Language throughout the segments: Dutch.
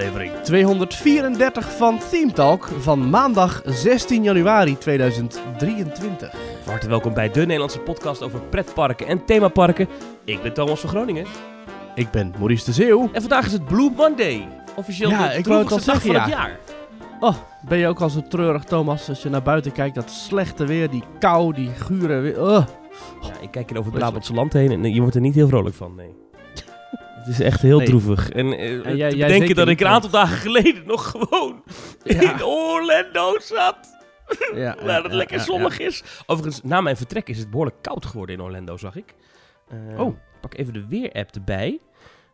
aflevering. 234 van Theme Talk van maandag 16 januari 2023. Van harte welkom bij de Nederlandse podcast over pretparken en themaparken. Ik ben Thomas van Groningen. Ik ben Maurice de Zeeuw. En vandaag is het Blue Monday. Officieel Ja, de ik wou het al dag zeggen, van ja. het jaar. Oh, ben je ook al zo treurig, Thomas? Als je naar buiten kijkt, dat slechte weer, die kou, die gure weer. Oh. Ja, ik kijk hier over het Brabantse land heen en je wordt er niet heel vrolijk van, nee. Het is echt heel Nee. droevig. En, eh, En jij- jij dat ik een aantal dagen geleden nog gewoon Ja. in Orlando zat. Ja, Waar het lekker zonnig is. Overigens, na mijn vertrek is het behoorlijk koud geworden in Orlando, zag ik. Eh, Oh. Pak even de weer-app erbij.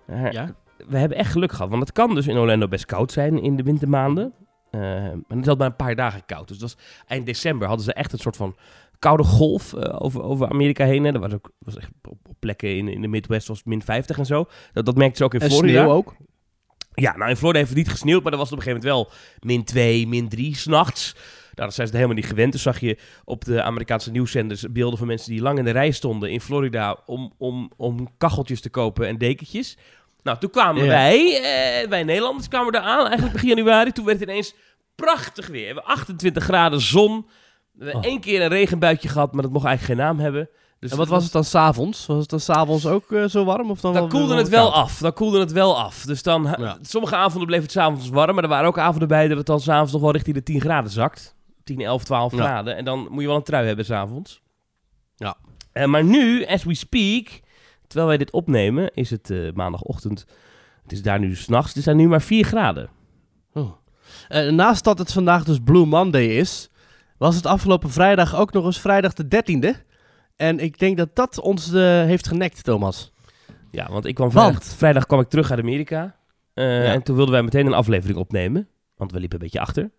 Ja. ja. We hebben echt geluk gehad, want het kan dus in Orlando best koud zijn in de wintermaanden. Eh maar het had maar een paar dagen koud. Dus dat was, eind december hadden ze echt een soort van koude golf eh, over, over Amerika heen. Hè. Dat was ook was echt op, plekken in, in de Midwest was het min 50 en zo. Dat, dat merkte ze ook in En Florida. sneeuw ook. Ja, nou in Florida heeft het niet gesneeuwd, maar dan was het op een gegeven moment wel min 2, min 3 s'nachts. Nou, dat zijn ze er helemaal niet gewend. Dus zag je op de Amerikaanse nieuwszenders beelden van mensen die lang in de rij stonden in Florida om, om, om kacheltjes te kopen en dekentjes. Nou, toen kwamen Ja. wij, eh, wij Nederlanders kwamen er aan, eigenlijk begin januari. Toen werd het ineens prachtig weer. We hebben 28 graden zon. We hebben Oh. één keer een regenbuitje gehad, maar dat mocht eigenlijk geen naam hebben. Dus En wat was het dan s'avonds? Was het dan s'avonds ook eh, zo warm? Of dan koelde het wel koud? af. Dan koelde het wel af. Dus dan, Ja. sommige avonden bleef het s'avonds warm, maar er waren ook avonden bij dat het dan s'avonds nog wel richting de 10 graden zakt. 10, 11, 12 Ja. graden. En dan moet je wel een trui hebben s'avonds. Ja. Eh, maar nu, as we speak, terwijl wij dit opnemen, is het eh, maandagochtend. Het is daar nu s'nachts. Het zijn nu maar 4 graden. Oh. Naast dat het vandaag dus Blue Monday is, was het afgelopen vrijdag ook nog eens vrijdag de 13e. En ik denk dat dat ons eh, heeft genekt, Thomas. Ja, want ik kwam Want? vrijdag, vrijdag kwam ik terug uit Amerika. Eh, Ja. En toen wilden wij meteen een aflevering opnemen. Want we liepen een beetje achter.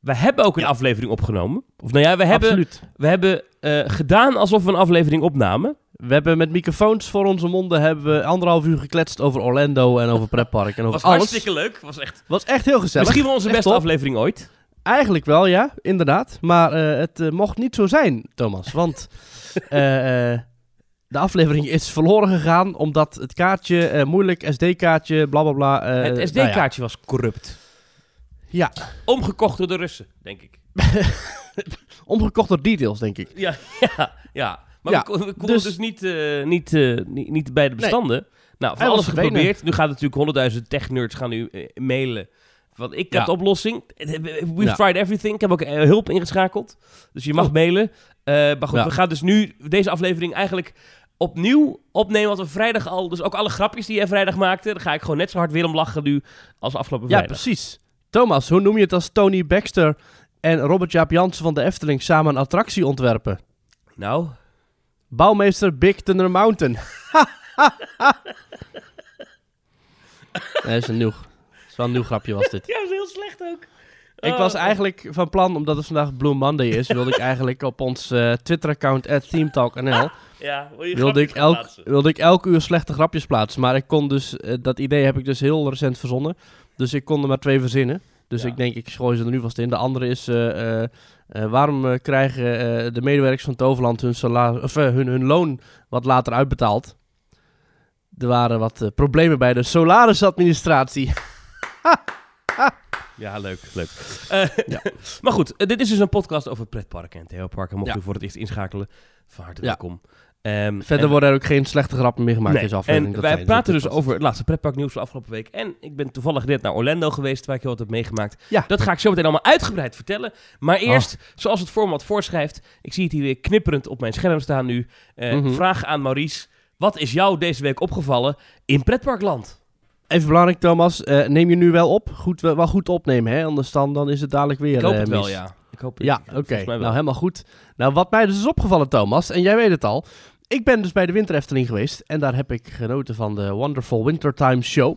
We hebben ook een Ja. aflevering opgenomen. Of nou ja, we hebben, Absoluut. we hebben eh, gedaan alsof we een aflevering opnamen. We hebben met microfoons voor onze monden hebben we anderhalf uur gekletst over Orlando en over pretpark en over was alles. hartstikke leuk. Was echt, Was echt heel gezellig. misschien wel onze Echt beste top. aflevering ooit. Eigenlijk wel, ja, inderdaad. Maar eh, het eh, mocht niet zo zijn, Thomas. Want eh, de aflevering is verloren gegaan omdat het kaartje, moeilijk SD-kaartje, bla bla bla. het nou ja. SD-kaartje was corrupt. Ja, Omgekocht door de Russen, denk ik. omgekocht door details, denk ik. Ja, ja, ja. Maar Ja, we, kon- we konden dus, dus- niet, niet, niet, niet bij de bestanden. Nou, van alles geprobeerd. Nu gaat natuurlijk honderdduizend tech-nerds gaan nu mailen. Want ik Ja. heb de oplossing. We've Ja. tried everything. Ik heb ook eh, hulp ingeschakeld. Dus je mag Oh. mailen. Eh, maar goed, Ja. we gaan dus nu deze aflevering eigenlijk opnieuw opnemen. Want we vrijdag al... Dus ook alle grapjes die jij vrijdag maakte... daar ga ik gewoon net zo hard weer om lachen nu als afgelopen Ja, vrijdag. precies. Thomas, hoe noem je het als Tony Baxter en Robert Jaap Jansen van de Efteling samen een attractie ontwerpen? Nou, Bouwmeester Big Thunder Mountain. dat is dat is wel een nieuw grapje was dit. ja, dat is heel slecht ook. Ik Oh, was eigenlijk van plan, omdat het vandaag Blue Monday is, wilde ik eigenlijk op ons eh, Twitter-account @themetalknl Ja, wil je wilde ik, elk, wilde ik elk uur slechte grapjes plaatsen. Maar ik kon dus, eh, dat idee heb ik dus heel recent verzonnen. Dus ik kon er maar twee verzinnen. Dus Ja. ik denk, ik gooi ze er nu vast in. De andere is, eh, waarom krijgen eh, de medewerkers van Toverland hun, salaris, of, hun, hun loon wat later uitbetaald? Er waren wat problemen bij de salarisadministratie. Ja, leuk, leuk. Eh, Ja. maar goed, eh, dit is dus een podcast over pretparken en themaparken. Mocht Ja. u voor het eerst inschakelen, van harte Ja. welkom. Ehm, Verder en- worden er ook geen slechte grappen meer gemaakt Nee, in deze aflevering. En wij praten dus over het laatste pretparknieuws van de afgelopen week. En ik ben toevallig net naar Orlando geweest, waar ik heel wat heb meegemaakt. Ja. Dat ga ik zo meteen allemaal uitgebreid vertellen. Maar Oh. eerst, zoals het format voorschrijft, ik zie het hier weer knipperend op mijn scherm staan nu. Mhm. Vraag aan Maurice, wat is jou deze week opgevallen in pretparkland? Even belangrijk, Thomas. eh, neem je nu wel op? Goed, wel, goed opnemen, hè? Anders dan, dan is het dadelijk weer Ik hoop eh, het wel, ja. Ik hoop Ja, oké. Nou, helemaal goed. Nou, wat mij dus is opgevallen, Thomas, en jij weet het al. Ik ben dus bij de Winter Efteling geweest en daar heb ik genoten van de Wonderful Wintertime Show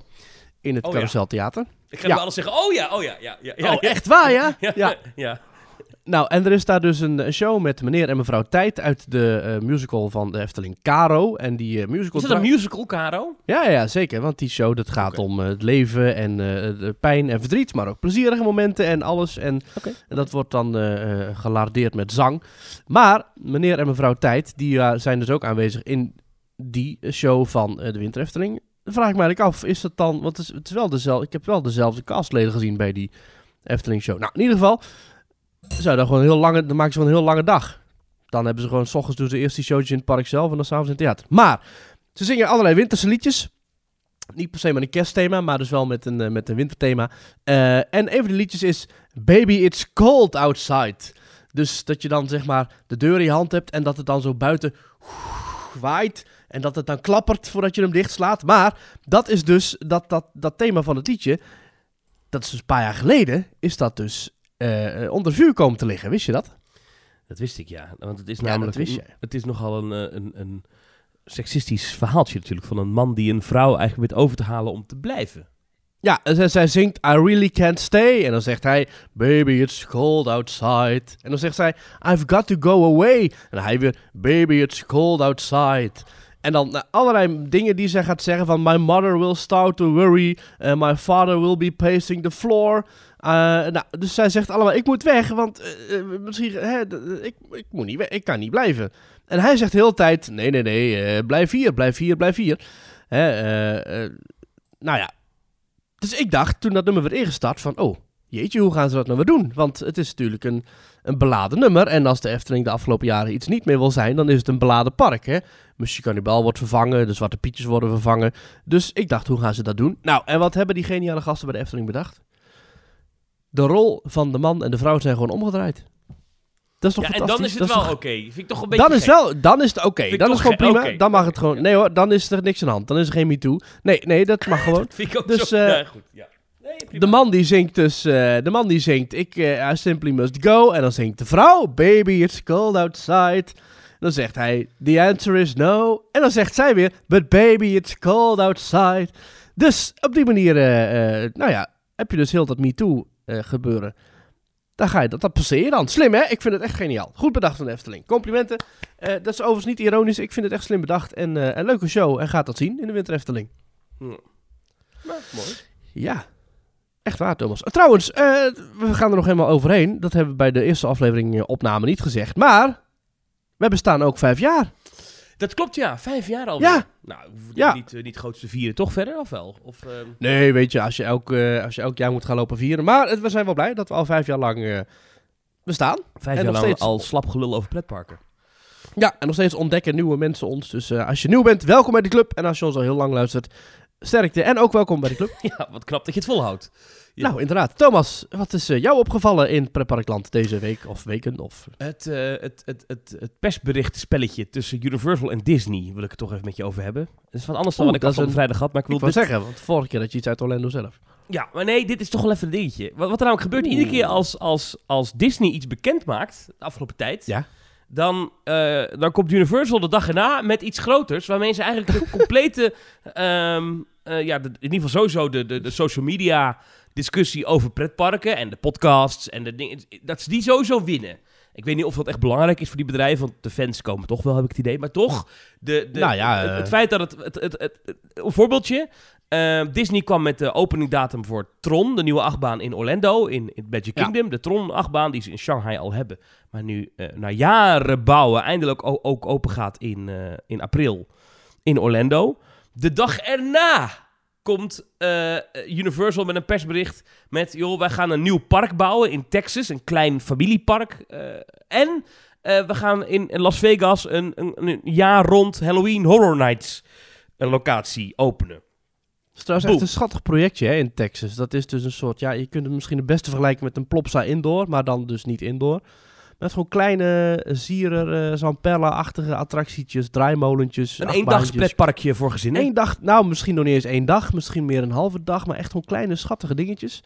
in het Oh, ja. Carouseltheater. Ik ga Ja. alles zeggen, oh ja, oh ja, ja. ja, ja oh, ja. echt waar, ja? Ja, ja. Nou, en er is daar dus een, een show met meneer en mevrouw Tijd uit de eh, musical van de Efteling Caro. En die eh, musical... Is dat een musical, Caro? Ja, ja, zeker. Want die show dat gaat om eh, het leven en de pijn en verdriet, maar ook plezierige momenten en alles. En, en dat wordt dan gelardeerd met zang. Maar meneer en mevrouw Tijd, die zijn dus ook aanwezig in die show van de Winter Efteling dan vraag ik me eigenlijk af, is dat dan... Want het is, het is wel dezelfde, ik heb wel dezelfde castleden gezien bij die Efteling show. Nou, in ieder geval, zou dan gewoon heel lange, dan maken ze gewoon een heel lange dag. Dan hebben ze gewoon, s ochtends doen ze eerst die showtjes in het park zelf en dan s'avonds in het theater. Maar, ze zingen allerlei winterse liedjes. Niet per se met een kerstthema, maar dus wel met een, eh, met een winterthema. Eh, en een van die liedjes is Baby It's Cold Outside. Dus dat je dan zeg maar de deur in je hand hebt en dat het dan zo buiten waait. En dat het dan klappert voordat je hem dichtslaat. Maar dat is dus dat, dat, dat thema van het liedje. Dat is dus een paar jaar geleden. Is dat dus eh, onder vuur komen te liggen. Wist je dat? Dat wist ik, ja. Want het is namelijk... dat wist jij. Het is nogal een, eh, een, een seksistisch verhaaltje natuurlijk. Van een man die een vrouw eigenlijk weet over te halen om te blijven. Ja, zij, zij zingt I really can't stay. En dan zegt hij Baby it's cold outside. En dan zegt zij I've got to go away. En hij weer Baby it's cold outside. En dan allerlei dingen die zij gaat zeggen van My mother will start to worry. eh, my father will be pacing the floor. Eh, nou, dus zij zegt allemaal ik moet weg, want eh, eh, misschien, hè, ik, ik moet niet ik kan niet blijven. En hij zegt de hele tijd nee, nee, nee, blijf hier, blijf hier, blijf hier. Hè, nou ja, dus ik dacht, toen dat nummer werd ingestart, van oh, jeetje, hoe gaan ze dat nou weer doen? Want het is natuurlijk een, een beladen nummer. En als de Efteling de afgelopen jaren iets niet meer wil zijn, dan is het een beladen park, hè? Cannibal wordt vervangen, de Zwarte Pietjes worden vervangen. Dus ik dacht, hoe gaan ze dat doen? Nou, en wat hebben die geniale gasten bij de Efteling bedacht? De rol van de man en de vrouw zijn gewoon omgedraaid. Dat is toch Ja, en dan is het Dat wel oké. Vind ik toch een beetje dan is, wel, dan is het oké. Dan is het gewoon ge- prima. Dan mag het gewoon. Nee hoor, dan is er niks aan de hand. Dan is er geen MeToo. Nee, nee, dat mag gewoon. Dat vind ik ook Dus, zo... eh, ja, goed, ja. Nee. De man die zingt dus, eh, de man die zingt, ik, eh, I simply must go. En dan zingt de vrouw, baby, it's cold outside. Dan zegt hij, the answer is no. En dan zegt zij weer, but baby, it's cold outside. Dus op die manier, nou ja, heb je dus heel dat MeToo eh gebeuren. Dan ga je dat, dat passeer je dan. Slim hè? Ik vind het echt geniaal. Goed bedacht van de Efteling. Complimenten. Eh, dat is overigens niet ironisch. Ik vind het echt slim bedacht. En eh, een leuke show. En gaat dat zien in de Winter Efteling. Nou, mooi. Ja, echt waar, Thomas. Eh, trouwens, eh, we gaan er nog helemaal overheen. Dat hebben we bij de eerste aflevering eh, opname niet gezegd. Maar we bestaan ook vijf jaar. Dat klopt, ja. Vijf jaar al. Ja. Nou, Ja. niet, eh, niet grootste vieren, toch verder, of wel? Of, ehm, Nee, weet je, als je elk, eh, als je elk jaar moet gaan lopen vieren. Maar eh, we zijn wel blij dat we al vijf jaar lang bestaan. vijf En jaar lang steeds- al slap gelul over pretparken. Ja, en nog steeds ontdekken nieuwe mensen ons. Dus als je nieuw bent, welkom bij de club. En als je ons al heel lang luistert, sterkte. En ook welkom bij de club. Ja, wat knap dat je het volhoudt. Ja. Nou, inderdaad. Thomas, wat is eh, jou opgevallen in Pretparkland deze week of weken? Of... Het, eh, het, het, het, het persberichtspelletje tussen Universal en Disney wil ik het toch even met je over hebben. Het is wat anders dan Oeh, wat ik dat al van vrijdag had, maar ik wil Ik dit... zeggen, want vorige keer had je iets uit Orlando zelf. Ja, maar nee, dit is toch wel even een dingetje. Wat, wat er namelijk gebeurt, Oeh. iedere keer als, als, als Disney iets bekend maakt, de afgelopen tijd, Ja. dan, eh, dan komt Universal de dag erna met iets groters, waarmee ze eigenlijk de complete, ehm, eh, ja, de- in ieder geval sowieso de, de, de social media discussie over pretparken en de podcasts en de dingen, dat ze die sowieso winnen. Ik weet niet of dat echt belangrijk is voor die bedrijven, want de fans komen toch wel, heb ik het idee. Maar toch, de, de, Nou ja, het, eh. het feit dat het... het, het, een voorbeeldje. eh, Disney kwam met de openingdatum voor Tron, de nieuwe achtbaan in Orlando, in, in Magic Ja. Kingdom. De Tron-achtbaan die ze in Shanghai al hebben. Maar nu eh, na jaren bouwen eindelijk ook open gaat in, in april in Orlando. De dag erna komt eh, Universal met een persbericht met... joh, wij gaan een nieuw park bouwen in Texas, een klein familiepark. eh, en eh, we gaan in Las Vegas een, een, een jaar rond Halloween Horror Nights een locatie openen. Het is trouwens echt een schattig projectje hè, in Texas. Dat is dus een soort, ja, je kunt het misschien het beste vergelijken met een Plopsa indoor, maar dan dus niet indoor. Met gewoon kleine eh, zierer, eh Zamperla-achtige attractietjes, draaimolentjes, Een achtbaantjes. eendagspretparkje voor gezinnen. Eén dag, nou misschien nog niet eens één dag, misschien meer een halve dag, maar echt gewoon kleine schattige dingetjes.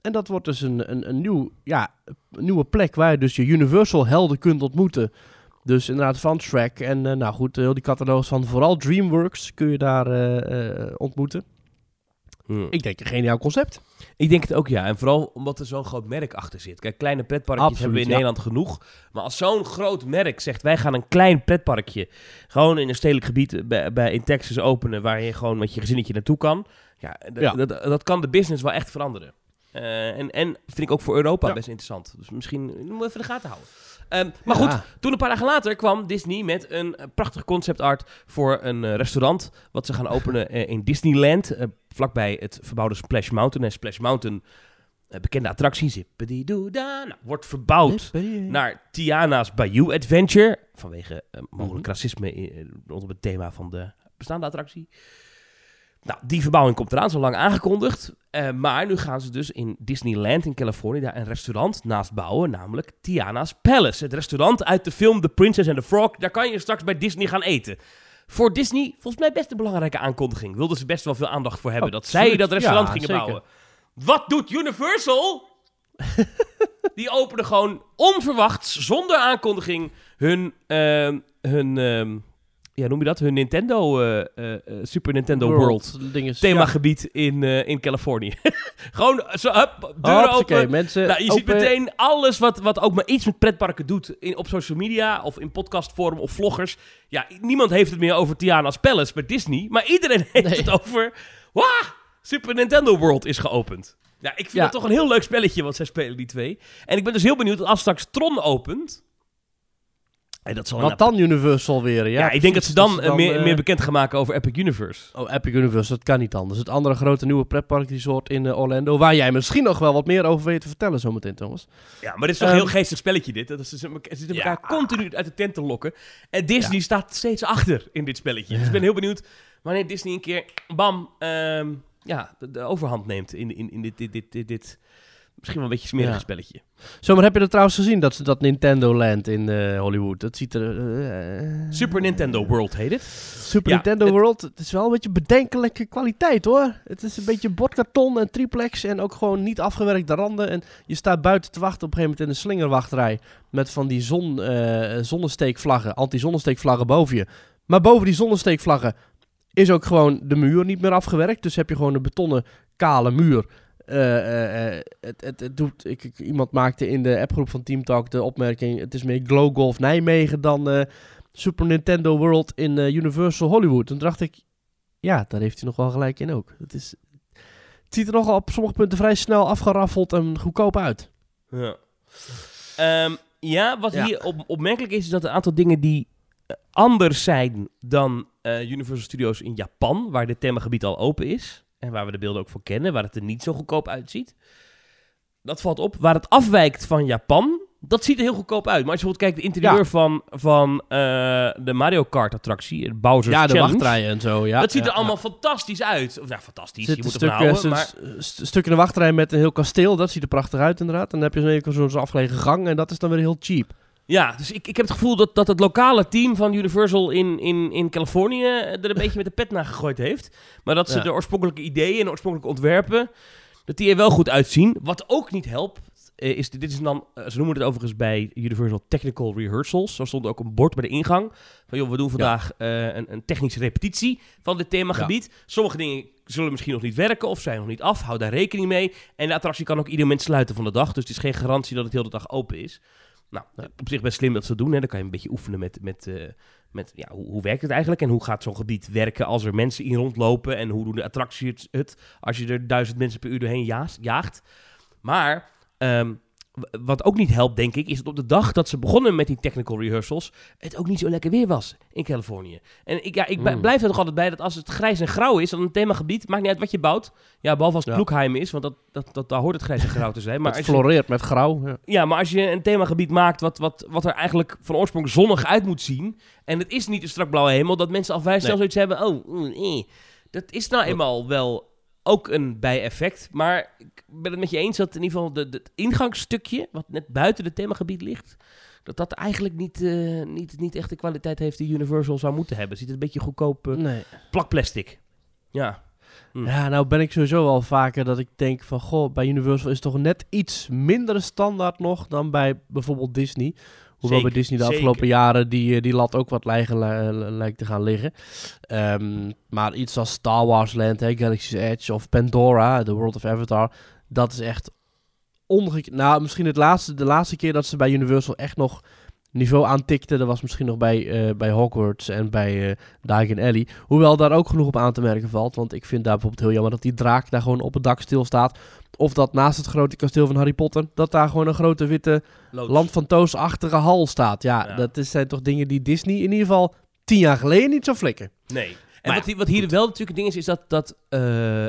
En dat wordt dus een, een, een, nieuw, ja, een nieuwe plek waar je dus je Universal helden kunt ontmoeten. Dus inderdaad van Shrek en eh, nou goed, heel die catalogus van vooral DreamWorks kun je daar ontmoeten. Hmm. Ik denk een geniaal concept. Ik denk het ook, ja. En vooral omdat er zo'n groot merk achter zit. Kijk, kleine pretparkjes Absoluut, hebben we in ja. Nederland genoeg. Maar als zo'n groot merk zegt, wij gaan een klein pretparkje... gewoon in een stedelijk gebied bij, bij, in Texas openen... waar je gewoon met je gezinnetje naartoe kan... Ja. Dat, dat kan de business wel echt veranderen. Eh, en, en vind ik ook voor Europa Ja. best interessant. Dus misschien moeten we even de gaten houden. Ehm, maar Ja. goed, toen een paar dagen later kwam Disney met een eh, prachtig concept art voor een eh, restaurant. Wat ze gaan openen eh, in Disneyland. vlakbij het verbouwde Splash Mountain. En Splash Mountain, bekende attractie, zippity-doo-da, nou, wordt verbouwd naar Tiana's Bayou Adventure. Vanwege mogelijk Mhm. racisme in- rondom het thema van de bestaande attractie. Nou, die verbouwing komt eraan, zo lang aangekondigd. Eh, maar nu gaan ze dus in Disneyland in Californië daar een restaurant naast bouwen, namelijk Tiana's Palace. Het restaurant uit de film The Princess and the Frog. Daar kan je straks bij Disney gaan eten. Voor Disney volgens mij best een belangrijke aankondiging. Wilden ze best wel veel aandacht voor hebben dat zij dat restaurant Ja, gingen zeker. bouwen. Wat doet Universal? Die openen gewoon onverwachts, zonder aankondiging, hun, ehm, hun ehm, ja, noem je dat? Hun Nintendo, eh, eh, eh, Super Nintendo World, dinges. themagebied in, in Californië. gewoon zo, hup, Oké, open. mensen. Nou, je ziet meteen alles wat, wat ook maar iets met pretparken doet in, op social media of in podcastvorm of vloggers. Ja, niemand heeft het meer over Tiana's Palace bij Disney, maar iedereen heeft Nee. het over... Wah, Super Nintendo World is geopend. Ja, ik vind Ja. het toch een heel leuk spelletje wat zij spelen, die twee. En ik ben dus heel benieuwd als straks Tron opent... Dat zal Wat dan Universal weer? Ja, Ja, ik denk dat ze dan, eh, meer, eh, meer bekend gaan maken over Epic Universe. Oh, Epic Universe, dat kan niet anders. Het andere grote nieuwe pretpark resort in eh, Orlando, waar jij misschien nog wel wat meer over weet te vertellen zometeen, Thomas. Ja, maar dit is toch een Ehm, heel geestig spelletje dit. Dat ze zitten ze zitten Ja. elkaar continu uit de tent te lokken. En Disney staat steeds achter in dit spelletje. Dus ik ben heel benieuwd wanneer Disney een keer, bam, ehm, ja, de, de overhand neemt in, in, in dit, dit, dit, dit, dit misschien wel een beetje smerige Ja. spelletje. Zomaar heb je er trouwens gezien, dat, dat Nintendo Land in eh, Hollywood. Dat ziet er... eh, Super Nintendo World heet het. Super Ja, Nintendo het- World, het is wel een beetje bedenkelijke kwaliteit hoor. Het is een beetje bordkarton en triplex en ook gewoon niet afgewerkte randen. En je staat buiten te wachten op een gegeven moment in een slingerwachtrij. Met van die zon, eh, zonnesteekvlaggen, anti-zonnesteekvlaggen boven je. Maar boven die zonnesteekvlaggen is ook gewoon de muur niet meer afgewerkt. Dus heb je gewoon een betonnen kale muur. Eh, eh, eh, het, het, het doet, ik, ik- iemand maakte in de appgroep van Team Talk de opmerking: het is meer Glow Golf Nijmegen dan Super Nintendo World in Universal Hollywood. Toen dacht ik, ja, daar heeft hij nog wel gelijk in ook. Het, is, het ziet er nogal op sommige punten vrij snel afgeraffeld en goedkoop uit. Ja, Ehm, ja wat Ja. hier op, opmerkelijk is, is dat een aantal dingen die anders zijn dan Universal Studios in Japan, waar dit themagebied al open is. En waar we de beelden ook voor kennen, waar het er niet zo goedkoop uitziet. Dat valt op. Waar het afwijkt van Japan, dat ziet er heel goedkoop uit. Maar als je bijvoorbeeld kijkt, de interieur Ja. van, van eh, de Mario Kart attractie, het Bowser's ja, de Challenge. wachtrijen en zo. Ja, dat ziet ja, er allemaal ja. fantastisch uit. Of ja, fantastisch, Zit je een moet stuk, ervan houden. eh, Maar s- s- stuk in de wachtrij met een heel kasteel. Dat ziet er prachtig uit inderdaad. En dan heb je zo'n afgelegen gang en dat is dan weer heel cheap. Ja, dus ik, ik heb het gevoel dat, dat het lokale team van Universal in, in, in Californië er een beetje met de pet naar gegooid heeft. Maar dat ze Ja. de oorspronkelijke ideeën en de oorspronkelijke ontwerpen, dat die er wel goed uitzien. Wat ook niet helpt, eh, is, dit is dan, eh, ze noemen het overigens bij Universal Technical Rehearsals. Zo stond ook een bord bij de ingang. Van joh, we doen vandaag eh, een, een technische repetitie van dit themagebied. Sommige dingen zullen misschien nog niet werken of zijn nog niet af. Hou daar rekening mee. En de attractie kan ook ieder moment sluiten van de dag. Dus het is geen garantie dat het heel de dag open is. Nou, op zich best slim dat ze dat doen. Hè. Dan kan je een beetje oefenen met, met, eh, met ja, hoe, hoe werkt het eigenlijk en hoe gaat zo'n gebied werken als er mensen in rondlopen en hoe doen de attracties het, het als je er duizend mensen per uur doorheen jaast- jaagt. Maar ehm, wat ook niet helpt, denk ik, is dat op de dag dat ze begonnen met die technical rehearsals, het ook niet zo lekker weer was in Californië. En ik, ja, ik b- Mm. blijf er toch altijd bij dat als het grijs en grauw is, dan een themagebied, maakt niet uit wat je bouwt. Ja, behalve als het Ja. Kloekheim is, want dat, dat, dat, daar hoort het grijs en grauw te zijn. Maar het je, floreert met grauw. Ja. ja, maar als je een themagebied maakt wat, wat, wat er eigenlijk van oorsprong zonnig uit moet zien, en het is niet een strak blauwe hemel, dat mensen al vrij snel Nee. zoiets hebben, oh, mm, eh. dat is nou eenmaal wel ook een bijeffect. Maar ik ben het met je eens dat in ieder geval de, de, het ingangsstukje, wat net buiten het themagebied ligt, dat dat eigenlijk niet, eh, niet, niet echt de kwaliteit heeft die Universal zou moeten hebben. Het ziet er een beetje goedkoop eh, Nee. plakplastic. Ja. Hm. Ja, nou ben ik sowieso wel vaker dat ik denk van... Goh, bij Universal is het toch net iets minder standaard nog dan bij bijvoorbeeld Disney. Hoewel Zeker, bij Disney de zeker. afgelopen jaren die, eh, die lat ook wat lijken, li- li- lijkt te gaan liggen. Ehm, maar iets als Star Wars Land, hè, Galaxy's Edge of Pandora, The World of Avatar... Dat is echt ongekend. Nou, misschien het laatste, de laatste keer dat ze bij Universal echt nog niveau aantikte. Dat was misschien nog bij, eh, bij Hogwarts en bij eh Diagon Alley. Hoewel daar ook genoeg op aan te merken valt. Want ik vind daar bijvoorbeeld heel jammer dat die draak daar gewoon op het dak stilstaat. Of dat naast het grote kasteel van Harry Potter, dat daar gewoon een grote witte Loods. Land van Toos-achtige hal staat. Ja, Ja. dat is, zijn toch dingen die Disney in ieder geval tien jaar geleden niet zou flikken. Nee. En Maar wat, hier- wat hier wel natuurlijk het ding is, is dat... dat eh,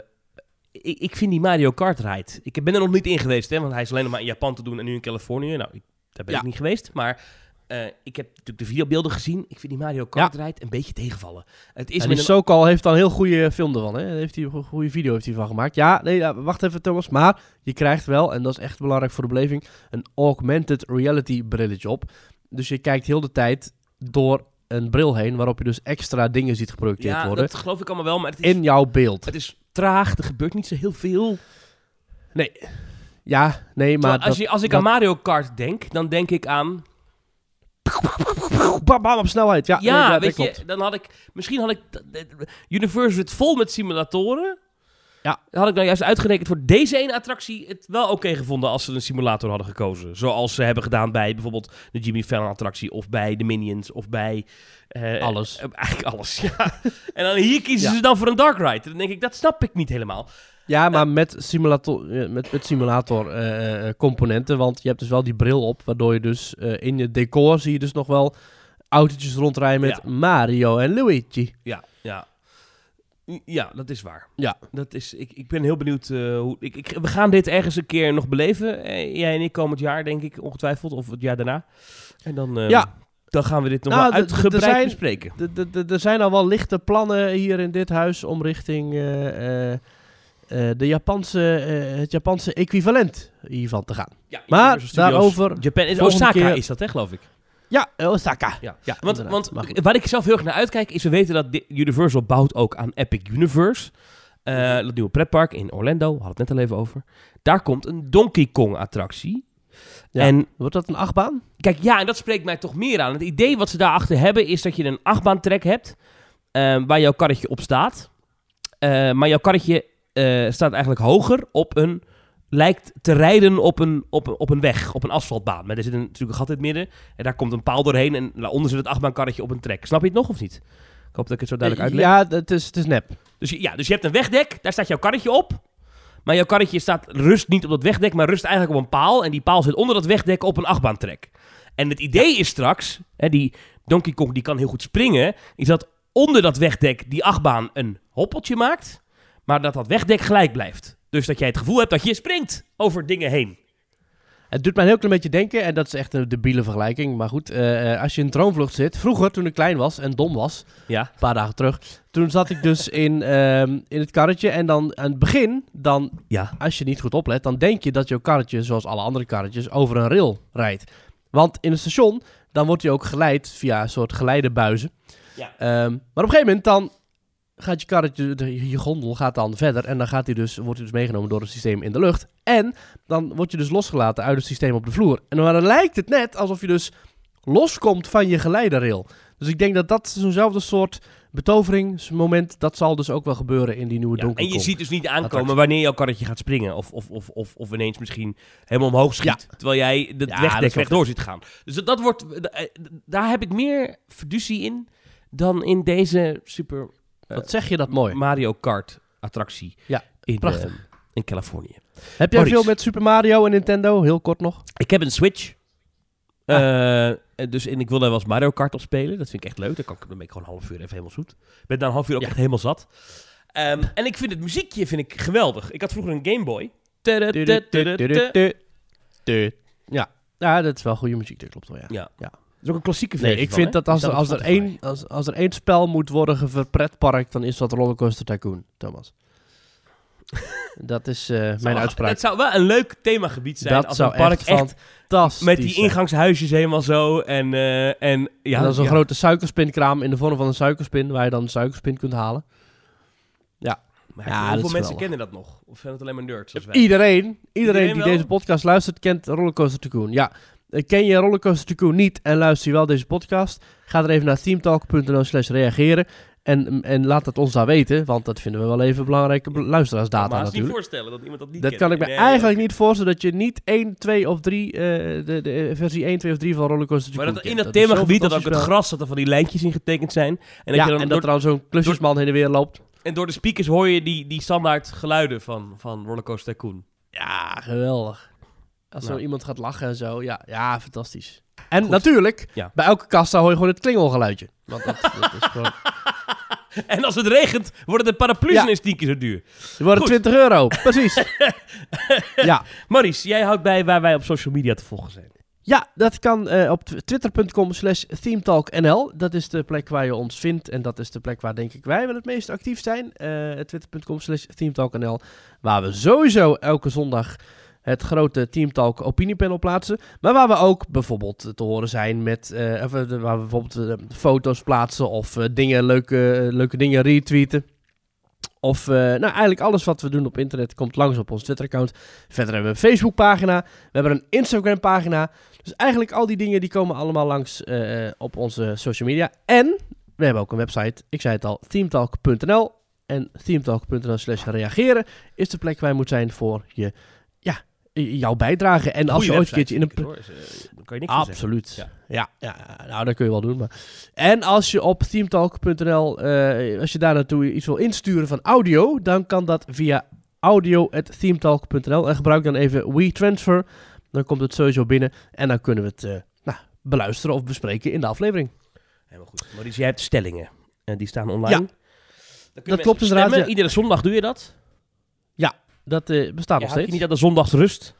ik, ik vind die Mario Kart ride... Ik ben er nog niet in geweest, hè, want hij is alleen nog maar in Japan te doen en nu in Californië. Nou, ik, daar ben Ja. ik niet geweest, maar... eh, ik heb natuurlijk de videobeelden gezien. Ik vind die Mario Kart ride een beetje tegenvallen. Het is En met een heeft dan een heel goede film ervan. Hè? Heeft hij een goede video heeft hij van gemaakt. Ja, nee, wacht even Thomas. Maar je krijgt wel, en dat is echt belangrijk voor de beleving, een augmented reality brilletje op. Dus je kijkt heel de tijd door een bril heen, waarop je dus extra dingen ziet geprojecteerd Ja, worden dat geloof ik allemaal wel, maar het is, in jouw beeld. het is traag. Er gebeurt niet zo heel veel. Nee. Ja, nee, maar Terwijl als, dat, je, als ik dat- aan Mario Kart denk, dan denk ik aan... bam, bam, op snelheid. Ja, Ja, dat weet je, dan had ik... Misschien had ik... Universe zit vol met simulatoren. Ja. Dan had ik nou juist uitgerekend voor deze ene attractie het wel oké gevonden als ze een simulator hadden gekozen. Zoals ze hebben gedaan bij bijvoorbeeld de Jimmy Fallon attractie of bij de Minions of bij... eh, Alles. eh, eigenlijk alles, ja. en dan hier kiezen Ja. ze dan voor een Dark Ride. Dan denk ik, dat snap ik niet helemaal. Ja, maar met simulator, eh, met, met simulator eh, eh, componenten. Want je hebt dus wel die bril op, waardoor je dus in je decor zie je dus nog wel autootjes rondrijden met Mario en Luigi. Ja, ja. Ja, dat is waar. Ja. Dat is, ik, ik ben heel benieuwd hoe... Ik, ik, we gaan dit ergens een keer nog beleven. Jij en ik komend jaar, denk ik, ongetwijfeld. Of het jaar daarna. En dan, Ja. dan gaan we dit nog Nou, uitgebreid zijn- bespreken. Er zijn al wel lichte plannen hier in dit huis om richting eh, de Japanse, eh, het Japanse equivalent hiervan te gaan. Ja, Maar daarover Japan is Osaka keer- is dat, hè, geloof ik. Ja, Osaka. Ja. Ja, Want, want waar ik zelf heel erg naar uitkijk, is we weten dat Universal bouwt ook aan Epic Universe. Eh, dat nieuwe pretpark in Orlando, we hadden het net al even over. Daar komt een Donkey Kong attractie. Ja. En Wordt dat een achtbaan? Kijk, ja, en dat spreekt mij toch meer aan. Het idee wat ze daarachter hebben is dat je een achtbaantrek hebt waar jouw karretje op staat. Eh, maar jouw karretje eh, staat eigenlijk hoger op een... lijkt te rijden op een, op, een- op een weg, op een asfaltbaan. Maar er zit een, natuurlijk een gat in het midden en daar komt een paal doorheen... en daaronder zit het achtbaankarretje op een trek. Snap je het nog of niet? Ik hoop dat ik het zo duidelijk uitleg. Ja, het is, het is nep. Dus, je- ja, dus je hebt een wegdek, daar staat jouw karretje op. Maar jouw karretje staat, rust niet op dat wegdek, maar rust eigenlijk op een paal. En die paal zit onder dat wegdek op een achtbaantrek. En het idee is straks, hè, die Donkey Kong die kan heel goed springen, is dat onder dat wegdek die achtbaan een hoppeltje maakt, maar dat dat wegdek gelijk blijft. Dus dat jij het gevoel hebt dat je springt over dingen heen. Het doet mij een heel klein beetje denken, en dat is echt een debiele vergelijking. Maar goed, eh, eh, als je in een droomvlucht zit. Vroeger, toen ik klein was en dom was, Ja, een paar dagen terug. Toen zat ik dus in, ehm, in het karretje. En dan aan het begin, dan, ja, als je niet goed oplet, dan denk je dat jouw karretje, zoals alle andere karretjes, over een rail rijdt. Want in het station, dan wordt hij ook geleid via een soort geleidebuizen. Ja. Ehm, maar op een gegeven moment dan gaat je karretje, de, je gondel gaat dan verder. En dan gaat hij dus, wordt hij dus meegenomen door het systeem in de lucht. En dan word je dus losgelaten uit het systeem op de vloer. En dan lijkt het net alsof je dus loskomt van je geleiderail. Dus ik denk dat dat zo'nzelfde soort betoveringsmoment, dat zal dus ook wel gebeuren in die nieuwe Ja, en je ziet dus niet aankomen wanneer jouw karretje gaat springen. Of, of, of, of, of ineens misschien helemaal omhoog schiet. Terwijl jij de Ja, dat wegdek is wel rechtdoor ziet gaan. Dus dat, dat wordt, eh, daar heb ik meer fiducie in dan in deze Super Wat zeg je dat mooi. Mario Kart attractie Ja, in, prachtig. eh, in Californië. Heb jij Maurice. veel met Super Mario en Nintendo? Heel kort nog. Ik heb een Switch. Ah. Eh, dus, en ik wil daar wel eens Mario Kart op spelen. Dat vind ik echt leuk. Dan, kan ik, dan ben ik gewoon een half uur even helemaal zoet. Ik ben daar een half uur ook Ja. echt helemaal zat. Ehm, en ik vind het muziekje vind ik geweldig. Ik had vroeger een Game Boy. Ja. ja, dat is wel goede muziek, dat klopt wel, ja. Ja. Ja. Is ook een klassieke versie Nee, ik van, vind hè? dat als er, als, er één, als, als er één spel moet worden geverpretparkt, dan is dat Rollercoaster Tycoon, Thomas. dat is eh, mijn Zou- uitspraak. Het zou wel een leuk themagebied zijn Dat als zou een park echt echt, Fantastisch. met die ingangshuisjes helemaal zo. En, eh, en ja, en dan zo'n ja. grote suikerspinkraam in de vorm van een suikerspin, waar je dan een suikerspin kunt halen. Maar Ja, dat hoeveel is mensen geweldig. kennen dat nog? Of zijn het alleen maar nerds zoals wij? Iedereen, iedereen, Iedereen die wel? deze podcast luistert, kent Rollercoaster Tycoon. Ja, ken je Rollercoaster Tycoon niet en luister je wel deze podcast? Ga er even naar teamtalk.nl slash reageren. En, en laat het ons daar weten, want dat vinden we wel even belangrijke be- luisteraarsdata maar het niet natuurlijk. voorstellen dat iemand dat niet Dat kent. kan ik me Nee, eigenlijk niet voorstellen dat je niet 1, 2 of 3, eh, de, de versie 1, 2 of 3 van Rollercoaster Maar dat in dat zo'n themagebied dat ook het gras dat er van die lijntjes in getekend zijn. En dat, Ja, je dan en dat er dan zo'n klusjesman heen en weer loopt. en door de speakers hoor je die, die standaard geluiden van, van Rollercoaster Tycoon. Ja, geweldig. Als Nou. zo iemand gaat lachen en zo. Ja, ja fantastisch. En Goed. natuurlijk, Ja. bij elke kassa hoor je gewoon het klingelgeluidje. Want dat, dat is gewoon... En als het regent, worden de paraplu's Ja. ineens tien keer zo duur. Die worden Goed. 20 euro, precies. ja. Maurice, jij houdt bij waar wij op social media te volgen zijn. ja, dat kan eh, op tw- twitter.com slash themetalknl. Dat is de plek waar je ons vindt. En dat is de plek waar denk ik wij wel het meest actief zijn. Eh twitter.com slash themetalknl. Waar we sowieso elke zondag het grote Teamtalk opiniepanel plaatsen. Maar waar we ook bijvoorbeeld te horen zijn met... eh, eh, waar we bijvoorbeeld eh, foto's plaatsen of dingen, leuke, leuke dingen retweeten. Of nou, eigenlijk alles wat we doen op internet komt langs op ons Twitter-account. Verder hebben we een Facebook-pagina. We hebben een Instagram-pagina. Dus eigenlijk al die dingen die komen allemaal langs op onze social media. En we hebben ook een website. Ik zei het al, themetalk.nl. En themetalk.nl slash reageren is de plek waar je moet zijn voor je, jouw bijdrage. En als je ooit een keertje in een... hoor. Eh, kan je niks. Absoluut. Ja. Ja. Nou dat kun je wel doen. Maar. En als je op themetalk.nl, eh, als je daar naartoe iets wil insturen van audio, dan kan dat via audio.themetalk.nl. En gebruik dan even WeTransfer. Dan komt het sowieso binnen en dan kunnen we het eh, nou, beluisteren of bespreken in de aflevering. Helemaal goed. Maurice, jij hebt stellingen. En die staan online. Ja. Kunnen klopt inderdaad, ja. Iedere zondag doe je dat. Dat eh, bestaat Ja, nog houd je steeds. niet aan de zondagsrust.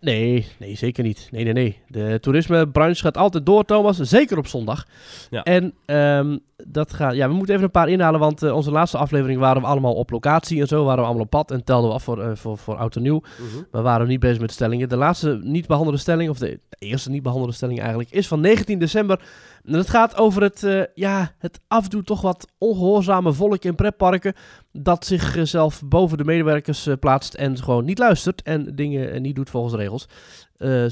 Nee, nee, zeker niet. Nee, nee, nee. De toerismebranche gaat altijd door, Thomas. Zeker op zondag. Ja. En ehm, dat gaat... Ja, we moeten even een paar inhalen, want eh, onze laatste aflevering waren we allemaal op locatie en zo. Waren we allemaal op pad en telden we af voor, eh, voor, voor oud en nieuw. Maar waren we niet bezig met stellingen. De laatste niet behandelde stelling, of de, de eerste niet behandelde stelling eigenlijk, is van 19 december. Het gaat over het, eh, ja, het afdoen toch wat ongehoorzame volk in pretparken. Dat zichzelf boven de medewerkers eh, plaatst en gewoon niet luistert en dingen eh, niet doet volgens de regels.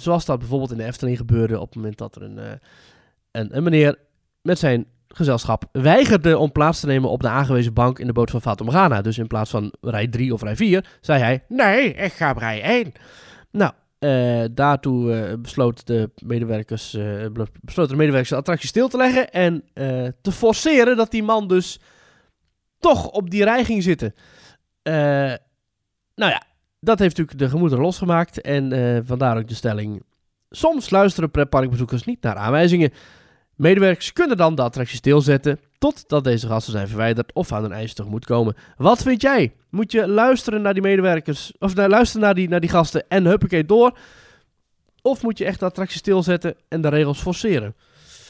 Zoals dat bijvoorbeeld in de Efteling gebeurde op het moment dat er een, een, een meneer met zijn gezelschap weigerde om plaats te nemen op de aangewezen bank in de boot van Fata Morgana. Dus in plaats van rij 3 of rij 4, zei hij, nee, ik ga op rij 1. Nou, eh, daartoe eh, besloot de medewerkers, eh, besloten de medewerkers de attractie stil te leggen en te forceren dat die man dus toch op die rij ging zitten. Nou ja, dat heeft natuurlijk de gemoederen losgemaakt en vandaar ook de stelling. Soms luisteren pretparkbezoekers niet naar aanwijzingen. Medewerkers kunnen dan de attractie stilzetten totdat deze gasten zijn verwijderd of aan hun eisen tegemoet komen. Wat vind jij? Moet je luisteren naar die medewerkers, of nou, luisteren naar die, naar die gasten en huppakee door? Of moet je echt de attractie stilzetten en de regels forceren?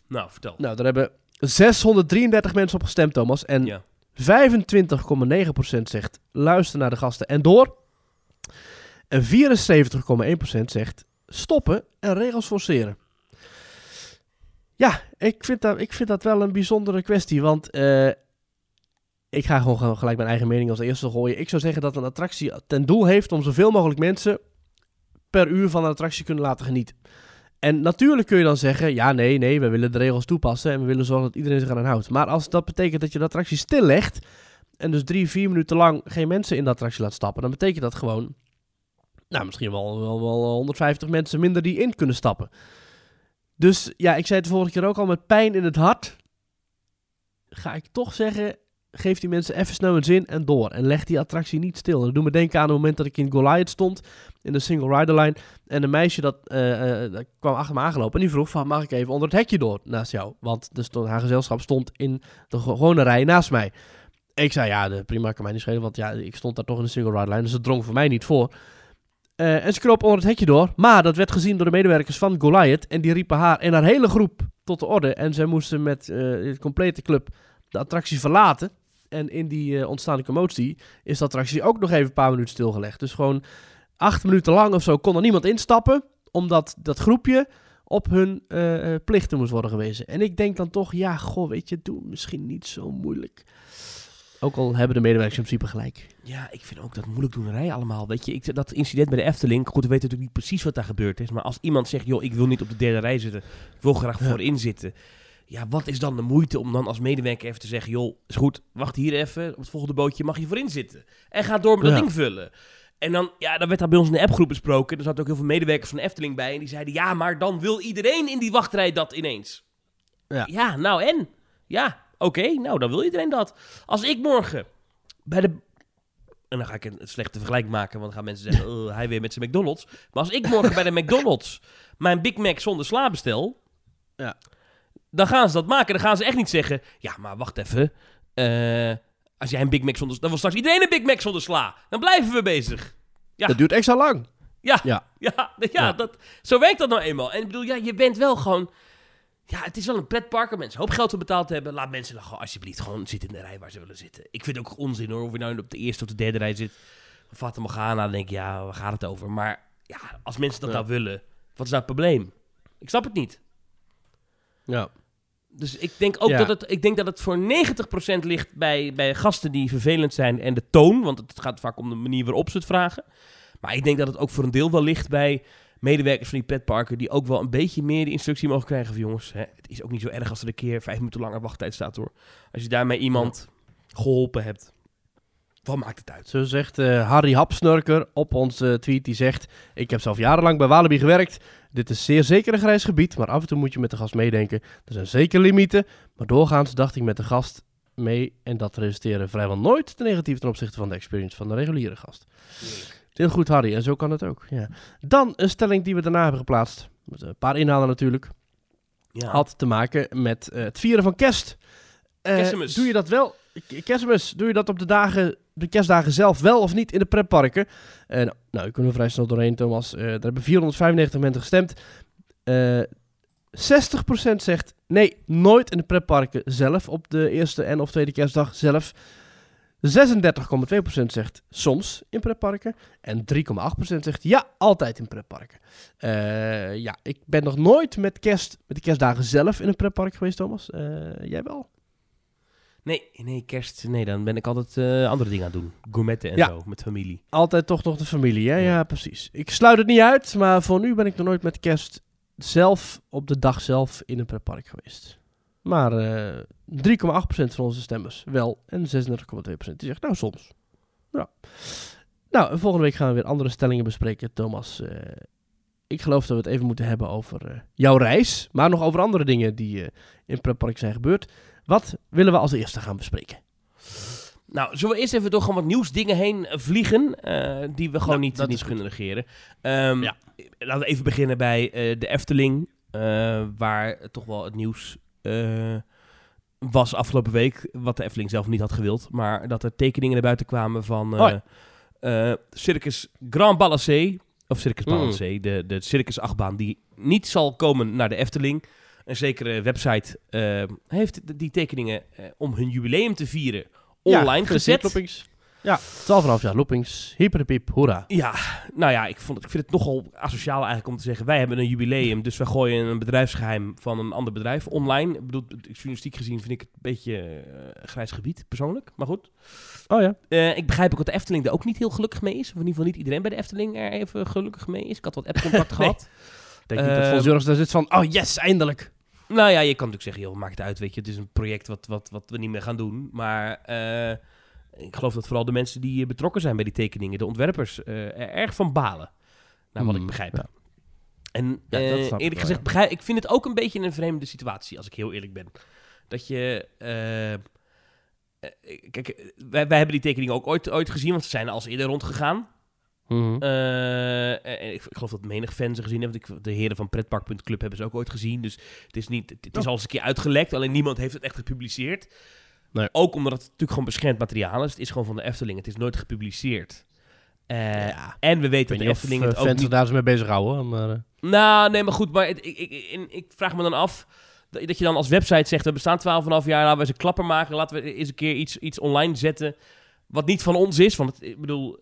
Nou, vertel. Nou, daar hebben 633 mensen op gestemd, Thomas. En Ja. 25,9% zegt luister naar de gasten en door. En 74,1% zegt stoppen en regels forceren. Ja, ik vind dat, ik vind dat wel een bijzondere kwestie. Want eh, ik ga gewoon gelijk mijn eigen mening als eerste gooien. Ik zou zeggen dat een attractie ten doel heeft om zoveel mogelijk mensen per uur van een attractie kunnen laten genieten. En natuurlijk kun je dan zeggen, ja nee, nee, we willen de regels toepassen en we willen zorgen dat iedereen zich aan houdt. Maar als dat betekent dat je de attractie stillegt en dus drie, vier minuten lang geen mensen in de attractie laat stappen, dan betekent dat gewoon, nou misschien wel, wel, wel 150 mensen minder die in kunnen stappen. Dus ja, ik zei het de vorige keer ook al, met pijn in het hart ga ik toch zeggen, geef die mensen even snel een zin en door. En leg die attractie niet stil. Dat doet me denken aan het moment dat ik in Goliath stond, in de single rider line. En een meisje dat, eh, eh, kwam achter me aangelopen en die vroeg van, mag ik even onder het hekje door naast jou? Want stond, haar gezelschap stond in de ge- gewone rij naast mij. Ik zei, ja, prima, kan mij niet schelen, want ja, ik stond daar toch in de single rider line, dus het drong voor mij niet voor. Eh, en ze onder het hekje door, maar dat werd gezien door de medewerkers van Goliath en die riepen haar en haar hele groep tot de orde. En zij moesten met eh, de complete club de attractie verlaten. En in die eh, ontstaande commotie is de attractie ook nog even een paar minuten stilgelegd. Dus gewoon acht minuten lang of zo kon er niemand instappen, omdat dat groepje op hun plichten moest worden gewezen. En ik denk dan toch, ja, goh, weet je, doe misschien niet zo moeilijk. Ook al hebben de medewerkers in principe gelijk. Ja, ik vind ook dat moeilijk doenerij allemaal. Weet je, ik, dat incident bij de Efteling, goed, we weten natuurlijk niet precies wat daar gebeurd is. Maar als iemand zegt, joh, ik wil niet op de derde rij zitten, ik wil graag Ja. voorin zitten. Ja, wat is dan de moeite om dan als medewerker even te zeggen... joh, is goed, wacht hier even, op het volgende bootje mag je voorin zitten. En ga door met dat Ja. ding vullen. En dan, ja, dan werd dat bij ons in de appgroep besproken. Er zaten ook heel veel medewerkers van de Efteling bij. En die zeiden, ja, maar dan wil iedereen in die wachtrij dat ineens. Ja. nou en? Ja, oké, nou dan wil iedereen dat. Als ik morgen bij de... En dan ga ik een slechte vergelijking maken, want dan gaan mensen zeggen, "Oh, hij weer met zijn McDonald's. Maar als ik morgen bij de McDonald's mijn Big Mac zonder sla bestel, Ja. dan gaan ze dat maken. Dan gaan ze echt niet zeggen, ja, maar wacht even. eh, als jij een Big Mac zonder... Dan wil straks iedereen een Big Mac zonder sla. Dan blijven we bezig. Ja. Dat duurt extra lang. Ja, Ja. ja, ja, Ja. Dat, zo werkt dat nou eenmaal. En ik bedoel, ja, je bent wel gewoon... Ja, het is wel een pretpark waar mensen hoop geld voor betaald hebben. Laat mensen dan gewoon alsjeblieft gewoon zitten in de rij waar ze willen zitten. Ik vind het ook onzin hoor, of je nou op de eerste of de derde rij zit. Fata Morgana, dan denk ik, ja, waar gaat het over? Maar ja, als mensen dat Ja. nou willen, wat is nou het probleem? Ik snap het niet. Ja. Dus ik denk ook Ja. dat, het, ik denk dat het voor 90% ligt bij, bij gasten die vervelend zijn en de toon. Want het gaat vaak om de manier waarop ze het vragen. Maar ik denk dat het ook voor een deel wel ligt bij medewerkers van die petparken... die ook wel een beetje meer de instructie mogen krijgen van... jongens, hè, het is ook niet zo erg als er een keer vijf minuten langer wachttijd staat hoor. Als je daarmee iemand geholpen hebt, wat maakt het uit? Zo zegt eh, Harry Hapsnurker op onze tweet. Die zegt: Ik heb zelf jarenlang bij Walibi gewerkt. Dit is zeer zeker een grijs gebied, maar af en toe moet je met de gast meedenken. Er zijn zeker limieten, maar doorgaans dacht ik met de gast mee. En dat resulteerde vrijwel nooit te negatief ten opzichte van de experience van de reguliere gast. Heel goed, Harry, en zo kan het ook. Ja. Dan een stelling die we daarna hebben geplaatst. Met een paar inhalen natuurlijk. Ja. Had te maken met eh, het vieren van kerst. Kerstmis. Doe je dat wel? Kerstmis, doe je dat op de dagen, de kerstdagen zelf wel of niet in de pretparken? Eh, nou, nou, ik kunnen we vrij snel doorheen, Thomas. Er hebben 495 mensen gestemd. Eh 60% zegt nee, nooit in de pretparken zelf op de eerste en of tweede kerstdag zelf. 36,2% zegt soms in pretparken. En 3,8% zegt ja, altijd in pretparken. Eh, ja, ik ben nog nooit met kerst, met de kerstdagen zelf in een pretpark geweest, Thomas. Eh, jij wel? Nee, nee, kerst, nee, dan ben ik altijd eh, andere dingen aan het doen. Gourmetten en Ja. zo, met familie. Altijd toch nog de familie, hè? Ja. Ja. precies. Ik sluit het niet uit, maar voor nu ben ik nog nooit met kerst zelf op de dag zelf in een pretpark geweest. Maar eh 3,8% van onze stemmers wel en 36,2% die zegt nou soms. Ja. Nou, en volgende week gaan we weer andere stellingen bespreken, Thomas. Eh, ik geloof dat we het even moeten hebben over eh, jouw reis, maar nog over andere dingen die eh, in pretpark zijn gebeurd. Wat willen we als eerste gaan bespreken? Nou, zullen we eerst even door gewoon wat nieuwsdingen heen eh, vliegen, eh, die we gewoon Nou, niet, niet kunnen negeren. Ehm, Ja. Laten we even beginnen bij eh, de Efteling, eh, waar toch wel het nieuws eh, was afgelopen week, wat de Efteling zelf niet had gewild, maar dat er tekeningen naar buiten kwamen van eh, eh, Circus Grand Balancé, of Circus Mm. Balancé, de, de circus achtbaan die niet zal komen naar de Efteling. Een zekere website heeft die tekeningen om hun jubileum te vieren online gezet. Ja, 12,5 jaar loopings. Hyper de piep, hoera. Ja, nou ja, ik, vond het, ik vind het nogal asociaal eigenlijk om te zeggen... wij hebben een jubileum, dus wij gooien een bedrijfsgeheim van een ander bedrijf online. Ik bedoel, journalistiek gezien vind ik het een beetje eh, grijs gebied, persoonlijk. Maar goed. Oh ja. Eh, ik begrijp ook dat de Efteling er ook niet heel gelukkig mee is. Of in ieder geval niet iedereen bij de Efteling er even gelukkig mee is. Ik had wat app-contact gehad. Ik denk niet dat Eh, Fons Jurgens daar zit van, oh yes, eindelijk. Nou ja, je kan natuurlijk zeggen, joh, maakt het uit, weet je. Het is een project wat, wat, wat we niet meer gaan doen. Maar eh, ik geloof dat vooral de mensen die eh, betrokken zijn bij die tekeningen, de ontwerpers, eh, er erg van balen. Naar wat ik Mm, begrijp. ja. En Ja, eh, eerlijk wel, gezegd, ja. begrijp, ik vind het ook een beetje een vreemde situatie, als ik heel eerlijk ben. Dat je... kijk, wij, wij hebben die tekeningen ook ooit, ooit gezien, want ze zijn als eerder rondgegaan. Mhm. En ik, ik geloof dat menig fans ze gezien hebben. want Ik, de heren van Pretpark.club hebben ze ook ooit gezien. Dus het is, niet, het, het is Oh. al eens een keer uitgelekt. Alleen niemand heeft het echt gepubliceerd. Nee. Ook omdat het natuurlijk gewoon beschermd materiaal is. Het is gewoon van de Efteling. Het is nooit gepubliceerd. Eh, ja. En we weten dat de niet of Efteling eh, het ook fans niet... daar eens mee bezighouden. Maar, eh, Nou, nee, maar goed. Maar het- ik, ik, ik, ik vraag me dan af... Dat je dan als website zegt, we bestaan 12,5 jaar, laten we eens een klapper maken. Laten we eens een keer iets, iets online zetten wat niet van ons is. Want het, ik bedoel,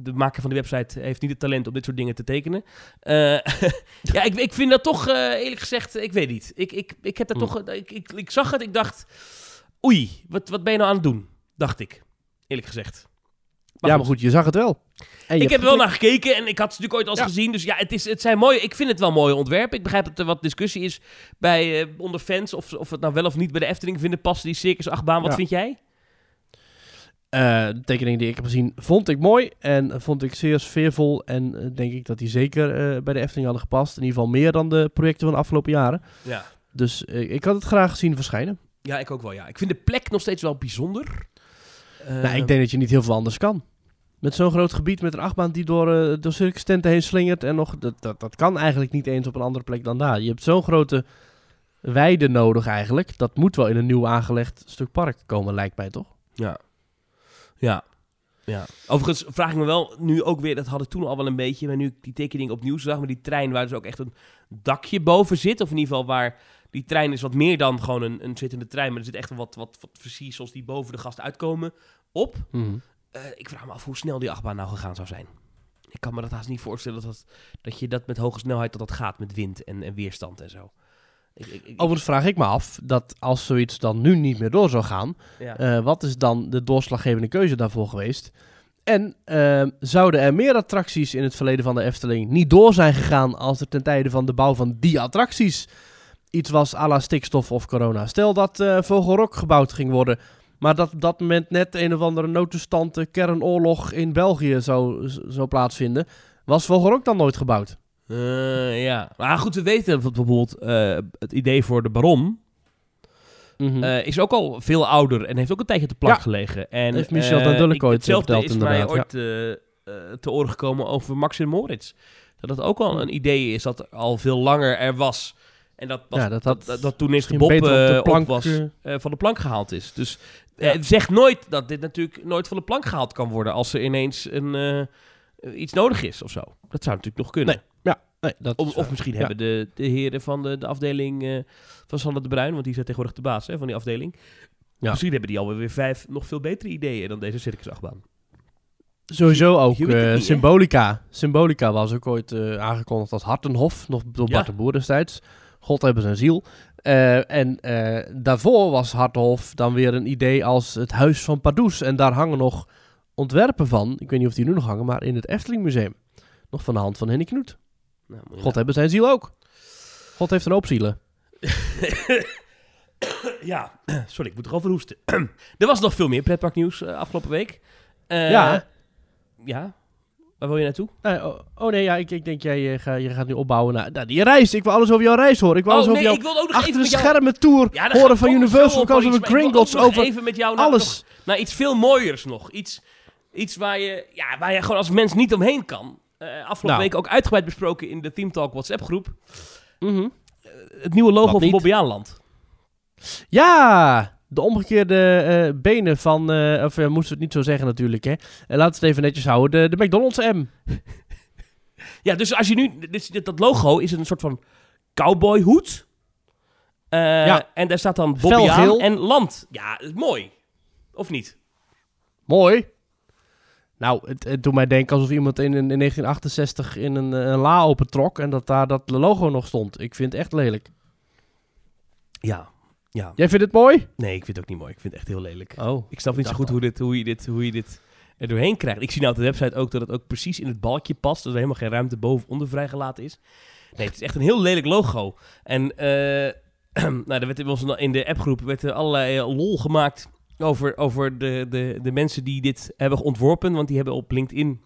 de maker van die website heeft niet het talent om dit soort dingen te tekenen. Ja, ik, ik vind dat toch, eerlijk gezegd, ik weet niet. Ik, ik, ik heb dat Hmm. toch, ik, ik, ik zag het, ik dacht, oei, wat, wat ben je nou aan het doen? Dacht ik, eerlijk gezegd. Maar ja, maar goed, je zag het wel. En Ik heb er wel naar gekeken en ik had ze natuurlijk ooit al Ja. gezien. Dus ja, het, is, het zijn mooie. Ik vind het wel mooie ontwerpen. Ik begrijp dat er wat discussie is bij, eh, onder fans. Of, of het nou wel of niet bij de Efteling vinden passen, die Circus achtbaan. Wat Ja. vind jij? Eh, de tekening die ik heb gezien vond ik mooi en vond ik zeer sfeervol. En eh, denk ik dat die zeker bij de Efteling hadden gepast. In ieder geval meer dan de projecten van de afgelopen jaren. Ja. Dus ik had het graag zien verschijnen. Ja, ik ook wel. Ja. Ik vind de plek nog steeds wel bijzonder. Nou, ik denk dat je niet heel veel anders kan. Met zo'n groot gebied met een achtbaan die door, eh door circus tenten heen slingert. En nog, dat, dat, dat kan eigenlijk niet eens op een andere plek dan daar. Je hebt zo'n grote weide nodig eigenlijk. Dat moet wel in een nieuw aangelegd stuk park komen, lijkt mij toch? Ja. Ja. Ja. Overigens vraag ik me wel nu ook weer, dat had ik toen al wel een beetje, maar nu ik die tekening opnieuw zag, met die trein waar dus ook echt een dakje boven zit, of in ieder geval waar die trein is wat meer dan gewoon een, een zittende trein, maar er zit echt wat, wat, wat versiersels die boven de gast uitkomen op. Eh, ik vraag me af hoe snel die achtbaan nou gegaan zou zijn. Ik kan me dat haast niet voorstellen dat, dat, dat je dat met hoge snelheid dat dat gaat met wind en, en weerstand en zo. Ik, ik, ik- Overigens vraag ik me af dat als zoiets dan nu niet meer door zou gaan, ja. eh, wat is dan de doorslaggevende keuze daarvoor geweest? En eh, zouden er meer attracties in het verleden van de Efteling niet door zijn gegaan als er ten tijde van de bouw van die attracties iets was à la stikstof of corona? Stel dat eh Vogelrok gebouwd ging worden, maar dat op dat moment net een of andere noodtoestand, kernoorlog in België zou, zou plaatsvinden, was Vogelrok dan nooit gebouwd? Eh, ja. Maar goed, we weten dat bijvoorbeeld eh, het idee voor de Baron Mhm. eh, is ook al veel ouder en heeft ook een tijdje te plank Ja. gelegen. En, Heeft Michel eh, ik- ooit Hetzelfde verteld, is mij ooit eh, eh, te oren gekomen over Max en Moritz. Dat het ook al een idee is dat al veel langer er was. En dat, Ja, dat dat, dat dat, dat toen eerst de Bob op de eh, op plank, was, eh, van de plank gehaald is. Dus Ja. eh, zeg nooit dat dit natuurlijk nooit van de plank gehaald kan worden als er ineens een, iets nodig is of zo. Dat zou natuurlijk nog kunnen. Nee, dat Of, is, of misschien ja. hebben de, de heren van de, de afdeling van Sander de Bruin, want die is tegenwoordig de baas hè, van die afdeling. Ja. Misschien hebben die alweer weer vijf nog veel betere ideeën dan deze circusachtbaan. Sowieso ook het? Symbolica. Symbolica was ook ooit aangekondigd als Hartenhof, nog door Ja. Bart de Boer destijds. God hebben zijn ziel. Eh, en eh, daarvoor was Hartenhof dan weer een idee als het Huis van Pardoes. En daar hangen nog ontwerpen van. Ik weet niet of die nu nog hangen, maar in het Efteling Museum. Nog van de hand van Henny Knoet. Nou, God hebben zijn ziel ook. God heeft een hoop zielen. Ja, sorry, ik moet erover hoesten. er was nog veel meer pretparknieuws eh, afgelopen week. Ja. Ja? Waar wil je naartoe? Eh, oh, oh nee, ja, ik, ik denk jij eh, ga, je gaat nu opbouwen naar, naar die reis. Ik wil alles over jouw reis horen. Ik wil alles oh over nee, jouw achter even de jou... schermen tour Ja, horen van Universal, over ik wil Gringotts, over even met jou naar, alles. nog- naar iets veel mooiers nog. Iets, iets waar, je, ja, waar je gewoon als mens niet omheen kan. Eh, afgelopen Nou. week ook uitgebreid besproken in de Team Talk WhatsApp groep. Mhm. Het nieuwe logo Wat van? Bobbejaanland. Ja, de omgekeerde eh, benen van, eh, of uh, moesten we het niet zo zeggen natuurlijk, hè. Uh, laten we het even netjes houden. De, de McDonald's M. Ja, dus als je nu... Dit, dit- dat logo is een soort van cowboyhoed. Eh, Ja. En daar staat dan Felgeel. Bobbejaan en land. Ja, mooi. Of niet? Mooi. Nou, het, het doet mij denken alsof iemand in, in 1968 in een, een la opentrok en dat daar dat logo nog stond. Ik vind het echt lelijk. Ja. Ja. Jij vindt het mooi? Nee, ik vind het ook niet mooi. Ik vind het echt heel lelijk. Oh. Ik snap niet zo goed hoe, dit, hoe, je dit, hoe je dit er doorheen krijgt. Ik zie nou op de website ook dat het ook precies in het balkje past. Dat er helemaal geen ruimte boven of onder vrijgelaten is. Nee, het is echt een heel lelijk logo. En eh nou, er werd in, onze, in de appgroep werd er allerlei eh, lol gemaakt over, over de, de, de mensen die dit hebben ontworpen. Want die hebben op LinkedIn,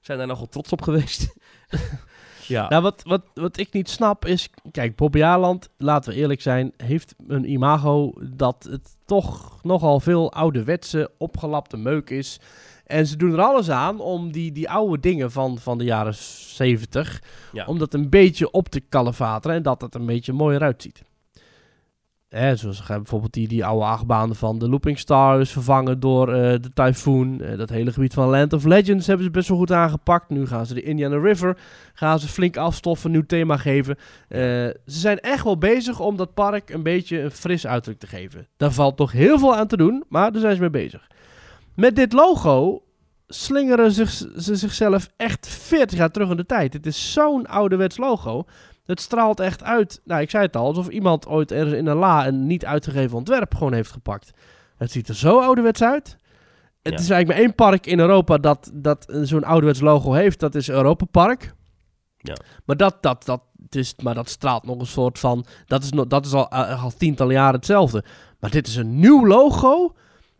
zijn daar nogal trots op geweest. ja. Nou, wat, wat, wat ik niet snap is... Kijk, Bobby Aland, laten we eerlijk zijn, heeft een imago dat het toch nogal veel ouderwetse, opgelapte meuk is. En ze doen er alles aan om die, die oude dingen van, van de jaren 70... Ja. om dat een beetje op te kalevateren en dat het een beetje mooier uitziet. Hè, zoals gaan bijvoorbeeld die, die oude achtbaan van de Looping Star is vervangen door eh, de Typhoon. Eh, dat hele gebied van Land of Legends hebben ze best wel goed aangepakt. Nu gaan ze de Indiana River gaan ze flink afstoffen, nieuw thema geven. Eh, ze zijn echt wel bezig om dat park een beetje een fris uiterlijk te geven. Daar valt toch heel veel aan te doen, maar daar zijn ze mee bezig. Met dit logo slingeren ze zichzelf echt 40 jaar terug in de tijd. Het is zo'n ouderwets logo. Het straalt echt uit. Nou, ik zei het al, alsof iemand ooit ergens in een la een niet uitgegeven ontwerp gewoon heeft gepakt. Het ziet er zo ouderwets uit. Het Ja. is eigenlijk maar één park in Europa dat, dat zo'n ouderwets logo heeft. Dat is Europa Park. Ja. Maar dat, dat, dat, is, maar dat straalt nog een soort van... Dat is, nog, dat is al, eh, al tientallen jaren hetzelfde. Maar dit is een nieuw logo.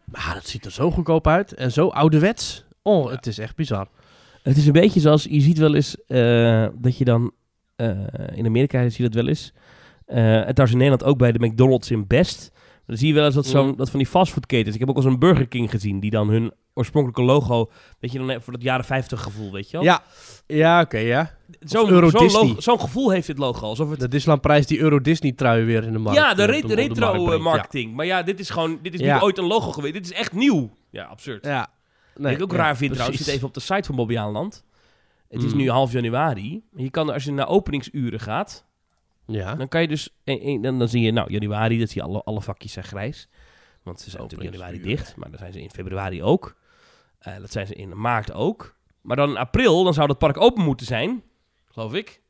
Maar dat ziet er zo goedkoop uit. En zo ouderwets. Oh, Ja. het is echt bizar. Het is een beetje zoals, je ziet wel eens eh, dat je dan, in Amerika zie je dat wel eens. Eh en trouwens in Nederland ook bij de McDonald's in Best. Dan zie je wel eens dat, zo'n, Mm. dat van die fastfoodketens. Ik heb ook al zo'n Burger King gezien, die dan hun oorspronkelijke logo, weet je dan voor dat jaren 50 gevoel, weet je wel? Ja, ja oké, ja. Zo'n Disney. gevoel heeft dit logo. Alsof het De Disneyland-prijs die Euro Disney-trui weer in de markt ja, de, eh, re- op de op markt retro eh, brengt. marketing. Maar ja, dit is gewoon, dit is Ja. niet ooit een logo geweest. Dit is echt nieuw. Ja, absurd. Ja. ja. Wat ik ook ja, raar vind trouwens, ik precies. zit even op de site van Bobby Aanland. Het is Mm. nu half januari. Je kan, als je naar openingsuren gaat, Ja. dan kan je dus... en- dan, dan zie je, nou, januari, dat zie je alle, alle vakjes zijn grijs. Want ze zijn natuurlijk januari dicht, maar dan zijn ze in februari ook. Eh, dat zijn ze in maart ook. Maar dan in april, dan zou dat park open moeten zijn, geloof ik.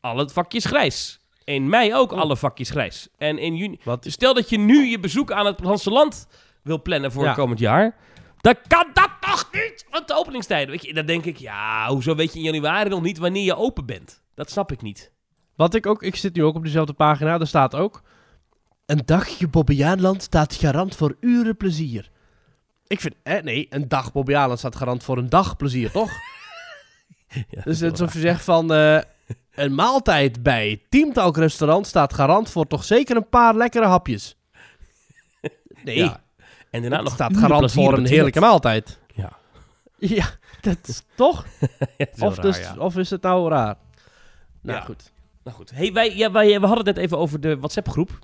Alle vakjes grijs. In mei ook Oh. alle vakjes grijs. En in juni... Wat stel dat je nu je bezoek aan het Franse land wil plannen voor Ja. komend jaar. Dan kan dat niet? Want de openingstijden, weet je, dan denk ik, ja, hoezo weet je in januari nog niet wanneer je open bent? Dat snap ik niet. Wat ik ook, ik zit nu ook op dezelfde pagina, daar staat ook... Een dagje Bobbejaanland staat garant voor uren plezier. Ik vind, eh, nee, een dag Bobbejaanland staat garant voor een dag plezier, toch? Ja, dus het is alsof je zegt van... eh, een maaltijd bij Teamtalk restaurant staat garant voor toch zeker een paar lekkere hapjes. Nee, Ja. En daarna nog staat garant voor een heerlijke maaltijd. Ja. Dat is toch? Ja, is Of, raar, dus, ja. of is het nou raar? Nou, Ja. goed. Nou goed. Hey, wij, ja, wij, we hadden het net even over de WhatsApp-groep.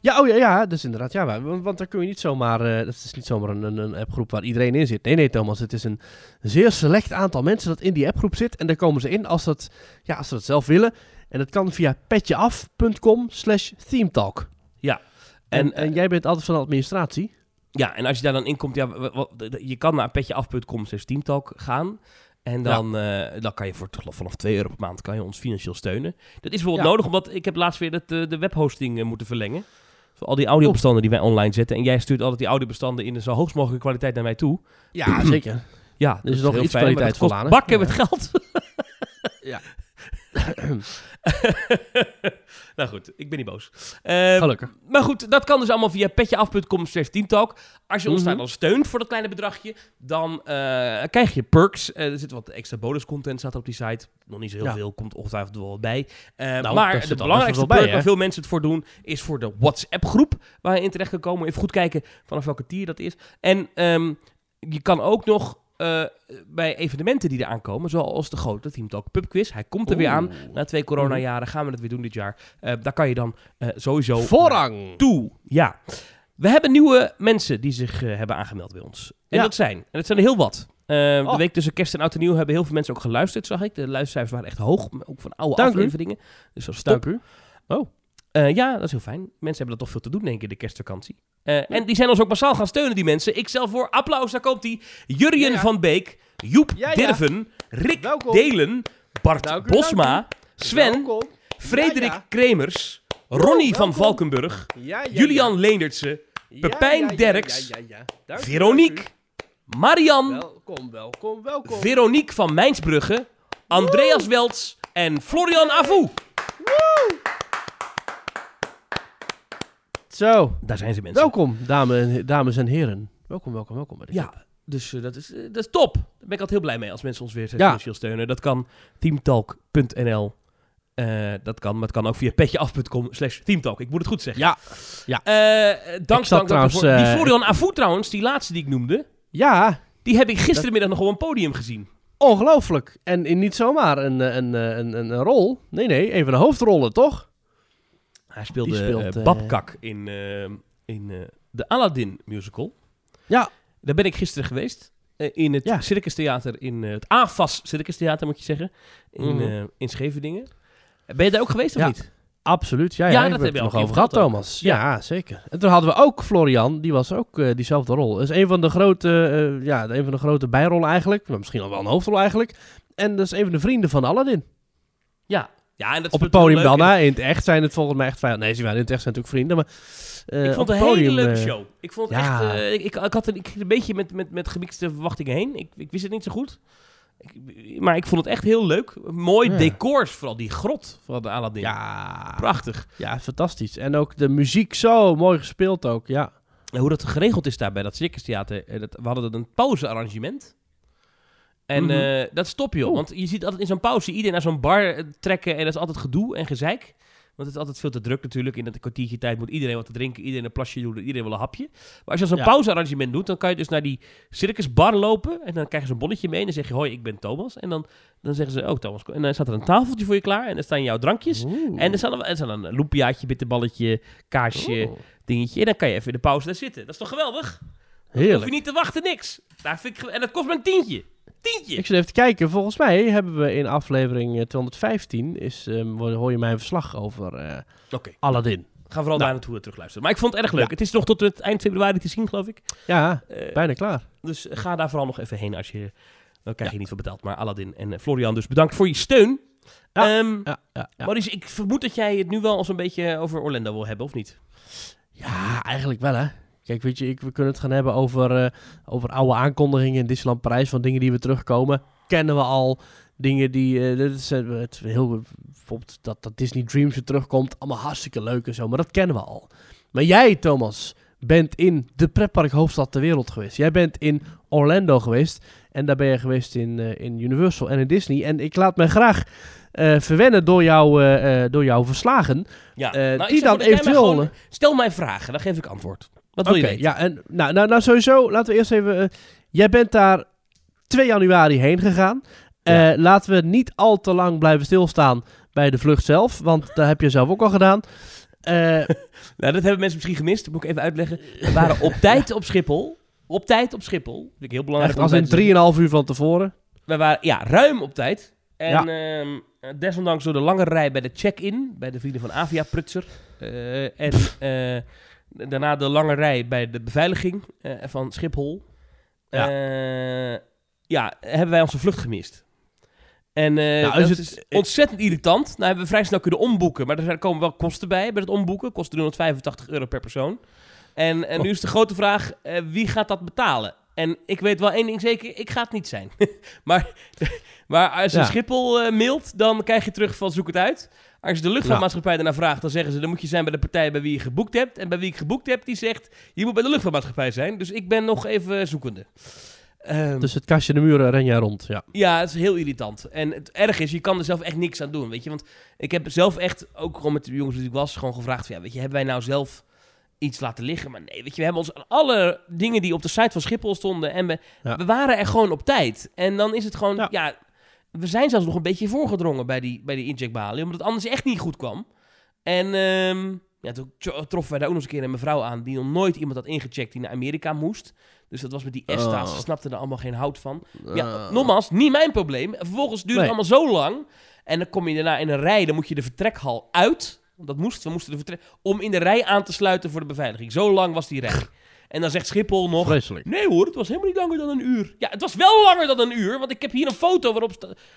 Ja, oh ja, ja, dus inderdaad. Ja, want, want daar kun je niet zomaar... eh dat is niet zomaar een, een, een appgroep waar iedereen in zit. Nee, nee, Thomas. Het is een zeer select aantal mensen dat in die appgroep zit. En daar komen ze in als, dat, ja, als ze dat zelf willen. En dat kan via petjeaf.com slash themetalk. Ja. En, En, en, eh, jij bent altijd van de administratie. Ja, en als je daar dan in komt, ja, je kan naar petjeaf.com slash teamtalk gaan. En dan, eh, dan kan je voor vanaf 2 euro per maand kan je ons financieel steunen. Dat is bijvoorbeeld Ja. nodig, omdat ik heb laatst weer het, eh, de webhosting eh, moeten verlengen. Voor al die audiobestanden die wij online zetten. En jij stuurt altijd die audiobestanden in de zo hoogst mogelijke kwaliteit naar mij toe. Ja, zeker. Ja, dat is nog iets fijn, maar dat kwaliteitvol kost aan, hè? bakken met geld. Ja. nou goed, ik ben niet boos. Eh, Gelukkig. maar goed, dat kan dus allemaal via petjeaf.com slash teamtalk. Als je ons Mhm. daar dan steunt voor dat kleine bedragje, dan eh, krijg je perks. Eh, er zit wat extra bonuscontent staat op die site. Nog niet zo heel Ja. veel, komt ongetwijfeld wel wat bij. Eh, Nou, maar de belangrijkste bij, perk waar veel mensen het voor doen, is voor de WhatsApp groep waar je in terecht kan komen. Even goed kijken vanaf welke tier dat is. En ehm, je kan ook nog eh, bij evenementen die eraan komen, zoals de grote Team Talk Pub Quiz. Hij komt er weer aan. Na twee coronajaren gaan we het weer doen dit jaar. Eh, daar kan je dan eh, sowieso Voorrang. toe. Ja. We hebben nieuwe mensen die zich hebben aangemeld bij ons. En Ja. dat zijn, en dat zijn er heel wat. Eh, Oh. De week tussen kerst en oud en nieuw hebben heel veel mensen ook geluisterd, zag ik. De luistercijfers waren echt hoog, ook van oude Dank u. afleveringen. Dus dat is top. Dank u. Eh, ja, dat is heel fijn. Mensen hebben dat toch veel te doen, denk ik, in de kerstvakantie. Eh, En die zijn ons ook massaal gaan steunen, die mensen. Ik stel voor applaus, daar komt hij. Jurjen Ja, ja. van Beek, Joep. Dirven, Rick Welkom. Delen, Bart Dank u, Bosma, dank Sven, Welkom. Frederik. Kremers, Ronnie van. Valkenburg, Julian. Leendertse, Pepijn Derks, Veronique, Marian. Welkom, welkom, welkom. Veronique van Mijnsbrugge, Andreas Welts en Florian Avou. Zo, Daar zijn ze mensen. welkom, dame, dames en heren. Welkom, welkom, welkom. bij deze Ja, dus eh, dat, is, eh, dat is top. Daar ben ik altijd heel blij mee als mensen ons weer Ja. financieel steunen. Dat kan teamtalk.nl. Eh, dat kan, maar het kan ook via petjeaf.com slash teamtalk. Ik moet het goed zeggen. Ja, Eh, dank, dank, trouwens, daarvoor. Die Florian Avou trouwens, die laatste die ik noemde, ja, die heb ik gisterenmiddag nog op een podium gezien. ongelooflijk. En in niet zomaar een, een, een, een, een, een rol. Nee, nee, een van de hoofdrollen, toch? Hij speelde Die speelt, eh, eh, Babkak in, eh, in eh, de Aladdin musical. Ja. Daar ben ik gisteren geweest. eh, in het Ja. Circus Theater, in eh, het AFAS Circus Theater moet je zeggen. In, eh, in Scheveningen. Ben je daar ook geweest of Ja. niet? Absoluut, ja, Ja, ja, dat heb je nog over gehad. Thomas. Ja. zeker. En toen hadden we ook Florian, die was ook eh, diezelfde rol. Dat is een van de grote, eh, ja, een van de grote bijrollen eigenlijk. Maar misschien al wel een hoofdrol eigenlijk. En dat is een van de vrienden van Aladdin. Ja, Ja, en dat Op het wel podium dan, hè? In het echt zijn het volgens mij echt vijanden. Nee, ze waren in het echt zijn natuurlijk vrienden, maar... eh, Ik vond het een hele podium, leuke eh, show. Ik vond het ja. echt... eh, ik, ik, ik had een, ik ging een beetje met, met, met gemixte verwachtingen heen. Ik, ik wist het niet zo goed. Ik, maar ik vond het echt heel leuk. Mooi Ja. decors, vooral die grot van de Aladdin. Ja, Prachtig. ja, fantastisch. En ook de muziek zo mooi gespeeld ook, ja. En hoe dat geregeld is daar bij dat circustheater. eh, Dat, we hadden een pauzearrangement. En Mhm. eh, dat stop je, want je ziet altijd in zo'n pauze iedereen naar zo'n bar eh, trekken en dat is altijd gedoe en gezeik. Want het is altijd veel te druk natuurlijk. In dat kwartiertje tijd moet iedereen wat te drinken, iedereen een plasje doen, iedereen wil een hapje. Maar als je zo'n Ja. pauzearrangement doet, dan kan je dus naar die circusbar lopen en dan krijg je zo'n bonnetje mee en dan zeg je, hoi, ik ben Thomas. En dan, dan zeggen ze, oh Thomas, en dan staat er een tafeltje voor je klaar en dan staan jouw drankjes. Oeh. En er staat, een- er een loempiaatje, bitterballetje, kaasje, Oeh, dingetje. En dan kan je even in de pauze daar zitten. Dat is toch geweldig? Hoef je Heerlijk. niet te wachten, niks. Daar vind ik, en dat kost maar een tientje. Tientje. Ik zit even te kijken. Volgens mij hebben we in aflevering eh, 215... Is, ehm, hoor je mijn verslag over eh, Oké, Aladdin. ga vooral Nou. daar naartoe eh, terugluisteren. Maar ik vond het erg leuk. Ja. Het is nog tot het eind februari te zien, geloof ik. Ja, Eh, bijna klaar. dus ga daar vooral nog even heen als je... Dan krijg je niet veel betaald. Maar Aladdin en eh, Florian, dus bedankt voor je steun. Ja. Ehm, Ja, ja, ja. Maurice, ik vermoed dat jij het nu wel eens een beetje over Orlando wil hebben, of niet? Ja, eigenlijk wel hè. Kijk, weet je, ik, we kunnen het gaan hebben over, eh, over oude aankondigingen in Disneyland Parijs. Van dingen die weer terugkomen. Kennen we al. Dingen die, eh, dit is eh, het heel, bijvoorbeeld dat, dat Disney Dreams weer terugkomt. Allemaal hartstikke leuk en zo, maar dat kennen we al. Maar jij, Thomas, bent in de pretpark hoofdstad ter wereld geweest. Jij bent in Orlando geweest. En daar ben je geweest in, in Universal en in Disney. En ik laat mij graag verwennen door, jou, door jouw verslagen. Ja. Ik die dan dat eventueel, gewoon- Stel mij vragen, dan geef ik antwoord. Wat wil je weten? ja, en nou, nou, nou sowieso, laten we eerst even. eh, jij bent daar 2 januari heen gegaan. Ja. Eh, laten we niet al te lang blijven stilstaan bij de vlucht zelf, want daar heb je zelf ook al gedaan. Eh, Nou, dat hebben mensen misschien gemist. Dat moet ik even uitleggen. We waren op tijd op Schiphol. Op tijd op Schiphol. Vind ik heel belangrijk. echt als in te zeggen. 3,5 uur van tevoren. We waren ja, ruim op tijd. En Ja. ehm, desondanks door de lange rij bij de check-in. Bij de vrienden van Avia Prutser. en eh, daarna de lange rij bij de beveiliging eh, van Schiphol. Ja. Ja. ja, hebben wij onze vlucht gemist. En eh, Nou, is dat het- is ontzettend irritant. Nou hebben we vrij snel kunnen omboeken. Maar er komen wel kosten bij bij het omboeken. Kost 385 euro per persoon. En, en nu Oh. is de grote vraag, eh, wie gaat dat betalen? En ik weet wel één ding zeker, ik ga het niet zijn. maar, maar als je Ja. Schiphol eh, mailt, dan krijg je terug van zoek het uit. Als je de luchtvaartmaatschappij daarna vraagt, dan zeggen ze... dan moet je zijn bij de partij bij wie je geboekt hebt. En bij wie ik geboekt heb, die zegt... je moet bij de luchtvaartmaatschappij zijn. Dus ik ben nog even zoekende. Ehm, Dus het kastje de muren ren jij rond. Ja. ja, het is heel irritant. En het erg is, je kan er zelf echt niks aan doen, weet je. Want ik heb zelf echt, ook gewoon met de jongens die ik was, gewoon gevraagd van, ja, weet je, hebben wij nou zelf iets laten liggen? Maar nee, weet je, we hebben ons aan alle dingen die op de site van Schiphol stonden en we, Ja. we waren er gewoon op tijd. En dan is het gewoon, ja. Ja. We zijn zelfs nog een beetje voorgedrongen bij die, bij die incheckbalie, omdat het anders echt niet goed kwam. En ehm, ja, toen tro- troffen wij daar ook nog eens een keer een mevrouw aan die nog nooit iemand had ingecheckt die naar Amerika moest. Dus dat was met die ESTA, Oh. ze snapten er allemaal geen hout van. Ja, nogmaals, niet mijn probleem. Vervolgens duurde Nee. het allemaal zo lang. En dan kom je daarna in een rij, dan moet je de vertrekhal uit. Want dat moest, we moesten de vertrek... Om in de rij aan te sluiten voor de beveiliging. Zo lang was die rij. En dan zegt Schiphol nog... Vreselijk. Nee hoor, het was helemaal niet langer dan een uur. Ja, het was wel langer dan een uur, want ik heb hier een foto waarop.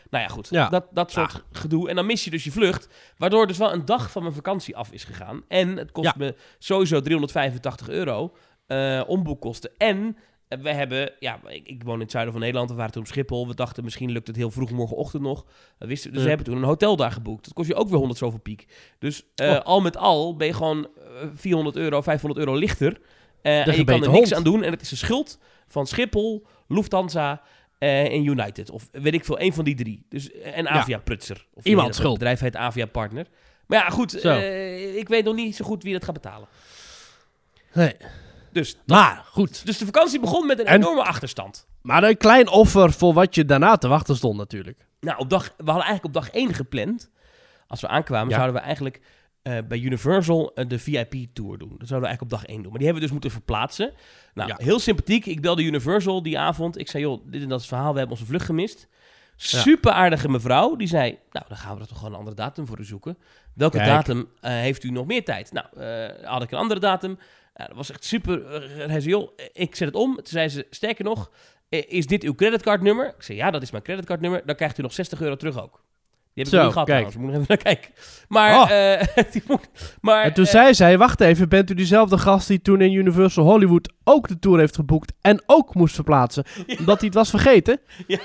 Nou ja, goed, Ja. dat, dat soort gedoe. En dan mis je dus je vlucht, waardoor dus wel een dag van mijn vakantie af is gegaan. En het kost Ja. me sowieso 385 euro eh omboekkosten. En eh, we hebben, ja, ik, ik woon in het zuiden van Nederland, we waren toen op Schiphol. We dachten misschien lukt het heel vroeg morgenochtend nog. We wisten, dus Ja. we hebben toen een hotel daar geboekt. Dat kost je ook weer 100 zoveel piek. Dus eh, Oh. al met al ben je gewoon eh, 400 euro, 500 euro lichter. Eh, en je kan er niks hond. aan doen. En het is een schuld van Schiphol, Lufthansa eh, en United. Of weet ik veel, een van die drie. Dus, eh, en Avia Prutser. Of Iemand het schuld. bedrijf heet Avia Partner. Maar ja, goed. Ik weet nog niet zo goed wie dat gaat betalen. Nee. Dus, Maar goed. dus de vakantie begon met een En? enorme achterstand. Maar een klein offer voor wat je daarna te wachten stond natuurlijk. Nou, op dag, we hadden eigenlijk op dag 1 gepland. Als we aankwamen, Ja. zouden we eigenlijk eh, bij Universal eh, de VIP-tour doen. Dat zouden we eigenlijk op dag 1 doen. Maar die hebben we dus moeten verplaatsen. Nou, Ja. heel sympathiek. Ik belde Universal die avond. Ik zei, joh, dit en dat is het verhaal. We hebben onze vlucht gemist. Super aardige mevrouw. Die zei, nou, dan gaan we er toch gewoon een andere datum voor u zoeken. Welke Kijk. datum eh, heeft u nog meer tijd? Nou, had ik een andere datum. Dat was echt super. Hij zei, joh, ik zet het om. Toen zei ze, sterker nog, is dit uw creditcardnummer? Ik zei, ja, dat is mijn creditcardnummer. Dan krijgt u nog 60 euro terug ook. Die heb ik Zo, niet gehad kijk. trouwens. Moet nog even naar kijken. Maar, Oh. eh, die moet- maar En toen eh, zei zij, wacht even, bent u diezelfde gast die toen in Universal Hollywood ook de tour heeft geboekt en ook moest verplaatsen, omdat hij het was vergeten?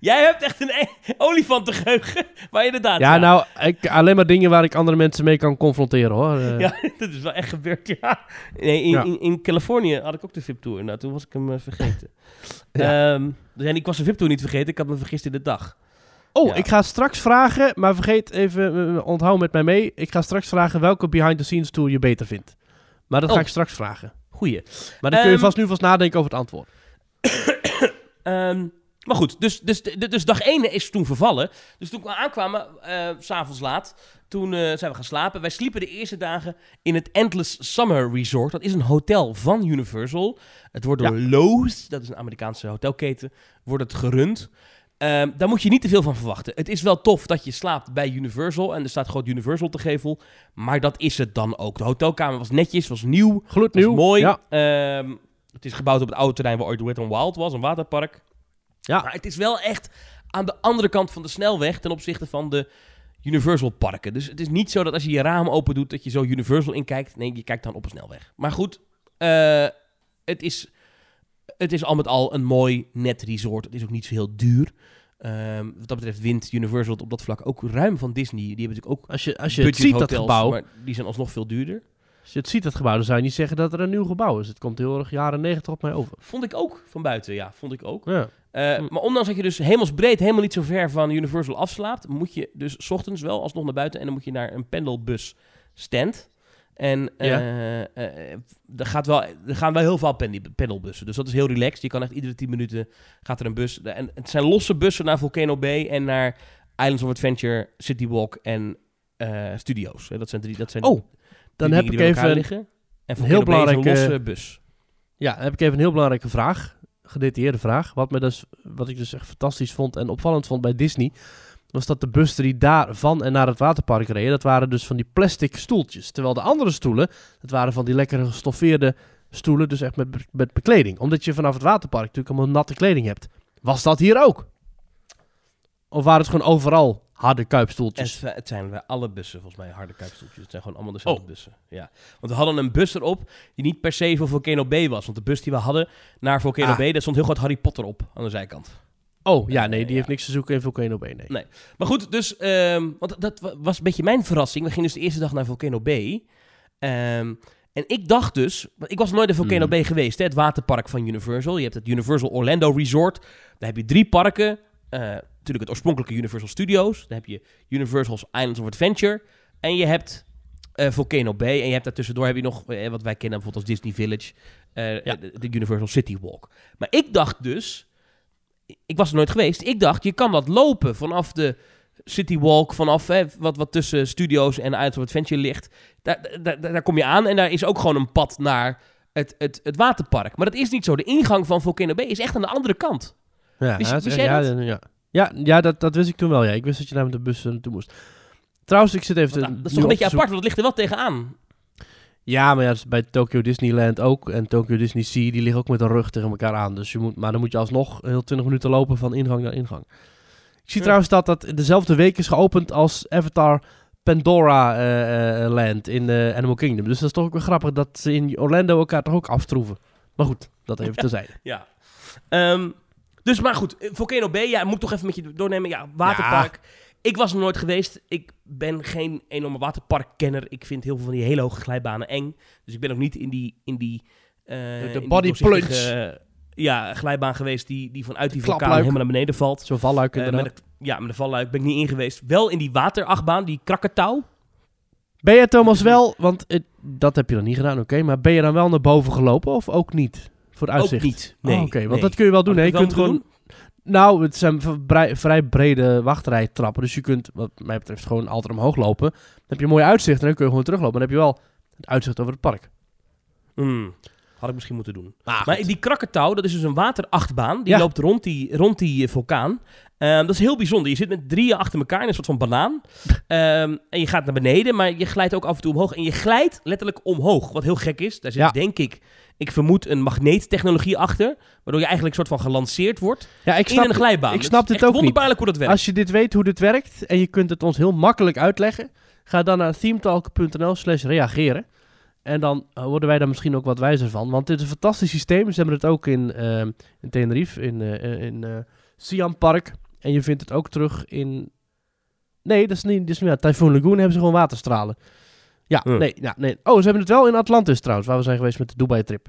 Jij hebt echt een e- olifantengeheugen. Maar inderdaad. Ja, nou, ik, alleen maar dingen waar ik andere mensen mee kan confronteren hoor. Eh, Ja, dat is wel echt gebeurd, ja. Nee, in, Ja. in, in Californië had ik ook de VIP-tour. Nou, toen was ik hem eh, vergeten. Ja. Ehm, dus en ik was de VIP-tour niet vergeten. Ik had me vergist in de dag. Oh, Ja. ik ga straks vragen, maar vergeet even, eh, onthoud met mij mee. Ik ga straks vragen welke behind-the-scenes tour je beter vindt. Maar dat ga Oh. ik straks vragen. Goeie. Maar dan kun je Ehm, vast nu vast nadenken over het antwoord. Ehm, maar goed, dus, dus, dus dag 1 is toen vervallen. Dus toen we aankwamen, eh, s s'avonds laat, toen eh, zijn we gaan slapen. Wij sliepen de eerste dagen in het Endless Summer Resort. Dat is een hotel van Universal. Het wordt door Lowe's, dat is een Amerikaanse hotelketen, wordt het gerund. Ehm, daar moet je niet te veel van verwachten. Het is wel tof dat je slaapt bij Universal en er staat gewoon Universal te gevel. Maar dat is het dan ook. De hotelkamer was netjes, was nieuw. Gloednieuw. Mooi. Ja. Ehm, het is gebouwd op het oude terrein waar ooit Wet n Wild was, een waterpark. Ja. Maar het is wel echt aan de andere kant van de snelweg ten opzichte van de Universal parken. Dus het is niet zo dat als je je raam open doet dat je zo Universal inkijkt. Nee, je kijkt dan op een snelweg. Maar goed, eh, het, is, het is al met al een mooi, net resort. Het is ook niet zo heel duur. Ehm, wat dat betreft wint Universal op dat vlak ook ruim van Disney. Die hebben natuurlijk ook Als je, als je het ziet, dat gebouw, maar die zijn alsnog veel duurder. als je het ziet, dat gebouw, dan zou je niet zeggen dat er een nieuw gebouw is. Het komt heel erg jaren 90 op mij over. Vond ik ook van buiten, ja, vond ik ook. Ja. Eh, Hm. Maar ondanks dat je dus hemelsbreed helemaal niet zo ver van Universal afslaapt, moet je dus 's ochtends wel alsnog naar buiten en dan moet je naar een pendelbus stand. En eh, Ja. eh, er, gaat wel, er gaan wel heel veel pendelbussen. Dus dat is heel relaxed. Je kan echt iedere 10 minuten gaat er een bus. En het zijn losse bussen naar Volcano Bay en naar Islands of Adventure, City Walk en eh, Studios. Dat zijn drie. Dat zijn Oh, dan heb ik even, liggen. En een heel is een belangrijke- losse bus. ja, dan heb ik even een heel belangrijke vraag. Gedetailleerde vraag. Wat, me dus, wat ik dus echt fantastisch vond en opvallend vond bij Disney. Was dat de bussen die daar van en naar het waterpark reden. Dat waren dus van die plastic stoeltjes. Terwijl de andere stoelen. Dat waren van die lekkere gestoffeerde stoelen. Dus echt met, met bekleding. Omdat je vanaf het waterpark natuurlijk allemaal natte kleding hebt. Was dat hier ook? Of waren het gewoon overal harde kuipstoeltjes? Het, het zijn bij alle bussen volgens mij harde kuipstoeltjes. Het zijn gewoon allemaal dezelfde Oh. bussen. Ja. Want we hadden een bus erop die niet per se voor Volcano Bay was. Want de bus die we hadden naar Volcano Ah. Bay, daar stond heel groot Harry Potter op aan de zijkant. Oh, ja, nee, die heeft niks te zoeken in Volcano Bay, nee. Nee. Maar goed, dus, ehm, want dat wa- was een beetje mijn verrassing. We gingen dus de eerste dag naar Volcano Bay. Ehm, en ik dacht dus, want ik was nooit in Volcano Hmm. Bay geweest, hè, het waterpark van Universal. Je hebt het Universal Orlando Resort. Daar heb je drie parken. Eh, natuurlijk het oorspronkelijke Universal Studios. Dan heb je Universal's Islands of Adventure. En je hebt eh, Volcano Bay. En je hebt daartussendoor heb je nog, eh, wat wij kennen bijvoorbeeld als Disney Village. Ja. de Universal City Walk. Maar ik dacht dus, ik was er nooit geweest. Ik dacht, je kan dat lopen vanaf de City Walk, vanaf hè, wat, wat tussen studios en Islands of Adventure ligt. Daar, daar, daar, kom je aan en daar is ook gewoon een pad naar het, het, het waterpark. Maar dat is niet zo. De ingang van Volcano Bay is echt aan de andere kant. Ja, Wist- dat- wist jij ja, dat? Ja, ja. ja, ja, dat, dat wist ik toen wel, ja. Ik wist dat je daar met de bus naartoe moest. Trouwens, ik zit even... Dat is toch een op beetje apart, want dat ligt er wel tegenaan. Ja, maar ja, is bij Tokyo Disneyland ook. En Tokyo Disney Sea, die liggen ook met de rug tegen elkaar aan. Dus je moet, maar dan moet je alsnog heel 20 minuten lopen van ingang naar ingang. Ik zie Ja. trouwens dat dat dezelfde week is geopend als Avatar Pandora eh, eh, Land in eh, Animal Kingdom. Dus dat is toch ook wel grappig dat ze in Orlando elkaar toch ook afstroeven. Maar goed, dat even terzijde. Ja. Ehm, dus, maar goed, eh, Volcano Bay, ja, moet ik toch even met je doornemen. Ja, waterpark. Ik was er nooit geweest. Ik ben geen enorme waterparkkenner. Ik vind heel veel van die hele hoge glijbanen eng. Dus ik ben ook niet in die... In die eh, die body doorzichtige, ja, glijbaan geweest die, die vanuit die vulkaan helemaal naar beneden valt. Zo'n valluik Eh, inderdaad. met de, ja, met de valluik ben ik niet in geweest. Wel in die waterachtbaan, die Krakatau. Ben je Thomas wel, want het- dat heb je dan niet gedaan, oké. maar ben je dan wel naar boven gelopen of ook niet? Voor het uitzicht? Ook niet. Nee, Oh, oké, want nee. dat kun je wel doen. Hè. Je kunt gewoon moeten Nou, het zijn vrij brede wachtrijtrappen. Dus je kunt, wat mij betreft, gewoon altijd omhoog lopen. Dan heb je een mooi uitzicht en dan kun je gewoon teruglopen. Dan heb je wel het uitzicht over het park. Hmm, had ik misschien moeten doen. Maar, Maar die Krakatau, dat is dus een waterachtbaan. Die Ja. loopt rond die, rond die eh, vulkaan. Ehm, dat is heel bijzonder. Je zit met drieën achter elkaar in een soort van banaan. Ehm, en je gaat naar beneden, maar je glijdt ook af en toe omhoog. En je glijdt letterlijk omhoog, wat heel gek is. Daar zit Ja. denk ik ik vermoed, een magneettechnologie achter. Waardoor je eigenlijk een soort van gelanceerd wordt Ja, ik in snap, een glijbaan. ik Het snap is dit ook niet. wonderbaarlijk hoe dat werkt. Als je dit weet hoe dit werkt en je kunt het ons heel makkelijk uitleggen, ga dan naar themetalk.nl slash reageren. En dan worden wij daar misschien ook wat wijzer van. Want dit is een fantastisch systeem. Ze hebben het ook in, eh, in Tenerife, in, eh, in eh Siam Park. En je vindt het ook terug in... Nee, dat is niet... Dat is, ja, Typhoon Lagoon hebben ze gewoon waterstralen. Ja, nee, ja, nee. Oh, ze hebben het wel in Atlantis trouwens, waar we zijn geweest met de Dubai-trip.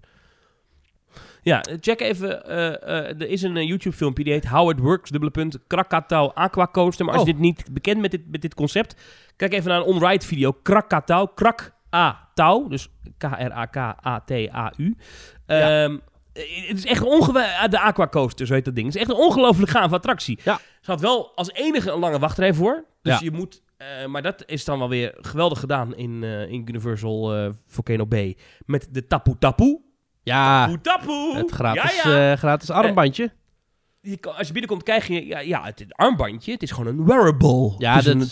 Ja, check even. eh, eh, er is een eh, YouTube-filmpje die heet How It Works, dubbele punt, Krakatau Aqua Coaster. Maar als je Oh. dit niet bekend met dit, met dit concept, kijk even naar een on-ride video. Krakatau, Krak-A-Tau, dus K-R-A-K-A-T-A-U. Ja. Ehm, eh, het is echt een ongewe- de Aqua Coaster, zo heet dat ding. Het is echt een ongelooflijk gave attractie. Ja. Ze had wel als enige een lange wachtrij voor. Dus Ja. je moet... eh, maar dat is dan wel weer geweldig gedaan in, eh, in Universal eh, Volcano Bay. Met de Tapu Tapu. Ja, Tapu Tapu. het gratis, Ja, ja. gratis armbandje. Je kan- als je binnenkomt krijg je... Ja, ja het armbandje. Het is gewoon een wearable. ja, het is een, is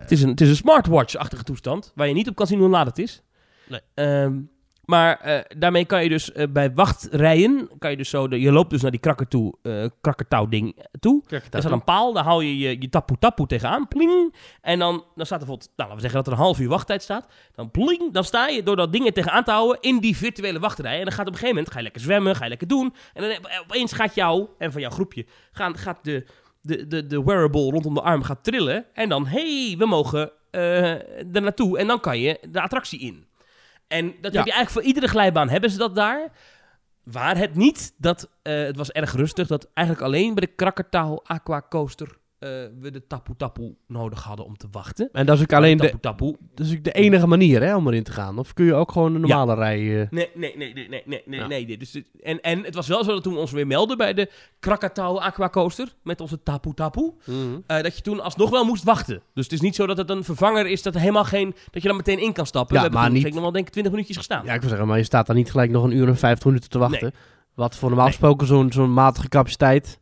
het is een, het is een smartwatch-achtige toestand. Waar je niet op kan zien hoe laat het is. Nee. Ehm, maar eh, daarmee kan je dus eh, bij wachtrijen... Kan je dus zo... De, je loopt dus naar die krakker toe, eh krakkertouw-ding toe. Er staat een paal, daar hou je je, je tapu tapu tegenaan, pling. En dan, dan staat er bijvoorbeeld, nou, laten we zeggen dat er een half uur wachttijd staat. Dan pling, dan sta je door dat ding er tegenaan te houden in die virtuele wachtrij. En dan gaat op een gegeven moment, ga je lekker zwemmen, ga je lekker doen. En dan op- opeens gaat jou, en van jouw groepje, gaan, gaat de, de, de, de wearable rondom de arm gaat trillen. En dan, hé, hey, we mogen er naartoe. En dan kan je de attractie in. En dat Ja. heb je eigenlijk voor iedere glijbaan, hebben ze dat daar. Waar het niet, dat, eh, het was erg rustig, dat eigenlijk alleen bij de Krakkertouw Aqua Coaster eh, we de Tapu Tapu nodig hadden om te wachten. En dat is ook alleen de, Tapu Tapu. dat is ook de enige manier hè, om erin te gaan. Of kun je ook gewoon een normale rij... eh, Nee, nee, nee, nee, nee, nee, nee. Ja. nee. Dus dit- en, en het was wel zo dat toen we ons weer melden bij de Krakatau Aqua Coaster met onze Tapu Tapu, eh, dat je toen alsnog wel moest wachten. Dus het is niet zo dat het een vervanger is dat er helemaal geen, dat je dan meteen in kan stappen. Ja, we hebben maar toen niet- nog wel denk ik 20 minuutjes gestaan. Ja, ik wil zeggen, maar je staat daar niet gelijk nog een uur en 50 minuten te wachten. Nee. Wat voor normaal Nee. gesproken zo'n zo'n matige capaciteit...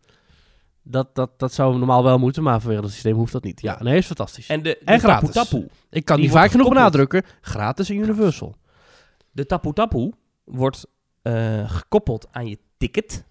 Dat, dat, dat zou normaal wel moeten, maar vanwege het systeem hoeft dat niet. Ja, nee, is fantastisch. En de, En gratis. Tapu, ik kan die vaak genoeg benadrukken. Gratis in Universal. De Tapu Tapu wordt eh, gekoppeld aan je ticket.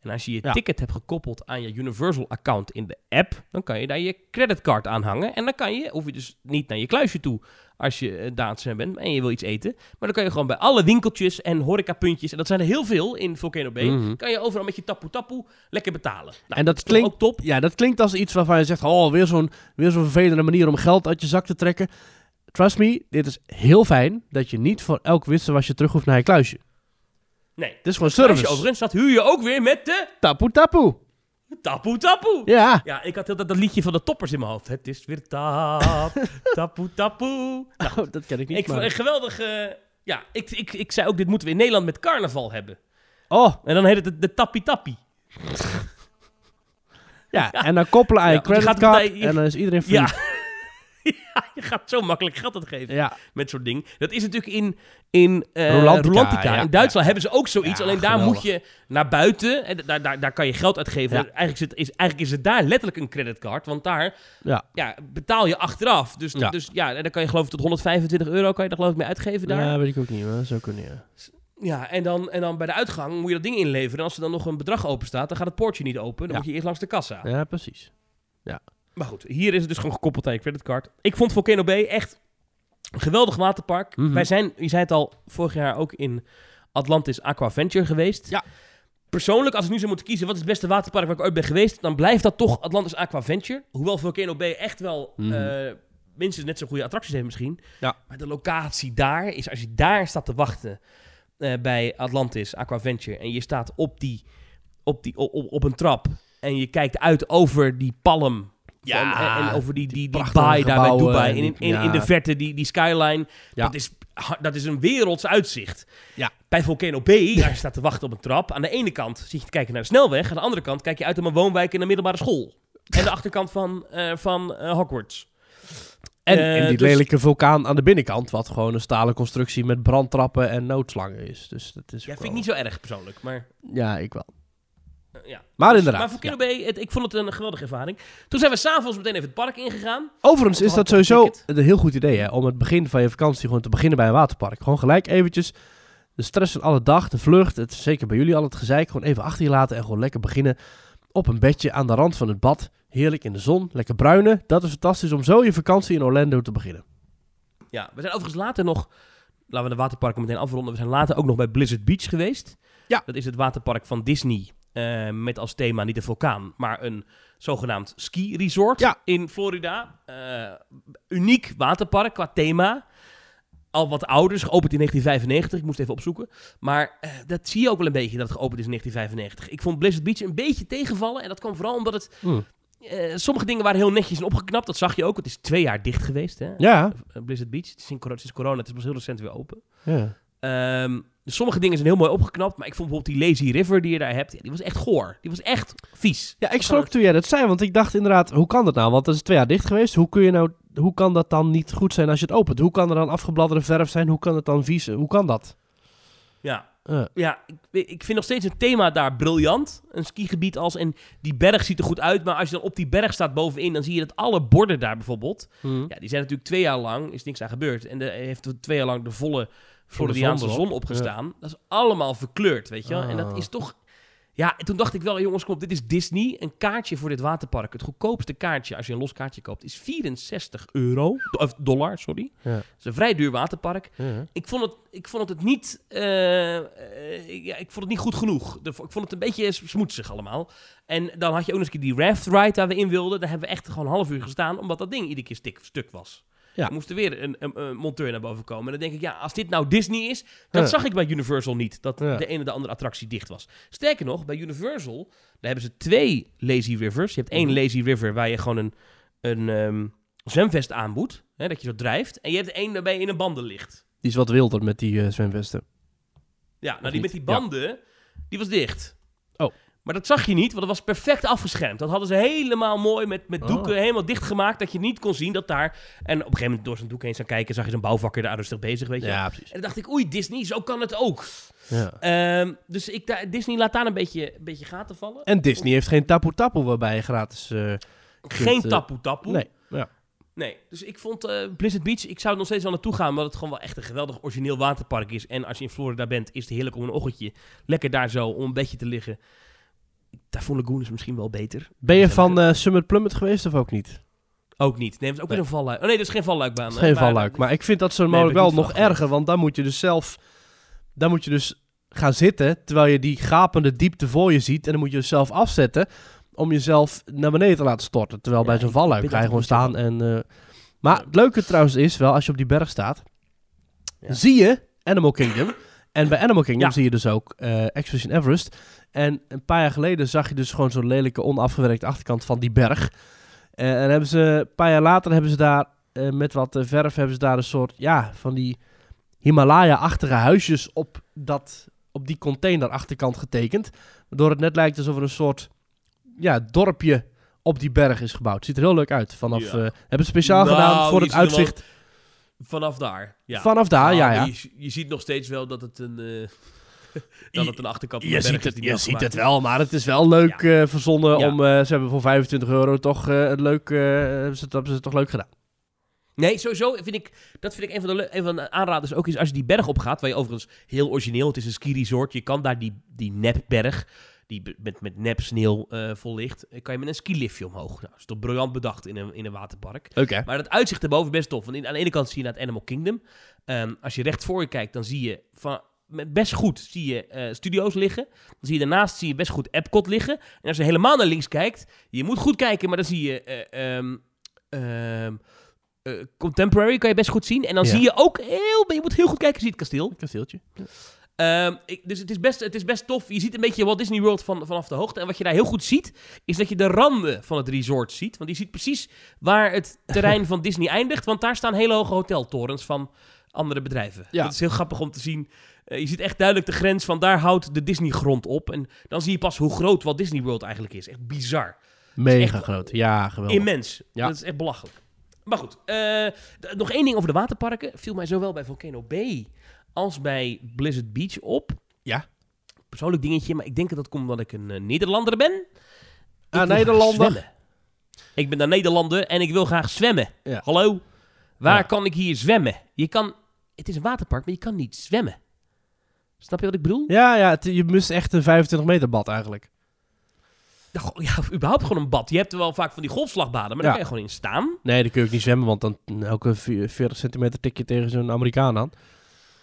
En als je je Ja. ticket hebt gekoppeld aan je Universal account in de app, dan kan je daar je creditcard aan hangen. En dan kan je, hoef je dus niet naar je kluisje toe als je uh, Daanse bent en je wil iets eten. Maar dan kan je gewoon bij alle winkeltjes en horecapuntjes, en dat zijn er heel veel in Volcano Bay, Mhm. kan je overal met je Tapu Tapu lekker betalen. Nou, En dat klinkt- ook top. Ja, dat klinkt als iets waarvan je zegt... Oh, weer zo'n weer zo'n vervelende manier om geld uit je zak te trekken. Trust me, dit is heel fijn dat je niet voor elk witsenwasje terug hoeft naar je kluisje. Nee. Het is gewoon service. overigens, dat huur je ook weer met de Tapu tapu. Tapu Tapu. Ja. Ja, ik had heel dat, dat liedje van de toppers in mijn hoofd. Het is weer tap, tapu tapu. Nou, dat ken ik niet. Ik vond een geweldige... Ja, ik, ik, ik zei ook, dit moeten we in Nederland met carnaval hebben. Oh, En dan heet het de, de Tappie Tappie. ja. En dan koppelen aan Ja, je creditcard en dan is iedereen vriend. ja, je gaat zo makkelijk geld uitgeven Ja. met zo'n ding. Dat is natuurlijk in, in eh, Rolantica, Rolantica. ja. In Duitsland hebben ze ook zoiets. Ja, alleen daar geweldig. moet je naar buiten. En daar, daar, daar kan je geld uitgeven. Ja. Eigenlijk, is eigenlijk is het daar letterlijk een creditcard. Want daar Ja. ja, betaal je achteraf. Dus Ja. dus ja, en dan kan je geloof ik tot 125 euro kan je daar geloof ik mee uitgeven daar. ja, weet ik ook niet. Maar dat zou kunnen, ja. Ja, en dan, en dan bij de uitgang moet je dat ding inleveren. En als er dan nog een bedrag open staat, dan gaat het poortje niet open. Dan Ja. moet je eerst langs de kassa. Ja, precies. Maar goed, hier is het dus gewoon gekoppeld aan je creditcard. Ik vond Volcano Bay echt een geweldig waterpark. Mhm. Wij zijn, je zei het al, vorig jaar ook in Atlantis Aquaventure geweest. Ja. Persoonlijk, als ik nu zou moeten kiezen wat is het beste waterpark waar ik ooit ben geweest, dan blijft dat toch Atlantis Aquaventure. Hoewel Volcano Bay echt wel Mhm. eh, minstens net zo goede attracties heeft misschien. Ja. Maar de locatie daar is, als je daar staat te wachten eh, bij Atlantis Aquaventure en je staat op, die, op, die, op, op een trap en je kijkt uit over die palm Ja, en, en over die, die, die, baai daar bij Dubai. en En in, in, in de verte die, die skyline. Ja. Dat, is, dat is een werelds uitzicht. Ja. Bij Volcano Bay, daar staat te wachten op een trap. Aan de ene kant zit je te kijken naar de snelweg. Aan de andere kant kijk je uit op een woonwijk in een middelbare school. En de achterkant van, eh, van eh, Hogwarts. En, en die dus- lelijke vulkaan aan de binnenkant, wat gewoon een stalen constructie met brandtrappen en noodslangen is. Dus dat is Ja, vind ik niet zo erg persoonlijk. Maar Ja, ik wel. Ja. Maar Dus- inderdaad. Maar Bay, het, ik vond het een geweldige ervaring. Toen zijn we s'avonds meteen even het park ingegaan. Overigens is dat sowieso een een heel goed idee, hè? Om het begin van je vakantie gewoon te beginnen bij een waterpark. Gewoon gelijk eventjes De stress van alle dag, de vlucht, het, zeker bij jullie al het gezeik, gewoon even achter je laten en gewoon lekker beginnen op een bedje aan de rand van het bad. Heerlijk in de zon, lekker bruinen. Dat is fantastisch om zo je vakantie in Orlando te beginnen. Ja, we zijn overigens later nog... Laten we de waterparken meteen afronden. We zijn later ook nog bij Blizzard Beach geweest. Ja. Dat is het waterpark van Disney. Eh, met als thema niet een vulkaan, maar een zogenaamd ski-resort Ja. in Florida. Eh, uniek waterpark qua thema. Al wat ouder, is geopend in 1995. Ik moest even opzoeken. Maar eh, dat zie je ook wel een beetje dat het geopend is in 1995. Ik vond Blizzard Beach een beetje tegenvallen. En dat kwam vooral omdat het... Hmm. sommige dingen waren heel netjes en opgeknapt. Dat zag je ook. Het is twee jaar dicht geweest, hè? Ja. Blizzard Beach. Het is sinds corona, sinds corona, het is pas heel recent weer open. ja. Ehm, dus sommige dingen zijn heel mooi opgeknapt. Maar ik vond bijvoorbeeld die Lazy River die je daar hebt. ja, die was echt goor. Die was echt vies. Ja, ik schrok toen jij dat zei, want ik dacht inderdaad, hoe kan dat nou? Want dat is twee jaar dicht geweest. Hoe kun je nou, hoe kan dat dan niet goed zijn als je het opent? Hoe kan er dan afgebladderde verf zijn? Hoe kan het dan vies? Hoe kan dat? Ja, Eh, ja ik, ik vind nog steeds het thema daar briljant. Een skigebied als... En die berg ziet er goed uit. Maar als je dan op die berg staat bovenin... dan zie je dat alle borden daar bijvoorbeeld... hm. Ja, die zijn natuurlijk twee jaar lang... is niks aan gebeurd. En er heeft twee jaar lang de volle Floridiaanse zon zon, opgestaan. Dat is allemaal verkleurd, weet je wel. En dat Ah. is toch... Ja, en toen dacht ik wel, jongens, kom op, dit is Disney. Een kaartje voor dit waterpark. Het goedkoopste kaartje, als je een los kaartje koopt, is 64 euro. Of dollar, sorry. Ja. Het is een vrij duur waterpark. Ja. Ik vond het, ik vond het niet... eh, eh, ja, ik vond het niet goed genoeg. De- Ik vond het een beetje smoetsig allemaal. En dan had je ook nog eens die raft ride waar we in wilden. Daar hebben we echt gewoon een half uur gestaan, omdat dat ding iedere keer stik, stuk was. Ja. Er moest er weer een, een, een monteur naar boven komen. En dan denk ik, ja, als dit nou Disney is... Dat Ja. zag ik bij Universal niet, dat Ja. de ene of de andere attractie dicht was. Sterker nog, bij Universal, daar hebben ze twee lazy rivers. Je hebt één Mhm. lazy river waar je gewoon een, een ehm, zwemvest aanboet. Hè, dat je zo drijft. En je hebt één waarbij je in een banden ligt. Die is wat wilder met die eh, zwemvesten. Ja, nou Of die niet? met die banden, die was dicht. Oh. Maar dat zag je niet, want dat was perfect afgeschermd. Dat hadden ze helemaal mooi met, met Oh. doeken helemaal dichtgemaakt, dat je niet kon zien dat daar... En op een gegeven moment door zijn doek heen zou kijken, zag je zo'n bouwvakker daar rustig bezig, weet je. Ja, precies. En dan dacht ik, oei, Disney, zo kan het ook. Ja. Ehm, dus ik, Disney laat daar een beetje, een beetje gaten vallen. En Disney heeft geen tapu tapu waarbij je gratis... eh, Geen kunt, eh, tapoe. nee, ja. Nee, dus ik vond eh, Blizzard Beach, ik zou er nog steeds wel naartoe gaan, omdat het gewoon wel echt een geweldig origineel waterpark is. En als je in Florida bent, is het heerlijk om een ochtendje lekker daar zo om een bedje te liggen. Typhoon Lagoon is misschien wel beter. Ben je van eh, Summit Plummet geweest of ook niet? Ook niet. Nee, dat is ook Nee. weer een valluik. Oh nee, dat is geen valluikbaan. Dat is hè, geen valluik. Maar ik vind dat zo mogelijk wel nog erger. Want dan moet je dus zelf... Dan moet je dus gaan zitten, terwijl je die gapende diepte voor je ziet. En dan moet je jezelf afzetten om jezelf naar beneden te laten storten. Terwijl Ja, bij zo'n ik valluik ga je gewoon staan en... eh, maar het leuke trouwens is wel, als je op die berg staat, Ja. zie je Animal Kingdom. En bij Animal Kingdom Ja. zie je dus ook eh Expedition Everest. En een paar jaar geleden zag je dus gewoon zo'n lelijke, onafgewerkte achterkant van die berg. Eh, en hebben ze, een paar jaar later hebben ze daar eh, met wat verf hebben ze daar een soort, ja, van die Himalaya-achtige huisjes op, dat, op die container achterkant getekend. Waardoor het net lijkt alsof er een soort, ja, dorpje op die berg is gebouwd. Ziet er heel leuk uit. Vanaf, Ja. hebben ze speciaal Nou, gedaan voor je het uitzicht Vanaf daar. Ja. vanaf daar, Nou, ja, ja. Je, je ziet nog steeds wel dat het een, eh, dat het een achterkant Je ziet het, je ziet het wel, maar het is wel leuk eh, verzonnen Ja. om... eh, ze hebben voor 25 euro toch het leuk... hebben, ze, hebben ze het toch leuk gedaan. Nee, sowieso vind ik, dat vind ik een van de, een van de aanraders ook is als je die berg opgaat, waar je overigens heel origineel, het is een ski resort, je kan daar die, die nepberg, die met, met nep sneeuw eh, vol ligt, eh, kan je met een skiliftje omhoog. Nou, dat is toch briljant bedacht in een, in een waterpark. Hè? Maar het uitzicht erboven is best tof. Want aan de ene kant zie je naar het Animal Kingdom. Ehm, als je recht voor je kijkt, dan zie je van, best goed zie je eh, studio's liggen. Dan zie je daarnaast zie je best goed Epcot liggen. En als je helemaal naar links kijkt, je moet goed kijken, maar dan zie je eh, ehm, ehm, eh, Contemporary kan je best goed zien. En dan Ja. zie je ook heel, je moet heel goed kijken, zie je het kasteel. Kasteeltje. Ehm, ik, dus het is, best, het is best tof. Je ziet een beetje Walt Disney World van, vanaf de hoogte. En wat je daar heel goed ziet, is dat je de randen van het resort ziet. Want je ziet precies waar het terrein van Disney eindigt. Want daar staan hele hoge hoteltorens van andere bedrijven. Ja. Dat is heel grappig om te zien. Eh, je ziet echt duidelijk de grens van daar houdt de Disney-grond op. En dan zie je pas hoe groot Walt Disney World eigenlijk is. Echt bizar. Mega echt- groot. Ja, geweldig. Immens. Ja. Dat is echt belachelijk. Maar goed, eh, nog één ding over de waterparken. Viel mij zowel bij Volcano Bay als bij Blizzard Beach op. Ja. Persoonlijk dingetje, maar ik denk dat dat komt omdat ik een eh, Nederlander ben. Ik Ah, Nederlander. Ik ben een Nederlander en ik wil graag zwemmen. Ja. Hallo? Waar Ja. kan ik hier zwemmen? Je kan... Het is een waterpark, maar je kan niet zwemmen. Snap je wat ik bedoel? Ja, ja het- je mist echt een 25 meter bad eigenlijk. Ja, of überhaupt gewoon een bad. Je hebt er wel vaak van die golfslagbaden, maar Ja. daar kan je gewoon in staan. Nee, dan kun je ook niet zwemmen, want dan elke vi- 40 centimeter tik je tegen zo'n Amerikaan aan.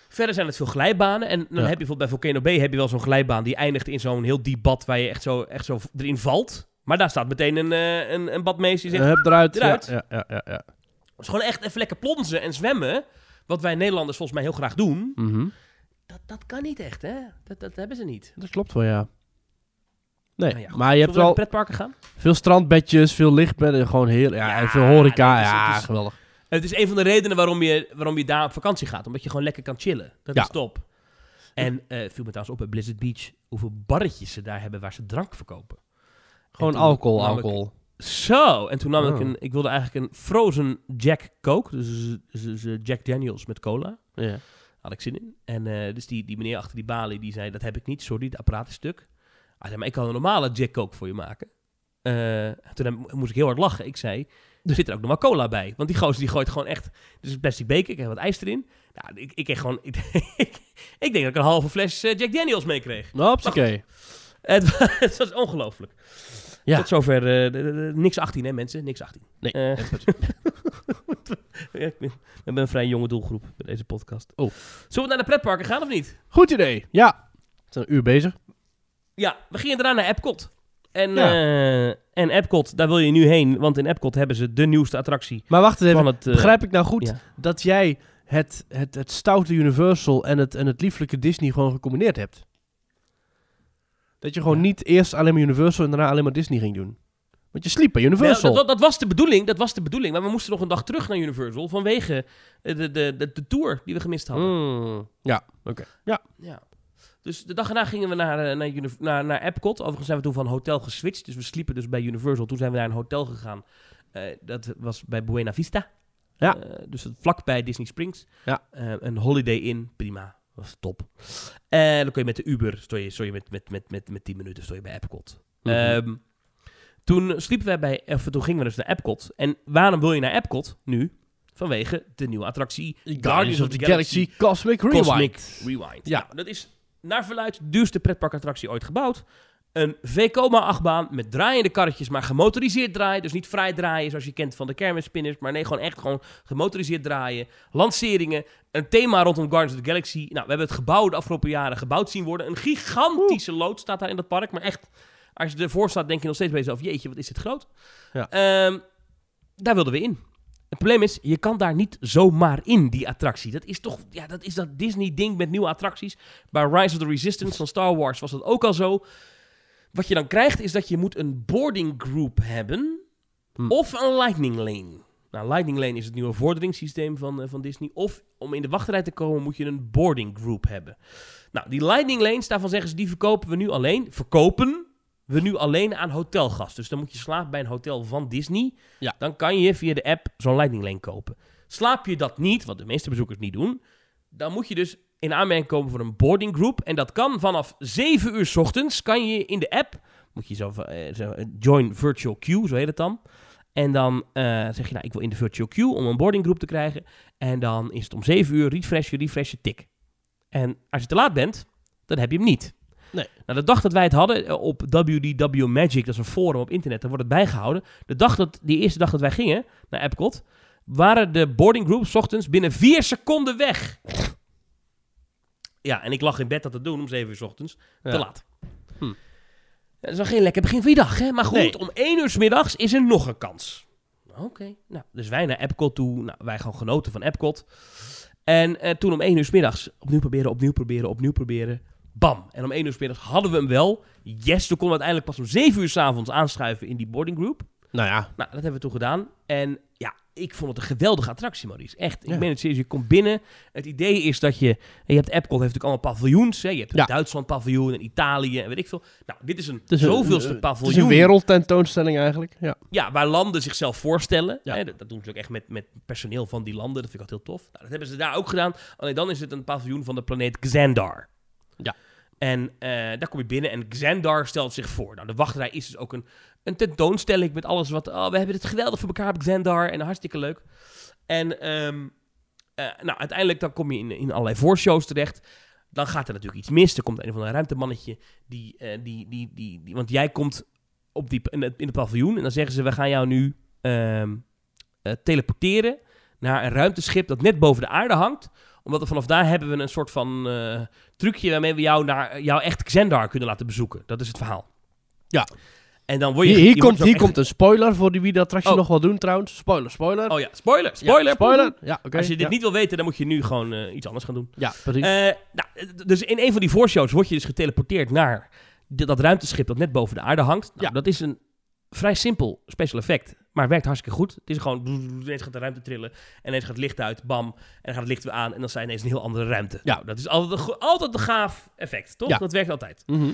Verder zijn het veel glijbanen. En dan Ja. heb je bijvoorbeeld bij Volcano Bay heb je wel zo'n glijbaan die eindigt in zo'n heel diep bad waar je echt zo, echt zo erin valt. Maar daar staat meteen een, eh, een, een badmeester die zegt, Hup, eruit. eruit. Ja, ja, ja, ja. gewoon echt even lekker plonzen en zwemmen. Wat wij Nederlanders volgens mij heel graag doen. Mhm. Dat, dat kan niet echt, hè? Dat, dat hebben ze niet. Dat klopt wel, ja. Nee, Nou ja, maar je hebt wel pretparken gaan? veel strandbedjes, veel lichtbedden, gewoon heel... Ja, en veel horeca. ja, is- geweldig. Het is een van de redenen waarom je, waarom je daar op vakantie gaat. Omdat je gewoon lekker kan chillen. Dat Ja. is top. En eh viel me trouwens op bij Blizzard Beach hoeveel barretjes ze daar hebben waar ze drank verkopen. Gewoon alcohol, ik- alcohol. Zo, en toen nam ik Oh. een... Ik wilde eigenlijk een frozen Jack Coke. Dus, dus, dus, eh, Jack Daniels met cola. Ja. Had ik zin in. En eh, dus die, die meneer achter die balie, die zei... Dat heb ik niet, sorry, het apparaat is stuk. Hij zei, maar ik kan een normale Jack Coke voor je maken. Eh, toen moest ik heel hard lachen. Ik zei, er zit er ook nog maar cola bij. Want die gozer die gooit gewoon echt... Dus een plastic beker, ik heb wat ijs erin. Nou, ik, ik kreeg gewoon... Ik, ik denk dat ik een halve fles eh, Jack Daniels meekreeg. Hopsakee. Het, wa- het was ongelooflijk. Ja. Tot zover eh, de- de- de- niks 18, hè mensen? Niks 18. Nee. Eh, ja, ik ben, ik ben een vrij jonge doelgroep bij deze podcast. Oh. Zullen we naar de pretparken gaan of niet? Goed idee. Ja. We zijn een uur bezig. Ja, we gingen daarna naar Epcot. En, Ja. En Epcot, daar wil je nu heen. Want in Epcot hebben ze de nieuwste attractie Maar wacht even. van het... eh, Begrijp ik nou goed ja. dat jij het, het, het stoute Universal en het, en het lieflijke Disney gewoon gecombineerd hebt? Dat je gewoon Ja. niet eerst alleen maar Universal en daarna alleen maar Disney ging doen. Want je sliep bij Universal. dat, dat, dat was de bedoeling, dat was de bedoeling. Maar we moesten nog een dag terug naar Universal vanwege eh, de, de, de, de tour die we gemist hadden. Mm, ja, oké. Ja. Ja. Dus de dag erna gingen we naar, eh, naar, naar, naar Epcot. Overigens zijn we toen van hotel geswitcht. Dus we sliepen dus bij Universal. Toen zijn we naar een hotel gegaan. Eh, dat was bij Buena Vista. Ja. Eh, dus vlakbij Disney Springs. Ja. Een Holiday Inn, prima. Was top. En dan kun je met de Uber, stoor je, je met, met, met, met, met 10 minuten stoor je bij Epcot. Mhm. Ehm, toen sliepen wij bij, of toen gingen we dus naar Epcot. En waarom wil je naar Epcot nu? Vanwege de nieuwe attractie Guardians of the Galaxy Cosmic Rewind. Cosmic Rewind. Ja. Nou, dat is naar verluid de duurste pretparkattractie ooit gebouwd. Een V-coma-achtbaan met draaiende karretjes, maar gemotoriseerd draaien. Dus niet vrij draaien zoals je kent van de kermisspinners. Maar nee, gewoon echt gewoon gemotoriseerd draaien. Lanceringen, een thema rondom Guardians of the Galaxy. Nou, we hebben het gebouw de afgelopen jaren gebouwd zien worden. Een gigantische lood staat daar in dat park. Maar echt, als je ervoor staat, denk je nog steeds bij jezelf... Jeetje, wat is dit groot. Ja. Ehm, daar wilden we in. Het probleem is, je kan daar niet zomaar in, die attractie. Dat is toch, ja, dat is dat Disney-ding met nieuwe attracties. Bij Rise of the Resistance van Star Wars was dat ook al zo. Wat je dan krijgt, is dat je moet een boarding group hebben. Hm. Of een lightning lane. Nou, lightning lane is het nieuwe vorderingssysteem van, eh, van Disney. Of om in de wachtrij te komen, moet je een boarding group hebben. Nou, die lightning lanes, daarvan zeggen ze, die verkopen we nu alleen. Verkopen we nu alleen aan hotelgasten. Dus dan moet je slapen bij een hotel van Disney. Ja. Dan kan je via de app zo'n lightning lane kopen. Slaap je dat niet, wat de meeste bezoekers niet doen, dan moet je dus in aanmerking komen voor een boarding group. En dat kan vanaf 7 uur 's ochtends, kan je in de app, moet je zo, zo eh, join virtual queue, zo heet het dan. En dan eh, zeg je, nou, ik wil in de virtual queue om een boarding group te krijgen. En dan is het om 7 uur, refresh je, refresh je, tik. En als je te laat bent, dan heb je hem niet. Nee. Nou, de dag dat wij het hadden eh, op WDW Magic, dat is een forum op internet, daar wordt het bijgehouden. De dag dat, die eerste dag dat wij gingen naar Epcot, waren de boarding groups 's ochtends binnen 4 seconden weg. Ja, en ik lag in bed dat te doen om 7 uur 's ochtends. Te laat. Hm. Dat is wel geen lekker begin van je dag, hè? Maar goed, Nee. om 1 uur 's middags is er nog een kans. Oké, nou, dus wij naar Epcot toe. Nou, wij gewoon genoten van Epcot. En eh, toen om 1 uur 's middags opnieuw proberen, opnieuw proberen, opnieuw proberen. Bam. En om 1 uur 's middags hadden we hem wel. Yes, toen konden we uiteindelijk pas om 7 uur 's avonds aanschuiven in die boarding group. Nou ja, Nou, dat hebben we toen gedaan. En ja, ik vond het een geweldige attractie, Maurice. Echt, ik Ja. meen het serieus. Je komt binnen. Het idee is dat je... Je hebt Epcot, heeft natuurlijk allemaal paviljoens. Hè? Je hebt Ja. Duitsland paviljoen en Italië en weet ik veel. Nou, dit is een het is zoveelste een- Het paviljoen. is een wereldtentoonstelling eigenlijk. Ja. Ja, waar landen zichzelf voorstellen. Ja. Hè, dat, dat doen ze ook echt met, met personeel van die landen. Dat vind ik altijd heel tof. Nou, dat hebben ze daar ook gedaan. Alleen dan is het een paviljoen van de planeet Xandar. Ja. En eh, daar kom je binnen en Xandar stelt zich voor. Nou, de wachtrij is dus ook een, een tentoonstelling met alles wat... Oh, we hebben het geweldig voor elkaar Xandar en hartstikke leuk. En ehm, eh, nou, uiteindelijk dan kom je in, in allerlei voorshows terecht. dan gaat er natuurlijk iets mis. Er komt een of ander ruimtemannetje. Die, eh, die, die, die, die, want jij komt op die, in, het, paviljoen en dan zeggen ze: We gaan jou nu ehm, eh, teleporteren naar een ruimteschip dat net boven de aarde hangt. Omdat we vanaf daar hebben we een soort van eh, trucje waarmee we jou naar jouw echt Xandar kunnen laten bezoeken. Dat is het verhaal. Ja. En dan word je. Hier, hier je komt, dus hier ook komt een spoiler voor die wie de attractie Oh. nog wel doen trouwens. Spoiler, spoiler. Oh ja, spoiler, Ja, spoiler. spoiler. Ja, oké. Als je dit ja. niet wil weten, dan moet je nu gewoon eh, iets anders gaan doen. Ja, precies. Eh, nou, dus in een van die voorshows word je dus geteleporteerd naar dat ruimteschip dat net boven de aarde hangt. Nou, Ja. Dat is een vrij simpel special effect, maar het werkt hartstikke goed. Het is gewoon, ineens gaat de ruimte trillen, en ineens gaat het licht uit, bam, en dan gaat het licht weer aan, en dan zijn ineens een heel andere ruimte. Ja. Nou, dat is altijd een, altijd een gaaf effect, toch? Ja. Dat werkt altijd. Mhm.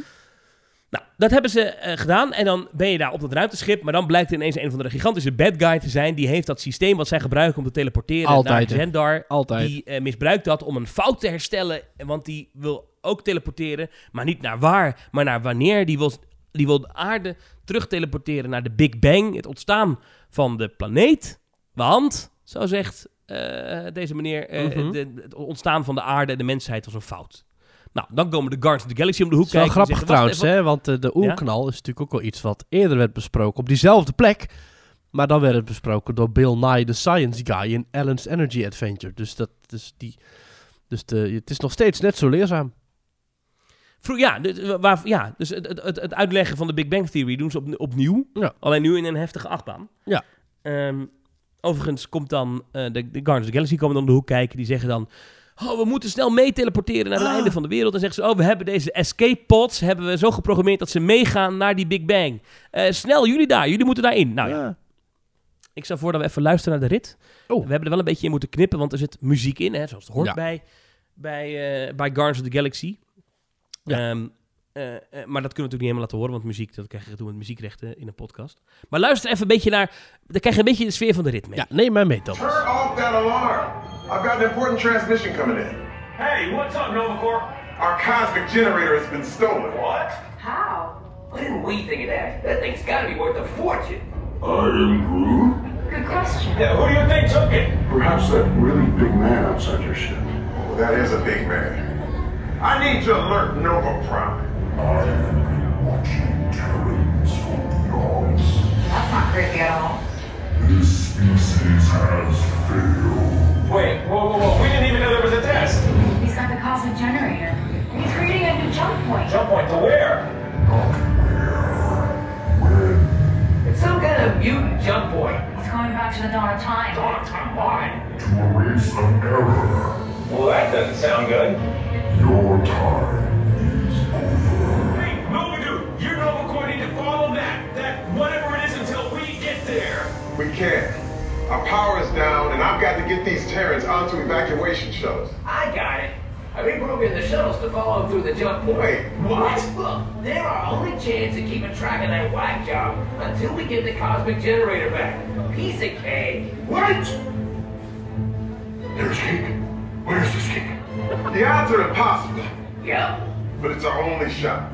Nou, dat hebben ze eh, gedaan. En dan ben je daar op dat ruimteschip. Maar dan blijkt er ineens een van de gigantische bad guy te zijn. Die heeft dat systeem wat zij gebruiken om te teleporteren Altijd, naar? Zendar. Altijd. Die eh, misbruikt dat om een fout te herstellen. Want die wil ook teleporteren. Maar niet naar waar, maar naar wanneer. Die wil, die wil de aarde terug teleporteren naar de Big Bang. Het ontstaan van de planeet. Want, zo zegt eh, deze meneer, eh, Mhm. de- het ontstaan van de aarde en de mensheid was een fout. Nou, dan komen de Guardians of the Galaxy om de hoek wel kijken. en grappig zeggen, trouwens, hè? Want eh, de oerknal is natuurlijk ook wel iets wat eerder werd besproken op diezelfde plek. Maar dan werd het besproken door Bill Nye, the Science Guy in Alan's Energy Adventure. Dus, dat, dus, die, dus de, het is nog steeds net zo leerzaam. Vroeg, ja, dus, waar, ja, dus het, het, het uitleggen van de Big Bang Theory doen ze op, opnieuw. Ja. Alleen nu in een heftige achtbaan. Ja. Ehm, overigens komt dan eh, de, de Guardians of the Galaxy komen dan om de hoek kijken. Die zeggen dan... Oh, we moeten snel mee teleporteren naar het Ah. einde van de wereld. Dan zeggen ze, oh, we hebben deze escape pods hebben we zo geprogrammeerd dat ze meegaan naar die Big Bang. Eh, snel, jullie daar, jullie moeten daarin. Nou ja, Ja. ik stel voor dat we even luisteren naar de rit. Oh. We hebben er wel een beetje in moeten knippen, want er zit muziek in, hè, zoals het hoort Ja. bij, bij, eh, bij Guardians of the Galaxy. Ja. Ehm, eh, eh, maar dat kunnen we natuurlijk niet helemaal laten horen, want muziek, dat krijg je doen met muziekrechten in een podcast. Maar luister even een beetje naar, dan krijg je een beetje de sfeer van de rit mee. ja, neem mij mee, Thomas. Turn off that alarm. I've got an important transmission coming in. Hey, what's up, Novacore? Our cosmic generator has been stolen. What? How? Why didn't we think of that? That thing's gotta be worth a fortune. I am Groot. Good question. Yeah, who do you think took it? Perhaps that really big man outside your ship. Well, that is a big man. I need to alert Nova Prime. I have been watching Terrans for eons. That's not creepy at all. This species has failed. Wait, whoa, whoa, whoa. We didn't even know there was a test. He's got the cosmic generator. He's creating a new jump point. Jump point to where? Not where, when. It's some kind of mutant jump point. He's going back to the dawn of time. Dawn of time. Why? To erase an error. Well, that doesn't sound good. Your time is over. Hey, Novadude, you and Novacore need to follow that, that whatever it is until we get there. We can't. Our power is down, and I've got to get these Terrans onto evacuation shuttles. I got it. I reprogrammed the shuttles to follow them through the jump point. Wait, what? Look, they're our only chance of keeping track of that whack job until we get the cosmic generator back. Piece of cake. What? There's cake. Where's this cake? The odds are impossible, Yep. but it's our only shot.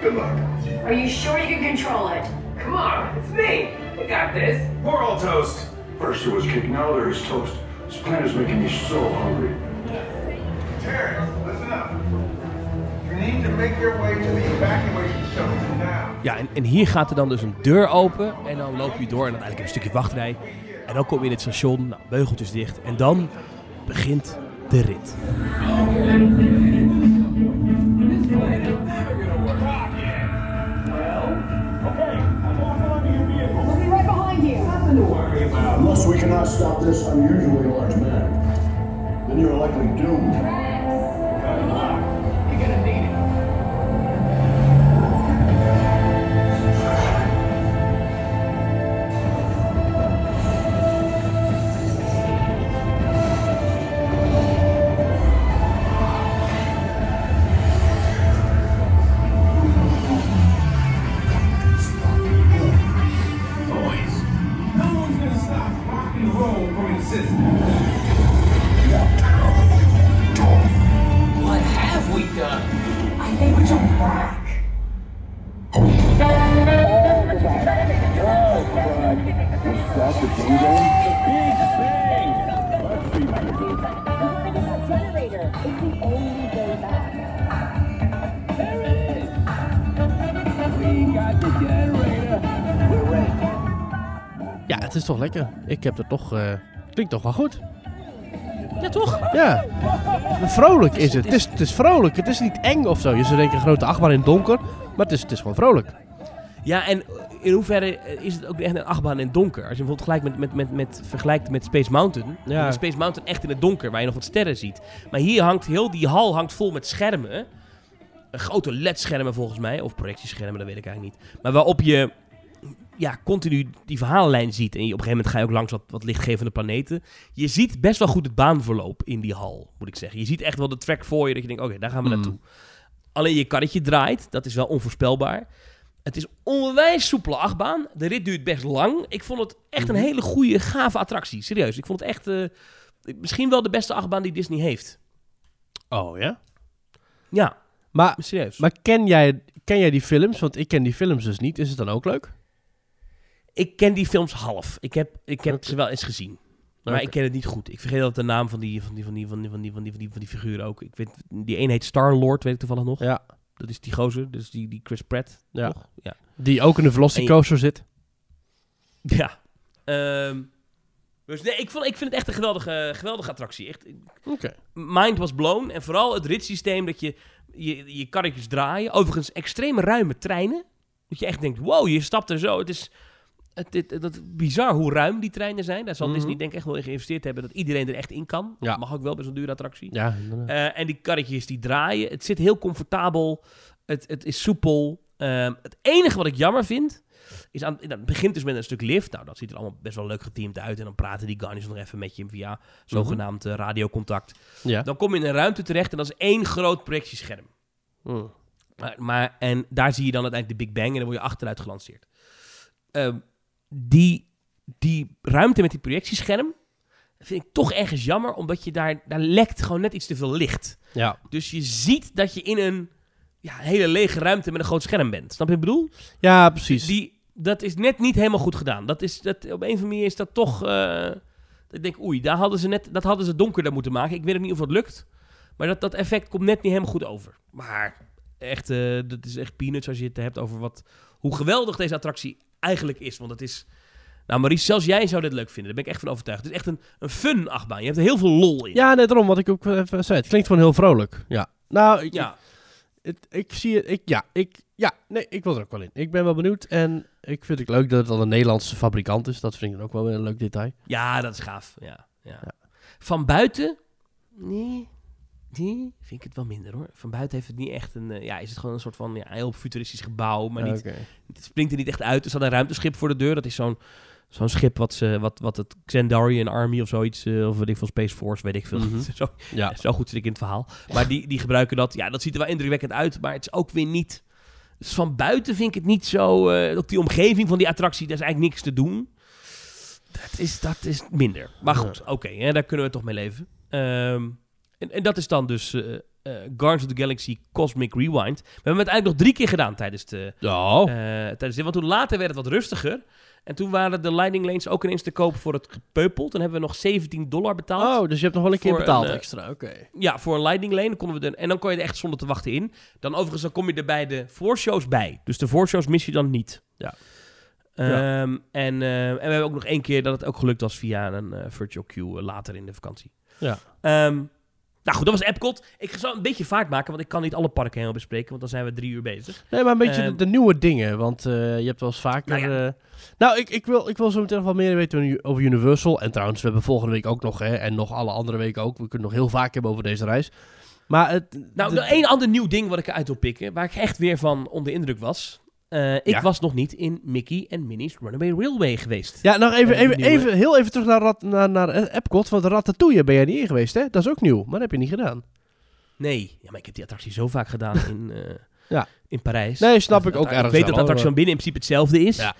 Good luck. Are you sure you can control it? Come on, it's me. I got this. We're all toast. First it was cake, now there is toast. This plan is making me so hungry. Terrans, listen up. You need to make your way to the evacuation now. Ja, en, en hier gaat er dan dus een deur open en dan loop je door en uiteindelijk een stukje wachtrij. En dan kom je in het station, nou, beugeltjes dicht en dan begint de rit. Unless we cannot stop this unusually large man, then you are likely doomed. Ja, het is toch lekker. Ik heb het toch... Uh, klinkt toch wel goed. Ja, toch? Ja. Vrolijk is het. Het is, het is vrolijk. Het is niet eng of zo. Je zou denken, grote achtbaan in het donker. Maar het is, het is gewoon vrolijk. Ja, en in hoeverre eh, is het ook echt een achtbaan in het donker? Als je bijvoorbeeld gelijk met, met, met, met, vergelijkt met Space Mountain. Ja. Space Mountain echt in het donker, waar je nog wat sterren ziet. Maar hier hangt heel die hal hangt vol met schermen. Een grote LED-schermen volgens mij. Of projectieschermen, dat weet ik eigenlijk niet. Maar waarop je ja, continu die verhaallijn ziet. En je, op een gegeven moment ga je ook langs wat, wat lichtgevende planeten. Je ziet best wel goed het baanverloop in die hal, moet ik zeggen. Je ziet echt wel de track voor je, dat je denkt, oké, daar gaan we Mm. naartoe. Alleen je karretje draait, dat is wel onvoorspelbaar. Het is onwijs soepele achtbaan. De rit duurt best lang. Ik vond het echt een hele goede, gave attractie. Serieus, ik vond het echt... eh, misschien wel de beste achtbaan die Disney heeft. Oh ja? Ja, Maar, serieus. maar ken, jij, ken jij die films? Want ik ken die films dus niet. Is het dan ook leuk? Ik ken die films half. Ik heb, ik heb ze wel eens gezien. Maar ik ken het niet goed. Ik vergeet altijd de naam van die, van die, van die, van die, van die, van die, van die, van die figuren ook. Ik weet, die een heet Star-Lord, weet ik toevallig nog. Ja. Dat is die gozer, dus die, die Chris Pratt. Ja. Toch? Ja. Die ook in de Velocicoaster zit. Ja. Ehm, dus nee, ik, vond, ik vind het echt een geweldige, geweldige attractie. Echt, Oké. mind was blown. En vooral het ritssysteem dat je, je je karretjes draaien. Overigens extreem ruime treinen. Dat je echt denkt, wow, je stapt er zo. Het is het, het, dat, bizar hoe ruim die treinen zijn. Daar zal Mhm. Disney denk ik echt wel in geïnvesteerd hebben dat iedereen er echt in kan. Ja. Mag ook wel bij zo'n dure attractie. Ja. Eh, en die karretjes die draaien. Het zit heel comfortabel. Het, het is soepel. Ehm, het enige wat ik jammer vind. Is aan, dat begint dus met een stuk lift. Nou, dat ziet er allemaal best wel leuk geteamd uit. En dan praten die Garnish nog even met je via zogenaamd eh, radiocontact. ja. Dan kom je in een ruimte terecht en dat is één groot projectiescherm. Mm. Maar, maar, en daar zie je dan uiteindelijk de Big Bang en dan word je achteruit gelanceerd. Ehm, die, die ruimte met die projectiescherm vind ik toch ergens jammer, omdat je daar, daar lekt gewoon net iets te veel licht. Ja. Dus je ziet dat je in een ja, hele lege ruimte met een groot scherm bent. Snap je wat ik bedoel? ja, precies. Die, dat is net niet helemaal goed gedaan. Dat is, dat, op een of andere manier is dat toch... eh, ik denk, oei, daar hadden ze net, dat hadden ze donkerder moeten maken. Ik weet ook niet of het lukt. Maar dat, dat effect komt net niet helemaal goed over. Maar echt, eh, dat is echt peanuts als je het hebt over wat, hoe geweldig deze attractie eigenlijk is. Want het is... Nou, Maurice, zelfs jij zou dit leuk vinden. Daar ben ik echt van overtuigd. Het is echt een, een fun achtbaan. Je hebt er heel veel lol in. Ja, net daarom wat ik ook even zei. Het klinkt gewoon heel vrolijk. Ja. Nou, ik, ja. het, ik zie het. Ik, ja, ik, ja, nee, ik wil er ook wel in. Ik ben wel benieuwd. En ik vind het leuk dat het al een Nederlandse fabrikant is. Dat vind ik ook wel een leuk detail. Ja, dat is gaaf. Ja, ja. Ja. Van buiten? Nee. Nee, vind ik het wel minder hoor. Van buiten heeft het niet echt een... eh, ja, is het gewoon een soort van ja, heel futuristisch gebouw. Maar niet, het springt er niet echt uit. Er staat een ruimteschip voor de deur. Dat is zo'n zo'n schip wat, ze, wat, wat het Xandarian Army of zoiets... eh, of weet ik veel, Space Force, weet ik veel. Mhm. zo, Ja. zo goed zit ik in het verhaal. Maar die, die gebruiken dat. Ja, dat ziet er wel indrukwekkend uit. Maar het is ook weer niet... Dus van buiten vind ik het niet zo... eh ook die omgeving van die attractie, daar is eigenlijk niks te doen. Dat is, dat is minder. Maar goed, oké, daar kunnen we toch mee leven. Ehm, en, en dat is dan dus eh, Guardians of the Galaxy Cosmic Rewind. We hebben het eigenlijk nog drie keer gedaan tijdens, de, Ja. eh, tijdens dit. Want toen later werd het wat rustiger. En toen waren de Lightning Lanes ook ineens te koop voor het gepeupeld. Toen hebben we nog 17 dollar betaald. Oh, dus je hebt nog wel een keer betaald een, extra. Oké. Ja, voor een Lightning Lane. Dan konden we er, en dan kon je er echt zonder te wachten in. Dan overigens dan kom je er bij de voorshows bij. Dus de voorshows mis je dan niet. Ja. Ehm, en, en we hebben ook nog één keer dat het ook gelukt was via een virtual queue later in de vakantie. Ja. Ehm, nou goed, dat was Epcot. Ik zal een beetje vaart maken, want ik kan niet alle parken helemaal bespreken, want dan zijn we drie uur bezig. Nee, maar een beetje Ehm, de, de nieuwe dingen. Want eh, je hebt wel eens vaker... Nou Nou, nou ik, ik, wil, ik wil zo meteen nog wel meer weten over Universal. En trouwens, we hebben volgende week ook nog... Hè, en nog alle andere weken ook. We kunnen nog heel vaak hebben over deze reis. Maar het... Nou, de- één ander nieuw ding wat ik eruit wil pikken, waar ik echt weer van onder de indruk was. Eh, ik Ja. was nog niet in Mickey en Minnie's Runaway Railway geweest. Ja, nog even, Eh, even, even, heel even terug naar, Rat- naar, naar eh, Epcot. Want Ratatouille ben jij niet in geweest, hè? Dat is ook nieuw. Maar dat heb je niet gedaan. Nee, ja, maar ik heb die attractie zo vaak gedaan in, Ja. in Parijs. Nee, snap Dat- ik ook ergens Ik weet dat de attractie van binnen in principe hetzelfde is. Ja.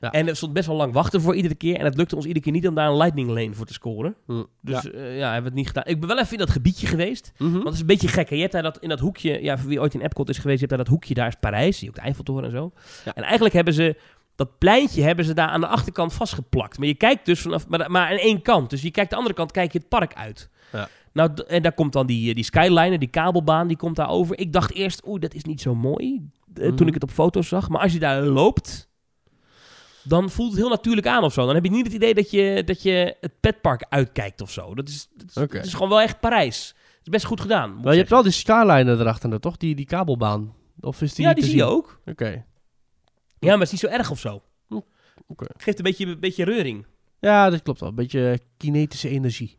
Ja. En er stond best wel lang wachten voor iedere keer. En het lukte ons iedere keer niet om daar een lightning lane voor te scoren. Hm, Dus ja. ja, ja hebben we het niet gedaan. Ik ben wel even in dat gebiedje geweest. Mhm. Want het is een beetje gek. Hè? Je hebt daar dat, in dat hoekje, ja, voor wie ooit in Epcot is geweest, je hebt daar dat hoekje, daar is Parijs. Je ook de Eiffeltoren en zo. Ja. En eigenlijk hebben ze, dat pleintje hebben ze daar aan de achterkant vastgeplakt. Maar je kijkt dus vanaf, maar, maar aan één kant. Dus je kijkt de andere kant, kijk je het park uit. Ja. Nou, en daar komt dan die, die skyliner, die kabelbaan, die komt daar over. Ik dacht eerst, oeh, dat is niet zo mooi, eh, Mhm. toen ik het op foto's zag. Maar als je daar loopt, dan voelt het heel natuurlijk aan of zo. Dan heb je niet het idee dat je, dat je het petpark uitkijkt of zo. Dat is, dat is, dat gewoon wel echt Parijs. Het is best goed gedaan. Maar je hebt wel die skyline erachter, toch? Die, die kabelbaan. Of is die Ja, die zie je ook. Oké. Ja, maar het is niet zo erg of zo. Oké. Geeft een beetje, een beetje reuring. Ja, dat klopt wel. Een beetje kinetische energie.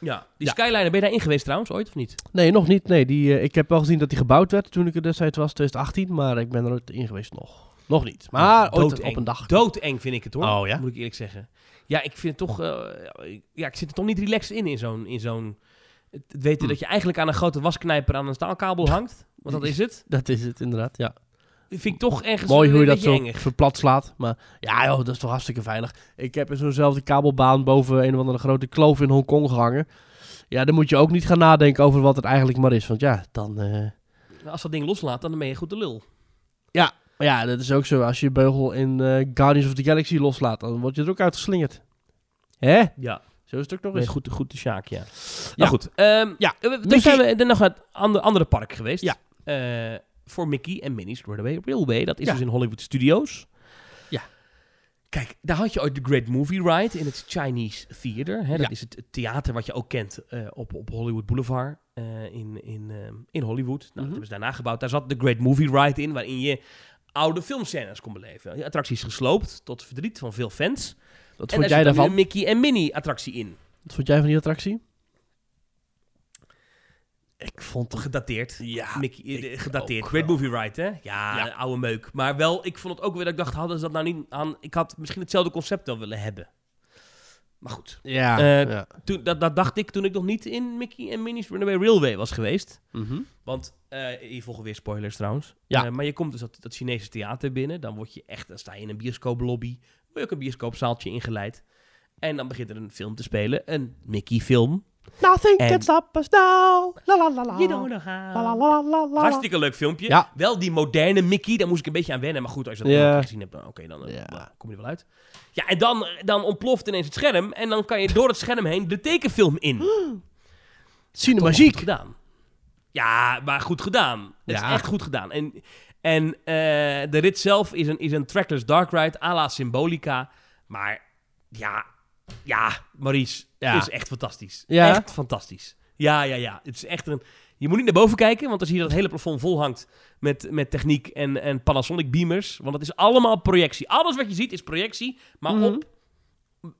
Ja. Die Ja. Skyliner, ben je daarin geweest trouwens, ooit of niet? Nee, nog niet. Nee, die, eh, ik heb wel gezien dat die gebouwd werd toen ik er destijds was, 2018. Maar ik ben er nooit in geweest nog. Nog niet. Maar ooit Doodeng. op een dag. Doodeng vind ik het hoor. Oh, ja? Moet ik eerlijk zeggen. Ja, ik vind het toch... eh, ja, ik zit er toch niet relaxed in, in zo'n... In zo'n het weten Hm. dat je eigenlijk aan een grote wasknijper aan een staalkabel hangt. Want dat is het. Dat is het inderdaad, ja. vind ik toch ergens Mooi een hoe je dat beetje zo engig. verplat slaat. Maar ja, joh, dat is toch hartstikke veilig. Ik heb in zo'nzelfde kabelbaan boven een of andere grote kloof in Hongkong gehangen. Ja, dan moet je ook niet gaan nadenken over wat het eigenlijk maar is. Want ja, dan... eh, Als dat ding loslaat, dan ben je goed de lul. Maar ja, dat is ook zo. Als je je beugel in eh, Guardians of the Galaxy loslaat, dan word je er ook uitgeslingerd. Hè? Ja, Zo is het ook nog eens. goed, goed de Sjaak, ja. Ja. Ja, goed. Ehm, Ja, Toen Mickey- zijn we er nog naar het andere, andere park geweest. Ja. Eh, voor Mickey en Minnie's Runaway Railway. Dat is Ja. dus in Hollywood Studios. Ja. Kijk, daar had je ooit de Great Movie Ride in het Chinese Theater. Hè? Dat Ja. is het, theater wat je ook kent eh, op, op Hollywood Boulevard in, in, ehm, in Hollywood. Nou, dat Mhm. hebben ze daarna gebouwd. Daar zat de Great Movie Ride in, waarin je oude filmscènes kon beleven. Die attractie is gesloopt, tot verdriet van veel fans. Wat en vond jij daarvan? een Mickey en Minnie attractie in. Wat vond jij van die attractie? Ik vond het... Gedateerd. Ja, Mickey, eh, ik gedateerd. Great wel. Movie Ride, hè? Ja, Ja. oude meuk. Maar wel, ik vond het ook weer dat ik dacht, hadden ze dat nou niet aan... Ik had misschien hetzelfde concept wel willen hebben. Maar goed, Ja. Eh, ja. toen, dat, dat dacht ik toen ik nog niet in Mickey en Minnie's Runaway Railway was geweest. Mhm. Want, eh, hier volgen weer spoilers trouwens. Ja. Eh, maar je komt dus dat, dat Chinese theater binnen. Dan word je echt, dan sta je in een bioscooplobby. Word je ook een bioscoopzaaltje ingeleid. En dan begint er een film te spelen. Een Mickey film. Nothing En- can stop us now. La la la la. You don't know La how. la la la la. Hartstikke leuk filmpje. Ja. Wel die moderne Mickey, daar moest ik een beetje aan wennen. Maar goed, als je dat niet gezien hebt, dan oké, dan kom je er wel uit. Ja, en dan, dan ontploft ineens het scherm. En dan kan je door het scherm heen de tekenfilm in. Cinemagiek. Goed gedaan. Ja, maar goed gedaan. Het Ja. is echt goed gedaan. En, en eh, de rit zelf is een, is een trackless dark ride à la Symbolica. Maar ja, ja, Maurice, Ja. is echt fantastisch. Ja? Echt fantastisch. Ja, ja, ja. Het is echt een... Je moet niet naar boven kijken, want dan zie je dat hele plafond vol hangt met, met techniek en, en Panasonic beamers. Want het is allemaal projectie. Alles wat je ziet is projectie, maar, Mhm. op,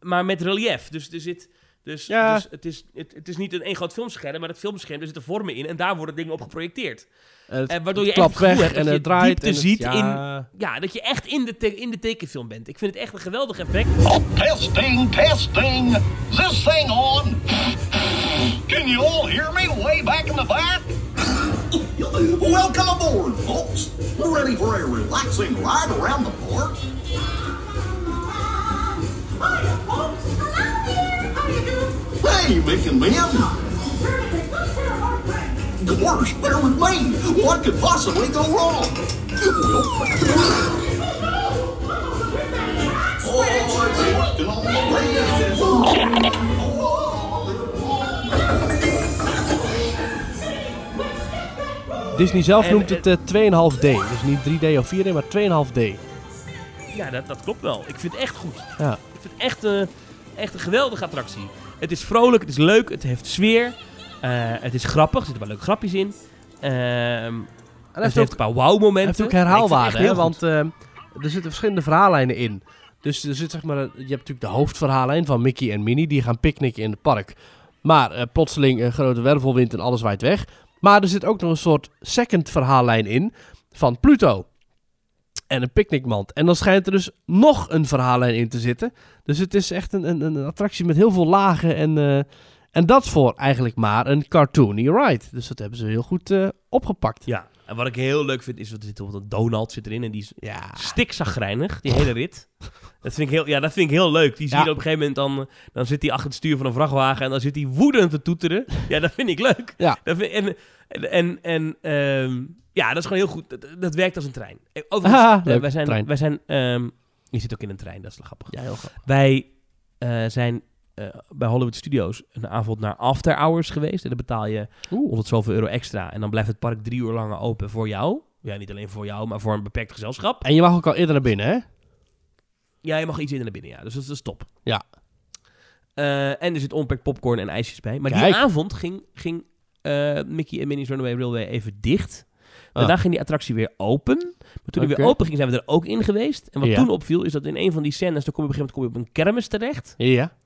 maar met relief. Dus er zit... Dus, Ja. dus het, is, het, het is niet een één groot filmscherm, maar het filmscherm, er zitten vormen in en daar worden dingen op geprojecteerd. Het En waardoor je klapt echt weg hebt en het draait. diepte en het- ziet ja. in- Ja, dat je echt in de, te- in de tekenfilm bent. Ik vind het echt een geweldig effect. Testing, testing. Is this thing on? Can you all hear me way back in the back? Welcome aboard, folks. We're ready for a relaxing ride around the park. Hiya, folks. Hey, Mick and Min. Very good. Let's get our friend. Gosh, bear with me. What could possibly go wrong? Oh, the. Disney zelf En- noemt het eh 2,5D. Dus niet 3D of 4D, maar 2,5D. Ja, dat, dat klopt wel. Ik vind het echt goed. Ja. Ik vind het echt, eh, echt een geweldige attractie. Het is vrolijk, het is leuk, het heeft sfeer. Eh, het is grappig, er zitten wel leuke grapjes in. Ehm En het heeft ook, een paar wow-momenten. hij heeft ook het herhaalwaarde, hè, want eh, er zitten verschillende verhaallijnen in. Dus er zit zeg maar, je hebt natuurlijk de hoofdverhaallijn van Mickey en Minnie, die gaan picknicken in het park. Maar eh, plotseling een grote wervelwind en alles waait weg. Maar er zit ook nog een soort second verhaallijn in van Pluto. En een picknickmand. En dan schijnt er dus nog een verhaallijn in te zitten. Dus het is echt een, een, een attractie met heel veel lagen. En, eh, en dat voor eigenlijk maar een cartoony ride. Dus dat hebben ze heel goed eh, opgepakt. Ja, en wat ik heel leuk vind is, dat er zit een Donald zit erin en die is Ja. stikzagrijnig, die hele rit. Dat vind ik heel, ja, dat vind ik heel leuk. Die zie je Ja. op een gegeven moment dan, dan zit hij achter het stuur van een vrachtwagen en dan zit hij woedend te toeteren. Ja, dat vind ik leuk. Ja. Dat vind, en en, en, en ehm, ja, dat is gewoon heel goed. Dat, dat werkt als een trein. Eh, Overigens, eh, leuk, wij zijn, trein. wij zijn ehm, je zit ook in een trein, dat is grappig. Ja, heel grappig. Wij eh, zijn eh, bij Hollywood Studios een avond naar After Hours geweest. En dan betaal je Oeh. 100 zoveel euro extra. En dan blijft het park drie uur langer open voor jou. Ja, niet alleen voor jou, maar voor een beperkt gezelschap. En je mag ook al eerder naar binnen, hè? Ja, je mag iets in naar binnen, ja. Dus dat is top. Ja. Eh, en er zit onbeperkt popcorn en ijsjes bij. Maar Kijk. die avond ging, ging eh, Mickey en Minnie's Runaway Railway even dicht. Daarna Ah. ging die attractie weer open. Maar toen die weer open ging, zijn we er ook in geweest. En wat Ja. toen opviel, is dat in een van die scènes... dan kom je op een gegeven moment kom je op een kermis terecht. Ja.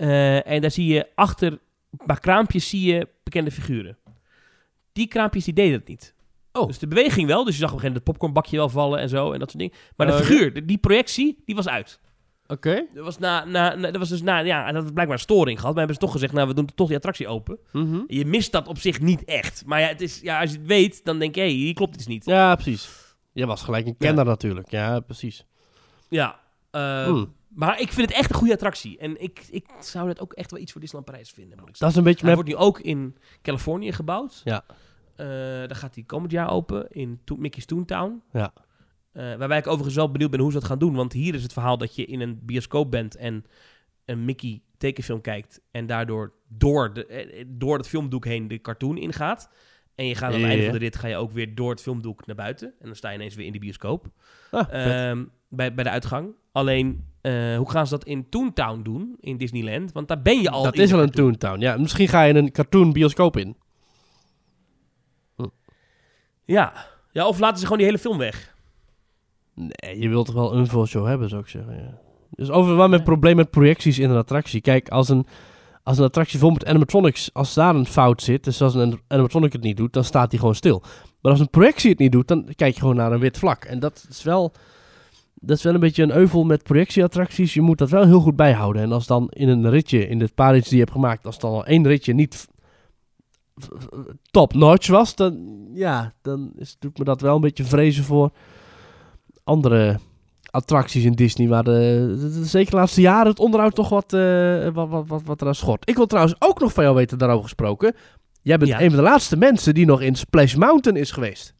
Eh, en daar zie je achter een paar kraampjes zie je bekende figuren. Die kraampjes die deden het niet. Oh. Dus de beweging wel. Dus je zag op een gegeven moment het popcornbakje wel vallen en zo en dat soort dingen. Maar de Oké. figuur, de- die projectie, die was uit. Oké. Dat was, na, na, na- dat was dus na, ja, dat had blijkbaar een storing gehad. Maar hebben ze toch gezegd, nou, we doen toch die attractie open. Mhm. Je mist dat op zich niet echt. Maar ja, het is, ja als je het weet, dan denk je, hé, hier klopt iets niet. Ja, precies. Je was gelijk een kenner natuurlijk. Ja, precies. Ja. eh, Hmm. Maar ik vind het echt een goede attractie. En ik, ik zou dat ook echt wel iets voor Disneyland Parijs vinden, moet ik zeggen. Dat is een beetje Hij wordt nu ook in Californië gebouwd. Ja. Eh, daar gaat hij komend jaar open in To- Mickey's Toontown. Ja. Eh, waarbij ik overigens wel benieuwd ben hoe ze dat gaan doen. Want hier is het verhaal dat je in een bioscoop bent en een Mickey tekenfilm kijkt. En daardoor door, de, eh, door het filmdoek heen de cartoon ingaat. En je gaat aan het Ja. einde van de rit ga je ook weer door het filmdoek naar buiten. En dan sta je ineens weer in de bioscoop. Ah. Ehm, bij, bij de uitgang. Alleen, eh, hoe gaan ze dat in Toontown doen, in Disneyland? Want daar ben je al dat in is wel een. Toontown. Ja, misschien ga je een cartoon bioscoop in. Ja. ja, of laten ze gewoon die hele film weg. Nee, je wilt toch wel een voorshow hebben, zou ik zeggen. Ja. Dus over waar mijn probleem met projecties in een attractie. Kijk, als een, als een attractie vol met animatronics, als daar een fout zit, dus als een animatronic het niet doet, dan staat die gewoon stil. Maar als een projectie het niet doet, dan kijk je gewoon naar een wit vlak. En dat is wel, dat is wel een beetje een euvel met projectieattracties. Je moet dat wel heel goed bijhouden. En als dan in een ritje, in de paar ritjes die je hebt gemaakt, als dan al één ritje niet f- f- top notch was, dan, ja, dan doet me dat wel een beetje vrezen voor andere attracties in Disney, de, de- zeker de laatste jaren het onderhoud toch wat, eh wat, wat, wat, wat eraan schort. Ik wil trouwens ook nog van jou weten, daarover gesproken. Jij bent Ja. een van de laatste mensen die nog in Splash Mountain is geweest.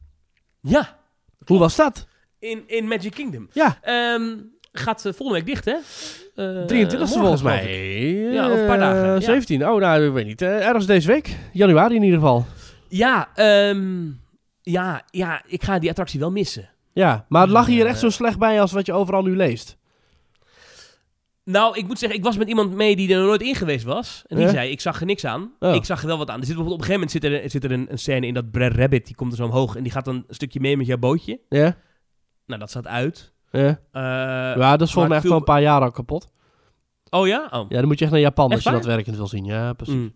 Ja, Hoe was dat? in, in Magic Kingdom. Ja, Ehm, gaat eh, volgende week dicht, hè? Eh, 23 morgen, volgens geloof mij. Ja, over een paar dagen, Eh, ja. 17. Oh, nou, ik weet niet. Eh, ergens deze week. Januari in ieder geval. Ja, ehm, ja, ja, ik ga die attractie wel missen. Ja, maar het lag hier Eh. echt zo slecht bij als wat je overal nu leest. Nou, ik moet zeggen, ik was met iemand mee die er nog nooit in geweest was. En die Ja? zei, ik zag er niks aan. Oh. Ik zag er wel wat aan. Er zit bijvoorbeeld op een gegeven moment zit er, zit er een, een scène in dat Brer Rabbit, die komt er zo omhoog en die gaat dan een stukje mee met jouw bootje. Ja? Nou, dat staat uit. Ja, Eh, ja dat is volgens mij echt wel een paar jaar al kapot. Oh ja? Oh. Ja, dan moet je echt naar Japan als je dat werkend wil zien. Ja, precies. Mm.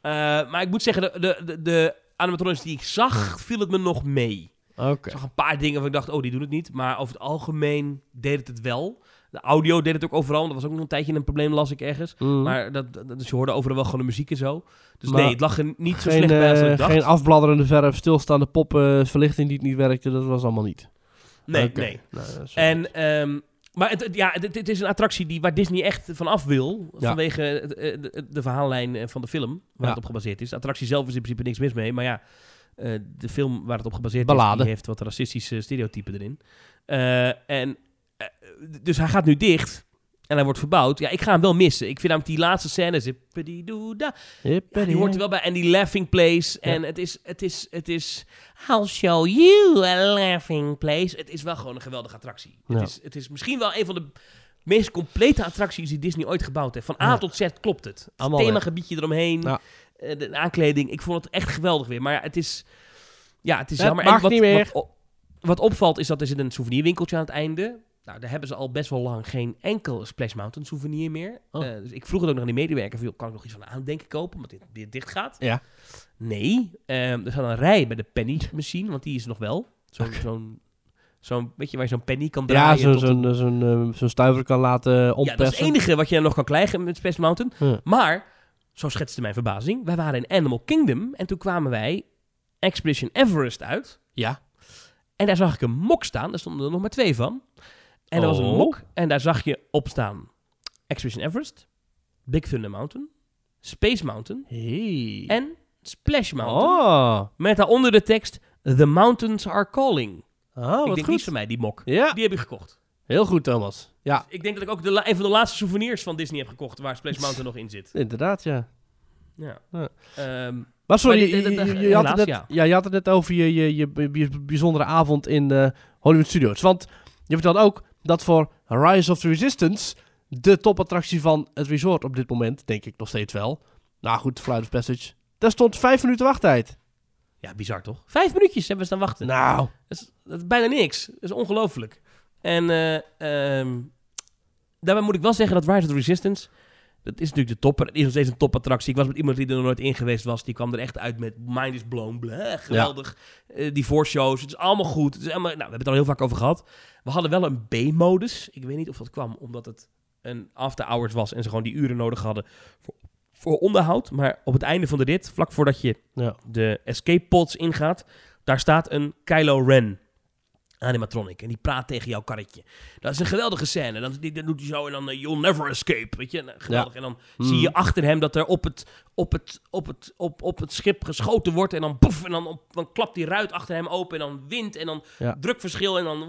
Eh, maar ik moet zeggen, de, de, de, de animatronics die ik zag, viel het me nog mee. Oké. Ik zag een paar dingen waar ik dacht, oh, die doen het niet. Maar over het algemeen deed het het wel. De audio deed het ook overal. Dat was ook nog een tijdje een probleem, las ik ergens. Mm. Maar dat, dat- dus je hoorde overal wel gewoon de muziek en zo. Dus Maar nee, het lag er niet zo slecht bij als eh, ik dacht. geen afbladderende verf, stilstaande poppen, verlichting die het niet werkte. Dat was allemaal niet. nee, nee. Nou, En, ehm, maar het, ja, het, het is een attractie die, waar Disney echt van af wil. Ja. Vanwege de, de verhaallijn eh, van de film waar Ja. het op gebaseerd is. De attractie zelf is in principe niks mis mee. Maar ja, eh, de film waar het op gebaseerd is, die heeft wat racistische stereotypen erin. Eh, en, eh, dus hij gaat nu dicht. En hij wordt verbouwd. Ja, ik ga hem wel missen. Ik vind namelijk die laatste scène... Ja, die hoort er wel bij. En die laughing place. Ja. En het is, het is, het is... I'll show you a laughing place. Het is wel gewoon een geweldige attractie. Ja. Het, is, het is misschien wel een van de meest complete attracties die Disney ooit gebouwd heeft. Van A tot Z klopt het. Het themagebiedje eromheen. Ja. eh, De aankleding. Ik vond het echt geweldig weer. Maar ja, het is... Ja, het is jammer. mag wat, niet meer. Wat, op- wat opvalt is dat er zit een souvenirwinkeltje aan het einde. Nou, daar hebben ze al best wel lang geen enkel Splash Mountain souvenir meer. Oh. Eh, dus ik vroeg het ook nog aan die medewerker. Van, kan ik nog iets van aandenken kopen? Omdat dit, dit dicht gaat. Ja. Nee. Ehm, er staat een rij bij de penny machine. Want die is nog wel. Zo'n, zo'n, zo'n, weet je, waar je zo'n penny kan Ja, draaien. zo'n een- zo'n zo'n eh, zo'n stuiver kan laten ja, ompersen. dat is het enige wat je nog kan krijgen met Space Mountain. Ja. Maar, zo schetste mijn verbazing, wij waren in Animal Kingdom en toen kwamen wij Expedition Everest uit. Ja. En daar zag ik een mok staan, daar stonden er nog maar twee van. En dat was een Oh. mok en daar zag je op staan Expedition Everest, Big Thunder Mountain, Space Mountain Hey. en Splash Mountain. Oh. Met daaronder de tekst The Mountains Are Calling. Oh, ik wat denk die goed. van mij, die mok. Ja, Die heb ik gekocht. Heel goed Thomas. Ja, Ik denk dat ik ook de een van de laatste souvenirs van Disney heb gekocht waar Splash Mountain nog in zit. inderdaad ja. Ja. Ja. Ehm, Maar sorry, Maar je, je- had het net, ja. ja, je had het net over je, je, bijzondere avond in de Hollywood Studios. Want je vertelde ook dat voor Rise of the Resistance, de topattractie van het resort op dit moment, denk ik nog steeds wel. Nou goed, Flight of Passage. Daar stond vijf minuten wachttijd. Ja, bizar toch? Vijf minuutjes hebben we staan wachten. Nou, Dat is, dat is bijna niks. Dat is ongelooflijk. En eh, ehm, daarbij moet ik wel zeggen dat Rise of the Resistance... Dat is natuurlijk de topper. Het is nog steeds een topattractie. Ik was met iemand die er nog nooit in geweest was. Die kwam er echt uit met mind is blown. Bleh, geweldig. Eh, die voorshows. Het is allemaal goed. Het is allemaal, nou, we hebben het er al heel vaak over gehad. We hadden wel een B-modus. Ik weet niet of dat kwam omdat het een after hours was. En ze gewoon die uren nodig hadden voor, voor onderhoud. Maar op het einde van de rit, vlak voordat je ja. de escape pods ingaat, daar staat een Kylo Ren animatronic en die praat tegen jouw karretje. Dat is een geweldige scène. Dan, die, dan doet hij zo en dan eh, you'll never escape, weet je? Nou, Geweldig. En dan zie je achter hem dat er op het, op het, op het, op, op het schip geschoten wordt en dan poef en dan, op, dan klapt die ruit achter hem open en dan wind en dan Ja. drukverschil en dan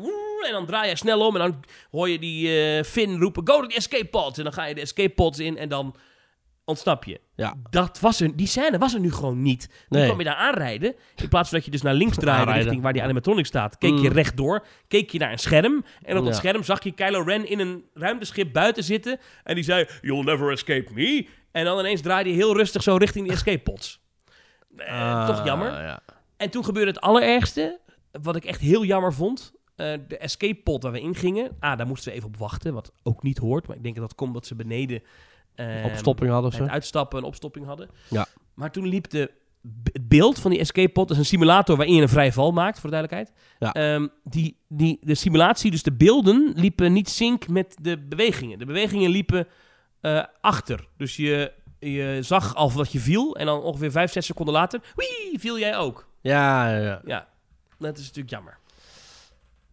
en dan draai je snel om en dan hoor je die eh Finn roepen go to the escape pods en dan ga je de escape pods in en dan ontsnap je. Ja. Dat was er, die scène was er nu gewoon niet. Nu Nee. kwam je daar aanrijden. In plaats van dat je dus naar links draaide richting waar die animatronic staat, keek je Mm. rechtdoor, keek je naar een scherm. En op dat Ja. scherm zag je Kylo Ren in een ruimteschip buiten zitten. En die zei, you'll never escape me. En dan ineens draaide hij heel rustig zo richting die escape pods. Eh, toch jammer. Ah, ja. En toen gebeurde het allerergste, wat ik echt heel jammer vond. Eh, de escape pod waar we in gingen. Ah, daar moesten we even op wachten, wat ook niet hoort. Maar ik denk dat dat komt dat ze beneden... eh, Opstopping hadden het uitstappen een opstopping hadden. Ja. Maar toen liep de, het beeld van die escape pod, dat is een simulator waarin je een vrije val maakt, voor de duidelijkheid. Ja. Ehm, die, die, de simulatie, dus de beelden, liepen niet sync met de bewegingen. De bewegingen liepen eh, achter. Dus je, je zag al dat je viel en dan ongeveer 5, 6 seconden later, wii, viel jij ook. Ja, ja, ja. Ja, dat is natuurlijk jammer.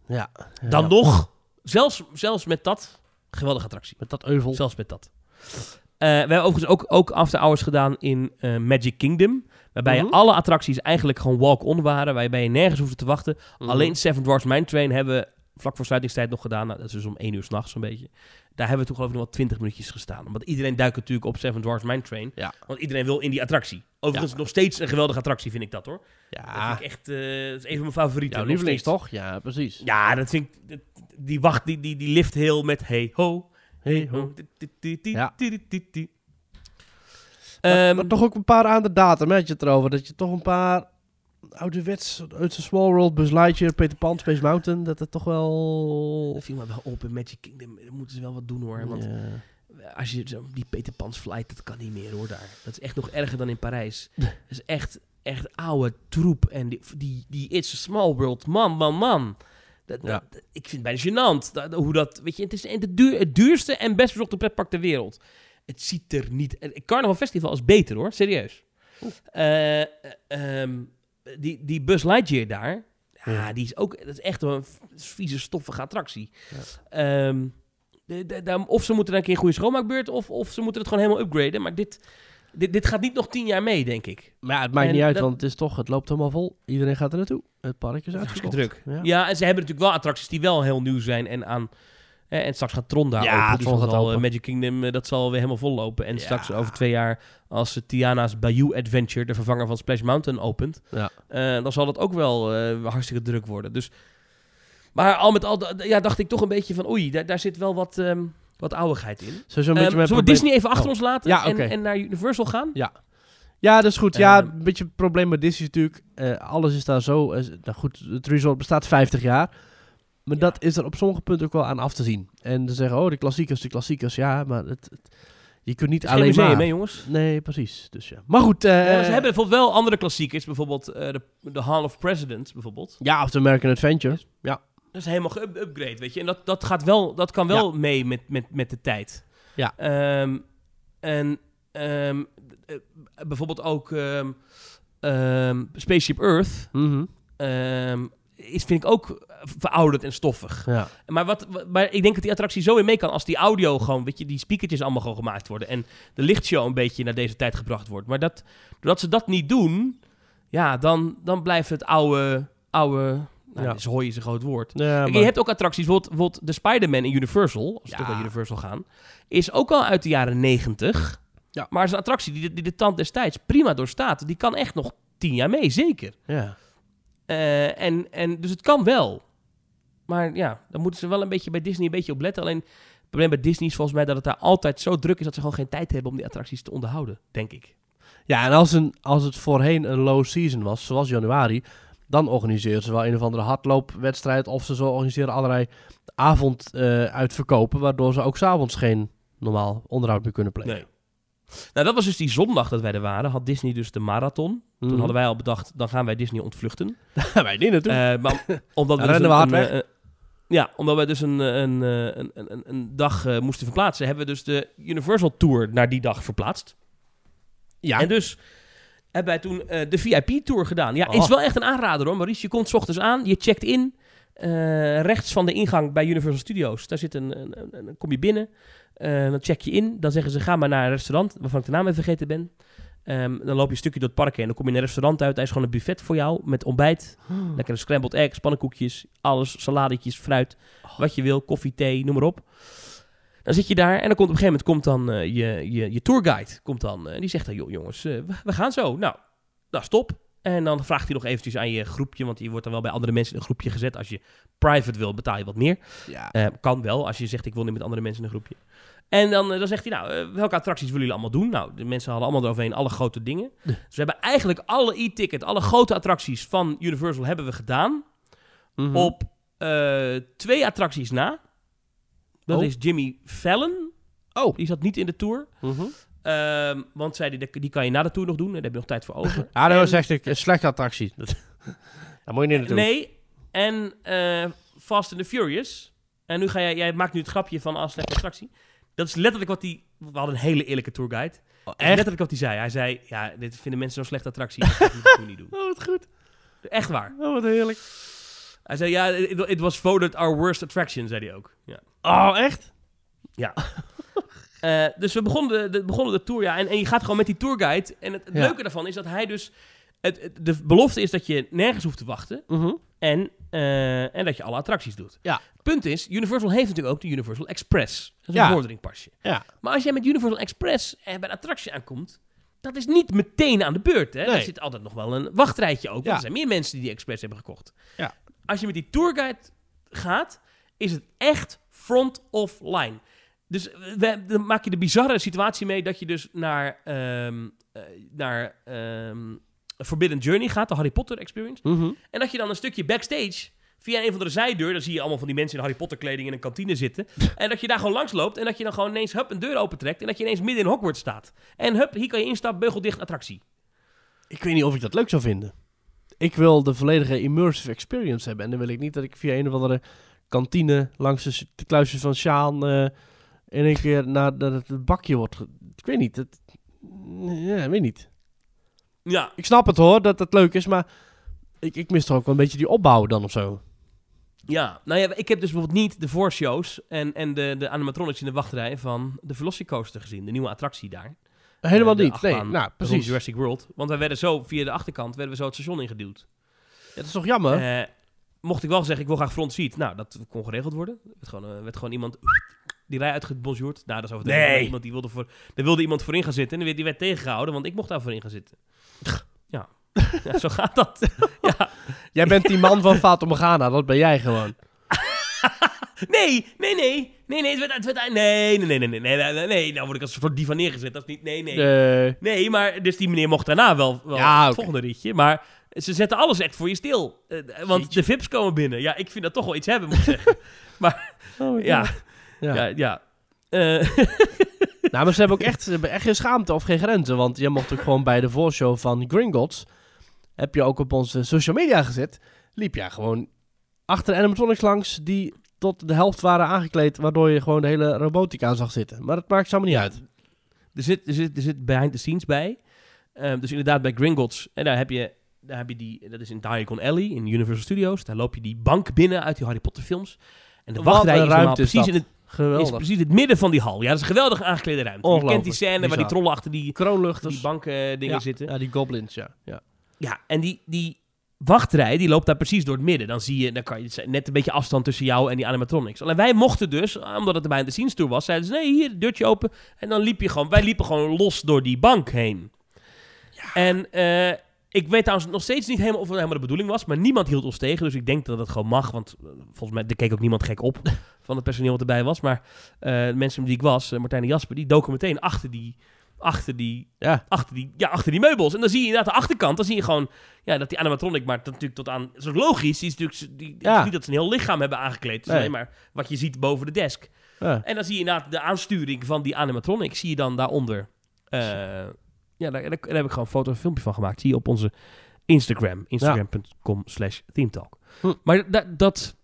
ja. Dan nog, zelfs, zelfs met dat, geweldige attractie. Met dat euvel. Zelfs met dat. Eh, we hebben overigens ook, ook after hours gedaan in eh, Magic Kingdom. Waarbij Mhm. alle attracties eigenlijk gewoon walk-on waren. Waarbij je nergens hoefde te wachten. Mhm. Alleen Seven Dwarfs Mine Train hebben we vlak voor sluitingstijd nog gedaan. Nou, dat is dus om één uur s'nachts zo'n beetje. Daar hebben we toen geloof ik nog wel twintig minuutjes gestaan. Omdat iedereen duikt natuurlijk op Seven Dwarfs Mine Train. Ja. Want iedereen wil in die attractie. Overigens nog steeds een geweldige attractie vind ik dat hoor. Dat Ja, vind ik echt, eh, dat is een van mijn favorieten. nog lievelings toch? Ja, precies. Ja, dat vind ik... dat- Die wacht, die, die, die lift heel met hey ho. Hey, ho. Ja. Maar, maar toch ook een paar aan de datum, had je het erover. Dat je toch een paar ouderwets uit de Small World, Buzz Lightyear, Peter Pan, Space Mountain, dat het toch wel... Dat viel me wel op in Magic Kingdom. Moeten ze wel wat doen hoor. Want als je zo, die Peter Pan's flight, dat kan niet meer hoor daar. Dat is echt nog erger dan in Parijs. Dat is echt, echt oude troep. En die, die, die It's a Small World, man, man, man. Dat, Ja. dat- ik vind het bijna gênant. Dat, hoe dat, weet je, het is het, duur, het duurste en best bezochte pretpark ter wereld. Het ziet er niet... Het Carnival Festival is beter hoor, serieus. Eh, eh, ehm, die, die Buzz Lightyear daar, ja, die is ook... Dat is echt een vieze, stoffige attractie. Ehm, de- de- daar- of ze moeten dan een keer een goede schoonmaakbeurt, of, of ze moeten het gewoon helemaal upgraden. Maar dit, dit, dit gaat niet nog tien jaar mee, denk ik. Maar ja, het maakt En niet uit, dat- want het is toch, het loopt helemaal vol. Iedereen gaat er naartoe. Het park is uitverkocht. druk. Ja. Ja. en ze hebben natuurlijk wel attracties die wel heel nieuw zijn en aan... hè, en straks gaat Tron daar Ja, open. Dus Tron gaat open. eh, Magic Kingdom, eh, dat zal weer helemaal vol lopen. En Ja. straks over twee jaar, als eh, Tiana's Bayou Adventure, de vervanger van Splash Mountain, opent... Ja. eh, dan zal het ook wel eh, hartstikke druk worden. Dus, maar al met al ja, dacht ik toch een beetje van... Oei, daar, daar zit wel wat, ehm, wat ouwigheid in. Beetje Ehm, mijn zullen we probleem- Disney even achter Oh. ons laten Ja, en, en naar Universal gaan? Ja. Ja, dat is goed. Ja, Ehm. een beetje het probleem met Disney is natuurlijk... eh, alles is daar zo... eh, nou goed, het resort bestaat 50 jaar. Maar Ja. dat is er op sommige punten ook wel aan af te zien. En ze zeggen, oh, de klassiekers, de klassiekers. Ja, maar het, het- je kunt niet alleen maar... hè, jongens? Nee, precies. Dus ja. Maar goed. eh, Ja, maar ze hebben bijvoorbeeld wel andere klassiekers. Bijvoorbeeld eh, de, de Hall of Presidents, bijvoorbeeld. Ja, of de American Adventure. Ja. Dat is helemaal geupgrade, weet je. En dat, dat, gaat wel, dat kan wel mee met, met, met de tijd. Ja. Ehm, en ehm, eh, bijvoorbeeld ook ehm, Spaceship Earth Mhm. is, vind ik ook verouderd en stoffig. ja. Maar, wat, wat- maar ik denk dat die attractie zo weer mee kan als die audio gewoon, weet je, die speakertjes allemaal gewoon gemaakt worden. En de lichtshow een beetje naar deze tijd gebracht wordt. Maar dat, doordat ze dat niet doen, ja, dan, dan blijft het oude, oude, nou, Ja. dus hoor je is een groot woord. Ja, Kijk, maar- je hebt ook attracties, bijvoorbeeld, bijvoorbeeld de Spider-Man in Universal, als we toch naar Universal gaan, is ook al uit de jaren negentig. Ja. Maar is een attractie die de, die de tand destijds prima doorstaat. Die kan echt nog tien jaar mee, zeker. ja. Eh, en, en, dus het kan wel. Maar ja, dan moeten ze wel een beetje bij Disney een beetje op letten. Alleen het probleem bij Disney is volgens mij dat het daar altijd zo druk is dat ze gewoon geen tijd hebben om die attracties te onderhouden, denk ik. Ja, en als, een, als het voorheen een low season was, zoals januari, dan organiseren ze wel een of andere hardloopwedstrijd. Of ze zo organiseren allerlei avond eh, uitverkopen, waardoor ze ook s'avonds geen normaal onderhoud meer kunnen plegen. Nee. Nou, dat was dus die zondag dat wij er waren. Had Disney dus de marathon. Toen Mhm. hadden wij al bedacht, dan gaan wij Disney ontvluchten. Wij niet naartoe. Eh, maar omdat we dus een, weg. eh, ja, omdat we dus een, een, een, een, dag moesten verplaatsen, hebben we dus de Universal Tour naar die dag verplaatst. ja, En dus hebben wij toen eh, de VIP-tour gedaan. Ja, Oh. is wel echt een aanrader hoor, Maurice. Je komt 's ochtends aan, je checkt in. eh, rechts van de ingang bij Universal Studios. Daar zit een, een, een- dan kom je binnen. eh, dan check je in. Dan zeggen ze, ga maar naar een restaurant, waarvan ik de naam even vergeten ben. Ehm, dan loop je een stukje door het park heen. Dan kom je in een restaurant uit. Daar is gewoon een buffet voor jou met ontbijt. Lekkere scrambled eggs, pannenkoekjes, alles, saladetjes, fruit. Wat je wil, koffie, thee, noem maar op. Dan zit je daar en dan komt op een gegeven moment komt dan eh, je, je, je tourguide. Komt dan, en die zegt dan, joh jongens, eh, we, we gaan zo. Nou, nou, stop. En dan vraagt hij nog eventjes aan je groepje, want je wordt dan wel bij andere mensen in een groepje gezet. Als je private wil, betaal je wat meer. ja. Eh, kan wel, als je zegt ik wil niet met andere mensen in een groepje. En dan, eh, dan zegt hij, nou, eh, welke attracties willen jullie allemaal doen? Nou, de mensen hadden allemaal eroverheen alle grote dingen. Dus we hebben eigenlijk alle e-ticket, alle grote attracties van Universal hebben we gedaan. Mhm. Op eh, twee attracties na. Dat Oh. is Jimmy Fallon. Oh. Die zat niet in de tour. Mhm. Ehm, want zei die, die kan je na de tour nog doen. Daar heb je nog tijd voor over. En- was echt een, slechte attractie. Dat, daar moet je niet naartoe. Nee, en eh, Fast and the Furious. En nu ga jij, jij maakt nu het grapje van als slechte attractie. Dat is letterlijk wat hij. We hadden een hele eerlijke tourguide. Oh, Dat is echt? Letterlijk wat hij zei. Hij zei: Ja, dit vinden mensen zo'n slechte attractie. Dat gaan we niet doen. Oh, wat goed. Echt waar. Oh, wat heerlijk. Hij zei: Ja, it, it was voted our worst attraction, zei hij ook. Ja. Oh, echt? Ja. Eh, dus we begonnen de, de, begonnen de tour, ja. En, en je gaat gewoon met die tourguide. En het, het Ja. leuke daarvan is dat hij dus... Het, het- de belofte is dat je nergens hoeft te wachten. Mhm. En, eh, en dat je alle attracties doet. Ja. Het punt is, Universal heeft natuurlijk ook de Universal Express. Dat is een vorderingpasje. Ja. Maar als jij met Universal Express eh, bij een attractie aankomt... Dat is niet meteen aan de beurt. Hè? Nee. Er zit altijd nog wel een wachtrijtje ook. Want Ja. er zijn meer mensen die die Express hebben gekocht. Ja. Als je met die tourguide gaat, is het echt front of line. Dus we, dan maak je de bizarre situatie mee dat je dus naar, ehm, eh, naar ehm, Forbidden Journey gaat, de Harry Potter experience. Mhm. En dat je dan een stukje backstage, via een van de zijdeur, dan zie je allemaal van die mensen in Harry Potter kleding in een kantine zitten. en dat je daar gewoon langs loopt en dat je dan gewoon ineens hup, een deur opentrekt en dat je ineens midden in Hogwarts staat. En hup, hier kan je instappen, beugeldicht attractie. Ik weet niet of ik dat leuk zou vinden. Ik wil de volledige immersive experience hebben. En dan wil ik niet dat ik via een of andere kantine langs de, kluisjes van Sjaan eh, in één keer naar dat het bakje wordt. Ik weet niet. Het, ja, ik weet niet. Ja, Ik snap het hoor, dat het leuk is, maar ik, ik mis toch ook wel een beetje die opbouw dan of zo. Ja, nou ja, ik heb dus bijvoorbeeld niet de voorshows en, en de, de animatronics in de wachtrij van de Velocicoaster gezien, de nieuwe attractie daar. Helemaal Eh, niet. Nee, nou precies. Jurassic World. Want wij werden zo, via de achterkant, werden we zo het station ingeduwd. Ja, dat is toch jammer? Eh, mocht ik wel zeggen, ik wil graag front seat. Nou, dat kon geregeld worden. Er werd gewoon, eh, werd gewoon iemand die rij uitgebonjourd. Nou, dat is over nee. iemand die wilde voor, daar wilde iemand voorin gaan zitten. En die werd, die werd tegengehouden, want ik mocht daar voorin gaan zitten. Ja, zo gaat dat. ja. Jij bent die man van Vaat om Ghana, dat ben jij gewoon. nee, nee, nee. Nee, nee, het werd, het werd, nee, nee, nee, nee, nee, nee, nee, nou word ik als een soort divan neergezet, dat is niet, nee, nee. Nee, nee maar dus die meneer mocht daarna wel, wel het volgende rietje, maar ze zetten alles echt voor je stil. Eh, want de VIP's komen binnen. Ja, ik vind dat toch wel iets hebben, moet ik zeggen. maar Oh, ja, Ja. ja, ja. Eh, Nou, maar ze hebben ook echt, ze hebben echt geen schaamte of geen grenzen. Want je mocht ook gewoon bij de voorshow van Gringotts... heb je ook op onze social media gezet... liep jij gewoon achter animatronics langs... die tot de helft waren aangekleed... waardoor je gewoon de hele robotica zag zitten. Maar dat maakt allemaal niet uit. er, zit, er, zit, er zit behind the scenes bij. Ehm, dus inderdaad, bij Gringotts. En daar heb je, daar heb je die... Dat is in Diagon Alley in Universal Studios. Daar loop je die bank binnen uit die Harry Potter films. En de Wat wachtrij is normaal precies in het, is precies het midden van die hal. Ja, dat is een geweldig aangeklede ruimte. Je kent die scène waar die trollen achter die, Kroonluchters. die bankdingen dingen ja. zitten. Ja, die goblins, ja. ja. Ja, en die, die wachtrij, die loopt daar precies door het midden. Dan zie je, dan kan je net een beetje afstand tussen jou en die animatronics. Alleen wij mochten dus, omdat het bij de scenes tour was, zeiden ze, nee, hier, deurtje open. En dan liep je gewoon, wij liepen gewoon los door die bank heen. En eh, Ik weet trouwens nog steeds niet helemaal of het helemaal de bedoeling was, maar niemand hield ons tegen. Dus ik denk dat het gewoon mag, want eh, volgens mij er keek ook niemand gek op van het personeel wat erbij was. Maar eh, de mensen die ik was, eh, Martijn en Jasper, die doken meteen achter die, achter die, Ja. achter die, ja, achter die meubels. En dan zie je inderdaad de achterkant, dan zie je gewoon ja, dat die animatronic, maar dat natuurlijk tot aan, dat is logisch. Die is natuurlijk, die, het is Ja. niet dat ze een heel lichaam hebben aangekleed. Het is Nee. alleen maar wat je ziet boven de desk. Ja. En dan zie je inderdaad de aansturing van die animatronic, zie je dan daaronder. Ja, daar, daar, daar heb ik gewoon een foto en filmpje van gemaakt. Zie je op onze Instagram, instagram.com slash themetalk. Hm. Maar dat, dat,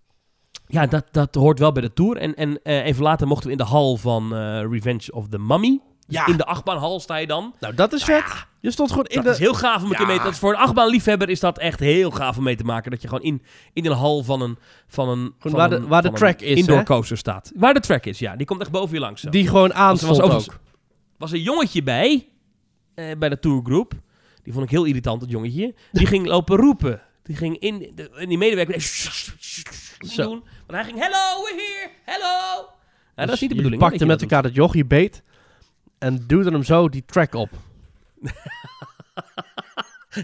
ja, dat, dat hoort wel bij de tour. En, en eh, even later mochten we in de hal van eh, Revenge of the Mummy. Dus Ja. In de achtbaanhal sta je dan. Nou, dat is vet. Je stond gewoon in Dat de... is heel gaaf om een keer Ja. mee te... Dat is voor een achtbaanliefhebber is dat echt heel gaaf om mee te maken. Dat je gewoon in, in een hal van een... Van een van waar de- waar de track is, Indoor hè? coaster staat. Waar de track is, ja. Die komt echt boven je langs. zo. Die gewoon Was- er aanstond was ook. was een jongetje bij, eh, bij de tourgroep. Die vond ik heel irritant, dat jongetje. Die ging lopen roepen. Die ging in, de, in die medewerker Zo. doen. Want hij ging, hello, we're here, hello. Dat is niet de Dus je bedoeling. pakte met elkaar dat jochie beet en duwde hem zo die track op.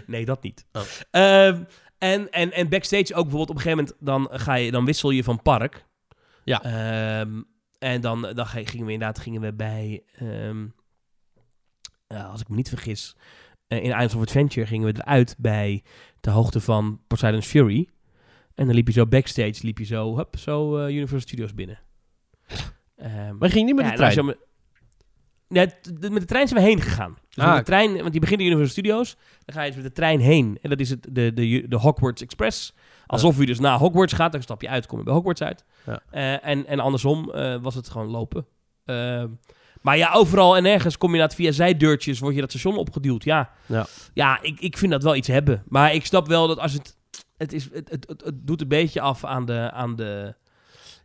Nee, dat niet. Oh. Ehm, en, en, en backstage ook bijvoorbeeld op een gegeven moment, dan, ga je, dan wissel je van park. Ja. Ehm, en dan, dan gingen we inderdaad gingen we bij, ehm, ja, als ik me niet vergis, eh, in Islands of Adventure gingen we eruit bij de hoogte van Poseidon's Fury. En dan liep je zo backstage, liep je zo, hup, zo eh, Universal Studios binnen. Ehm, Maar je ging niet met ja, de trein. met- Nee, met de trein zijn we heen gegaan. Dus Ah, met de trein, want je begint in Universal Studios, dan ga je dus met de trein heen. En dat is het, de, de, de Hogwarts Express. Alsof je dus naar Hogwarts gaat, dan stap je uit, kom je bij Hogwarts uit. Ja. Eh, en, en andersom eh, was het gewoon lopen. Ehm, maar ja, overal en ergens kom je inderdaad via zijdeurtjes, word je dat station opgeduwd. Ja, Ja. ja ik, ik vind dat wel iets hebben. Maar ik snap wel dat als het... Het, is, het, het, het, het doet een beetje af aan de, aan de,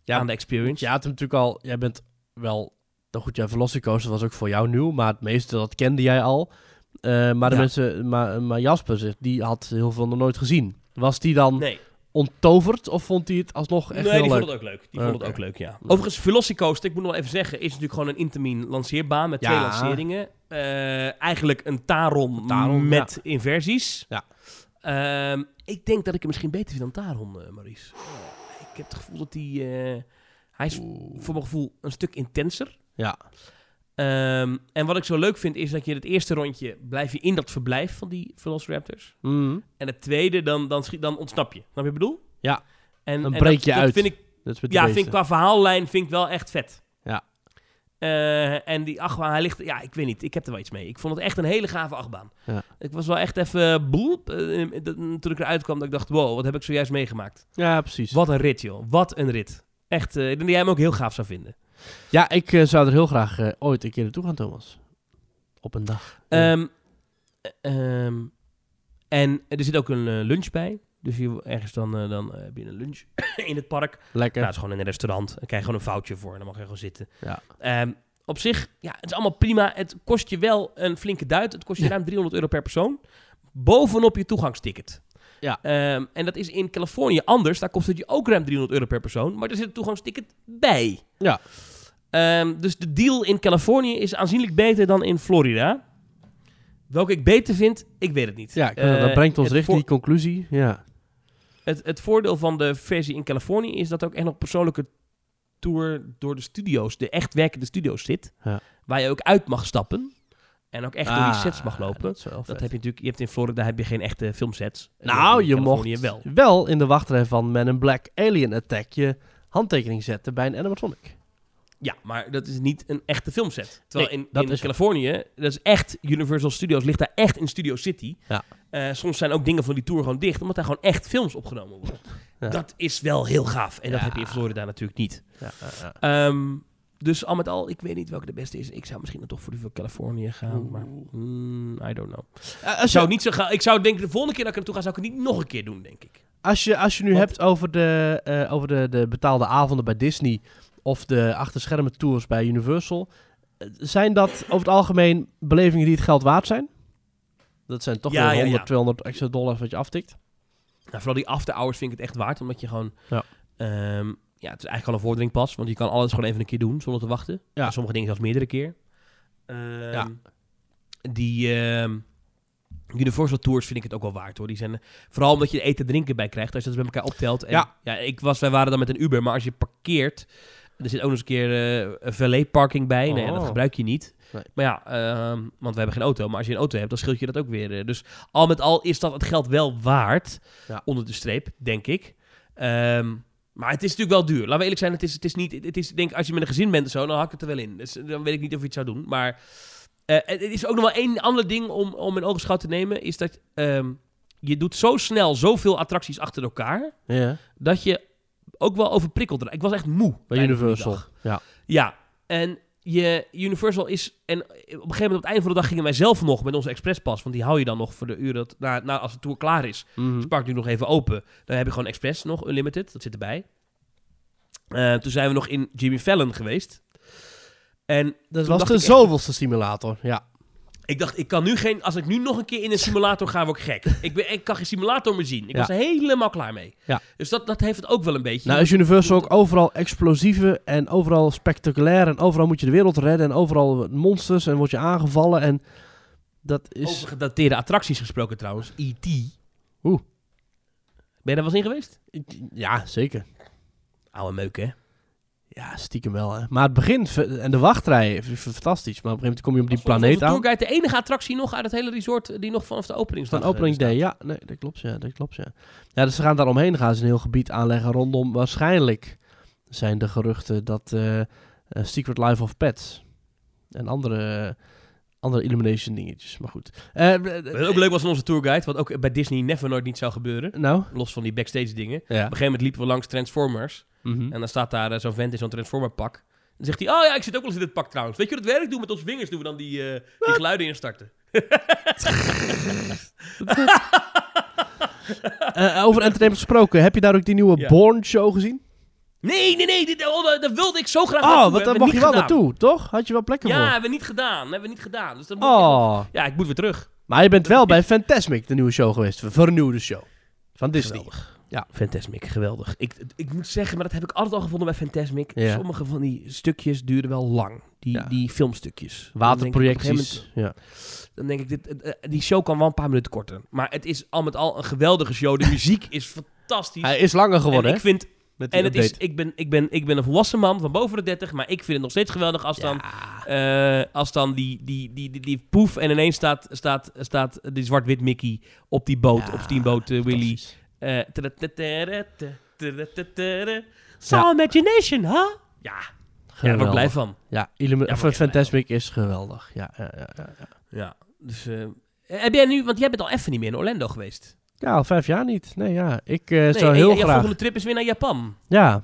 Ja, aan de experience. Je had hem natuurlijk al... Jij bent wel... Nou goed, ja, Velocicoaster was ook voor jou nieuw, maar het meeste dat kende jij al. Eh, maar de Ja. mensen... Maar, maar Jasper, die had heel veel nog nooit gezien. Was die dan Nee. Onttoverd of vond hij het alsnog echt nee, heel die leuk? vond het ook leuk. Die vond het ook leuk, ja. Overigens, Velocicoaster, ik moet nog even zeggen, is natuurlijk gewoon een Intamin lanceerbaan met twee lanceringen. Eh, eigenlijk een Taron, Taron, met inversies. Ja. Ehm, ik denk dat ik hem misschien beter vind dan Taron, eh, Maurice. Ik heb het gevoel dat hij... eh, hij is voor mijn gevoel een stuk intenser. Ja. Ehm, en wat ik zo leuk vind, is dat je het eerste rondje blijf je in dat verblijf van die Velociraptors. Mhm. En het tweede, dan, dan, schiet, dan ontsnap je. Snap je wat ik bedoel? Ja. En, Dan en breek dat- je dat uit. Vind ik, Dat ja, vind ik qua verhaallijn vind ik wel echt vet. Ja. Eh, en die achtbaan, hij ligt... Ja, ik weet niet. Ik heb er wel iets mee. Ik vond het echt een hele gave achtbaan. Ja. Ik was wel echt even... Eh, dat- toen ik eruit kwam, dat ik dacht... Wow, wat heb ik zojuist meegemaakt. Ja, precies. Wat een rit, joh. Wat een rit. Echt, eh, ik denk dat jij hem ook heel gaaf zou vinden. Ja, ik eh, zou er heel graag eh, ooit een keer naartoe gaan, Thomas. Op een dag. Ehm, eh, ehm, en er zit ook een lunch bij. Dus je, ergens dan, eh, dan heb je een lunch in het park. Lekker. Nou, het is gewoon in een restaurant. Dan krijg je gewoon een foutje voor en dan mag je gewoon zitten. Ja. Ehm, op zich, ja, het is allemaal prima. Het kost je wel een flinke duit. Het kost je ruim 300 euro per persoon. Bovenop je toegangsticket. Ja. Ehm, en dat is in Californië anders. Daar kost het je ook ruim 300 euro per persoon. Maar er zit een toegangsticket bij. Ja. Ehm, dus de deal in Californië is aanzienlijk beter dan in Florida. Welke ik beter vind, ik weet het niet. ja, ik- Eh, dat brengt ons richting die conclusie. Ja. het, het voordeel van de versie in Californië is dat er ook echt nog persoonlijke tour door de studio's, de echt werkende studio's zit. Ja. Waar je ook uit mag stappen. En ook echt door die Ah, sets mag lopen. dat heb je natuurlijk, je hebt in Florida heb je geen echte filmsets. Nou, je mocht wel. wel in de wachtrij van Man in Black Alien Attack je handtekening zetten bij een animatronic. Ja, maar dat is niet een echte filmset. Terwijl Nee, in, dat in is- Californië, dat is echt Universal Studios, ligt daar echt in Studio City. Ja. Eh, soms zijn ook dingen van die tour gewoon dicht, omdat daar gewoon echt films opgenomen worden. Ja. Dat is wel heel gaaf. En dat heb je in Florida natuurlijk niet. Ja, ja, ja. Ehm, dus al met al, ik weet niet welke de beste is. Ik zou misschien dan toch voor van Californië gaan, Oeh. maar mm, I don't know. Ik Als zou je, niet zo gaan. Ik zou denken de volgende keer dat ik er naartoe ga, zou ik het niet nog een keer doen, denk ik. als je, als je nu Want- hebt over, de, eh, over de, de betaalde avonden bij Disney of de achterschermen tours bij Universal, eh, zijn dat over het algemeen belevingen die het geld waard zijn? Dat zijn toch Ja, ja, 100, ja. 200 extra dollars wat je aftikt. Nou, vooral die after hours vind ik het echt waard, omdat je gewoon... Ja. Ja, het is eigenlijk al een vorderingpas, want je kan alles gewoon even een keer doen zonder te wachten. Ja. En sommige dingen zelfs meerdere keer. Ehm, Ja. Die, ehm, Universal Tours vind ik het ook wel waard hoor. Die zijn, eh, vooral omdat je eten en drinken bij krijgt. Als je dat bij elkaar optelt. En, Ja. ja. ik was, wij waren dan met een Uber. Maar als je parkeert. Er zit ook nog eens een keer eh, een valet parking bij. Nou ja, dat Oh. gebruik je niet. Nee. Maar ja, ehm, want we hebben geen auto. Maar als je een auto hebt, dan scheelt je dat ook weer. eh. dus al met al is dat het geld wel waard. Ja. Onder de streep, denk ik. Maar het is natuurlijk wel duur. Laten we eerlijk zijn, het is, het is niet... Het is, denk, als je met een gezin bent of zo, dan hak ik het er wel in. Dus dan weet ik niet of je het zou doen. Maar eh, het is ook nog wel één ander ding om, om in ogenschouw te nemen. Is dat ehm, je doet zo snel zoveel attracties achter elkaar... Ja, dat je ook wel overprikkeld raakt. Ik was echt moe. bij Universal. Ja. Ja, en je Universal is... En op een gegeven moment, op het einde van de dag, gingen wij zelf nog met onze expresspas. Want die hou je dan nog voor de uren dat, na, na, als de tour klaar is. Mhm. Dus park nu nog even open. Dan heb je gewoon express nog, unlimited. Dat zit erbij. Eh, toen zijn we nog in Jimmy Fallon geweest. En Dat was de echt- zoveelste simulator. Ja. Ik dacht, ik kan nu geen... Als ik nu nog een keer in een simulator ga, word ik gek. ik, ben, ik kan geen simulator meer zien. Ik Ja. was er helemaal klaar mee. Ja. Dus dat, dat heeft het ook wel een beetje. Nou is Universal ook overal explosieve en overal spectaculair. En overal moet je de wereld redden. En overal monsters en word je aangevallen. En dat is... Over gedateerde attracties gesproken trouwens. E.T. Oeh. Ben je daar wel eens in geweest? Ja, zeker. Oude meuk, hè? Ja, stiekem wel. Hè. Maar het begin v- en de wachtrij is fantastisch. Maar op een gegeven moment kom je op die planeet aan. tourguide de enige attractie nog uit het hele resort die nog vanaf de openingsdag Van opening eh, day, ja. Nee, dat klopt, ja. Dat klopt, ja. Ja, dus ze gaan daar omheen gaan ze een heel gebied aanleggen rondom... Waarschijnlijk zijn de geruchten dat eh, eh, Secret Life of Pets en andere, andere Illumination dingetjes. Maar goed. Eh, Wat ook leuk was van onze tourguide, wat ook bij Disney never nooit niet zou gebeuren. nou, Los van die backstage dingen. Op een gegeven moment liepen we langs Transformers. Mhm. En dan staat daar eh, zo'n vent in zo'n Transformer pak. Dan zegt hij, oh ja, ik zit ook wel eens in dit pak trouwens. Weet je hoe dat werkt? Doen met onze vingers doen we dan die, eh, die geluiden instarten. Eh, over entertainment gesproken, heb je daar ook die nieuwe Ja. Born show gezien? Nee, nee, nee, dit, oh, daar- daar wilde ik zo graag Oh, naartoe. want Hebben daar mag je wel gedaan. naartoe, toch? Had je wel plekken Ja, voor? hebben we niet gedaan. Hebben we niet gedaan. Dus dan moet ik Oh. Ja, ik moet weer terug. Maar je bent wel bij Fantasmic, de nieuwe show geweest. Vernieuwde show. Van Disney. Geweldig. Ja. Fantasmic, geweldig. Ik, ik moet zeggen, maar dat heb ik altijd al gevonden bij Fantasmic. Ja. Sommige van die stukjes duren wel lang. Die, Ja. die filmstukjes. Ik Waterprojecties. Ja. Dan denk ik, dit, eh, eh, die show kan wel een paar minuten korter. Maar het is al met al een geweldige show. De muziek is fantastisch. Hij is langer geworden, en hè? ik vind, Met die en het is, ik, ben, ik, ben, ik ben een volwassen man van boven de 30, maar ik vind het nog steeds geweldig als dan, eh, als dan die, die, die, die, die poef en ineens staat, staat, staat die zwart-wit Mickey op die boot, Ja, op Steamboat Willy. fantastisch. Eh, tadadadada. Some imagination, huh? Ja, ja daar word ik blij van. Ja, Illumi- Fantasmic is geweldig. Ja, ja, ja, ja, ja. Ja, dus... eh, heb jij nu, want jij bent al even niet meer in Orlando geweest. Ja, al vijf jaar niet. Nee, ja. Ik eh, Nee, zou heel je- graag... volgende trip is weer naar Japan. Ja.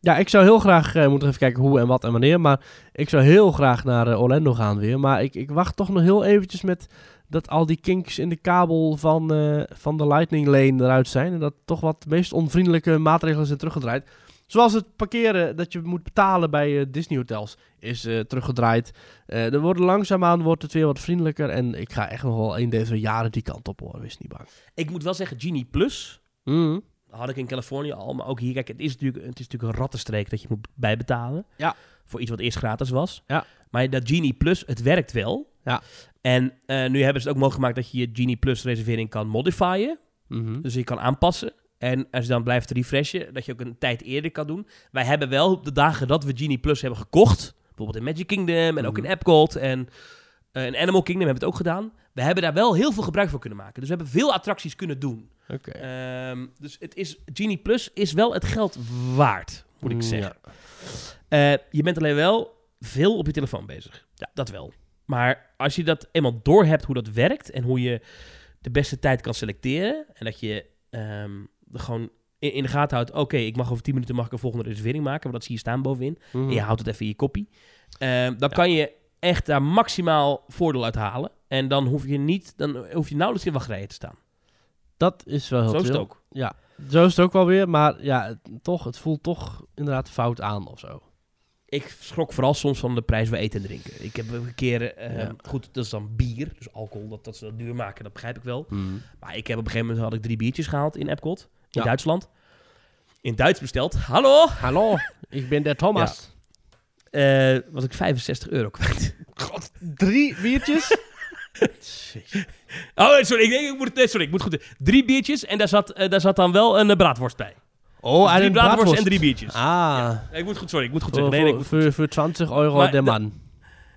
Ja, ik zou heel graag... eh moet even kijken hoe en wat en wanneer. Maar ik zou heel graag naar eh, Orlando gaan weer. Maar ik, ik wacht toch nog heel eventjes met... Dat al die kinks in de kabel van, van de Lightning Lane eruit zijn. En dat toch wat meest onvriendelijke maatregelen zijn teruggedraaid. Zoals het parkeren dat je moet betalen bij eh, Disney hotels is eh, teruggedraaid. Eh er wordt langzaamaan wordt het weer wat vriendelijker. En ik ga echt nog wel een deze jaren die kant op hoor. Wees niet bang. Ik moet wel zeggen, Genie Plus... Mhm. had ik in Californië al, maar ook hier. Kijk, het is natuurlijk, het is natuurlijk een rattenstreek dat je moet bijbetalen. Ja. Voor iets wat eerst gratis was. Ja. Maar dat Genie Plus, het werkt wel. Ja. En nu hebben ze het ook mogelijk gemaakt dat je je Genie Plus reservering kan modifieren. Mhm. Dus je kan aanpassen. En als je dan blijft refreshen, dat je ook een tijd eerder kan doen. Wij hebben wel op de dagen dat we Genie Plus hebben gekocht, bijvoorbeeld in Magic Kingdom en ook Mhm. in Epcot en eh, in Animal Kingdom hebben we het ook gedaan. We hebben daar wel heel veel gebruik van kunnen maken. Dus we hebben veel attracties kunnen doen. Oké. Ehm, dus het is, Genie Plus is wel het geld waard, moet ik Mm, zeggen. Eh, je bent alleen wel veel op je telefoon bezig. Ja, dat wel. Maar als je dat eenmaal doorhebt hoe dat werkt en hoe je de beste tijd kan selecteren en dat je ehm, gewoon in, de gaten houdt, oké, ik mag over 10 minuten mag ik een volgende reservering maken, want dat zie je staan bovenin. Mhm. En je houdt het even in je kopie. Ehm, dan kan je echt daar maximaal voordeel uit halen. En dan hoef je niet, dan hoef je nauwelijks in wachtrijen te staan. Dat is wel heel Zo is het ook. Ja, zo is het ook wel weer. Maar ja, het, toch, het voelt toch inderdaad fout aan of zo. Ik schrok vooral soms van de prijs bij eten en drinken. Ik heb een keer, eh, Ja. goed, dat is dan bier, dus alcohol, dat, dat ze dat duur maken, dat begrijp ik wel. Maar ik heb op een gegeven moment had ik drie biertjes gehaald in Epcot, in Ja. Duitsland. In Duits besteld. Hallo! Hallo, ik ben de Thomas. Eh, was ik 65 euro kwijt. God, drie biertjes? Oh, sorry, ik, denk, ik moet, nee, sorry, ik moet goed. Drie biertjes en daar zat, eh, daar zat dan wel een eh, braadworst bij. Oh, drie een braadworst braadworst. en drie biertjes. Ah. Ik moet goed, sorry, ik moet goed zeggen. Nee, voor, voor, voor 20 euro Maar de man.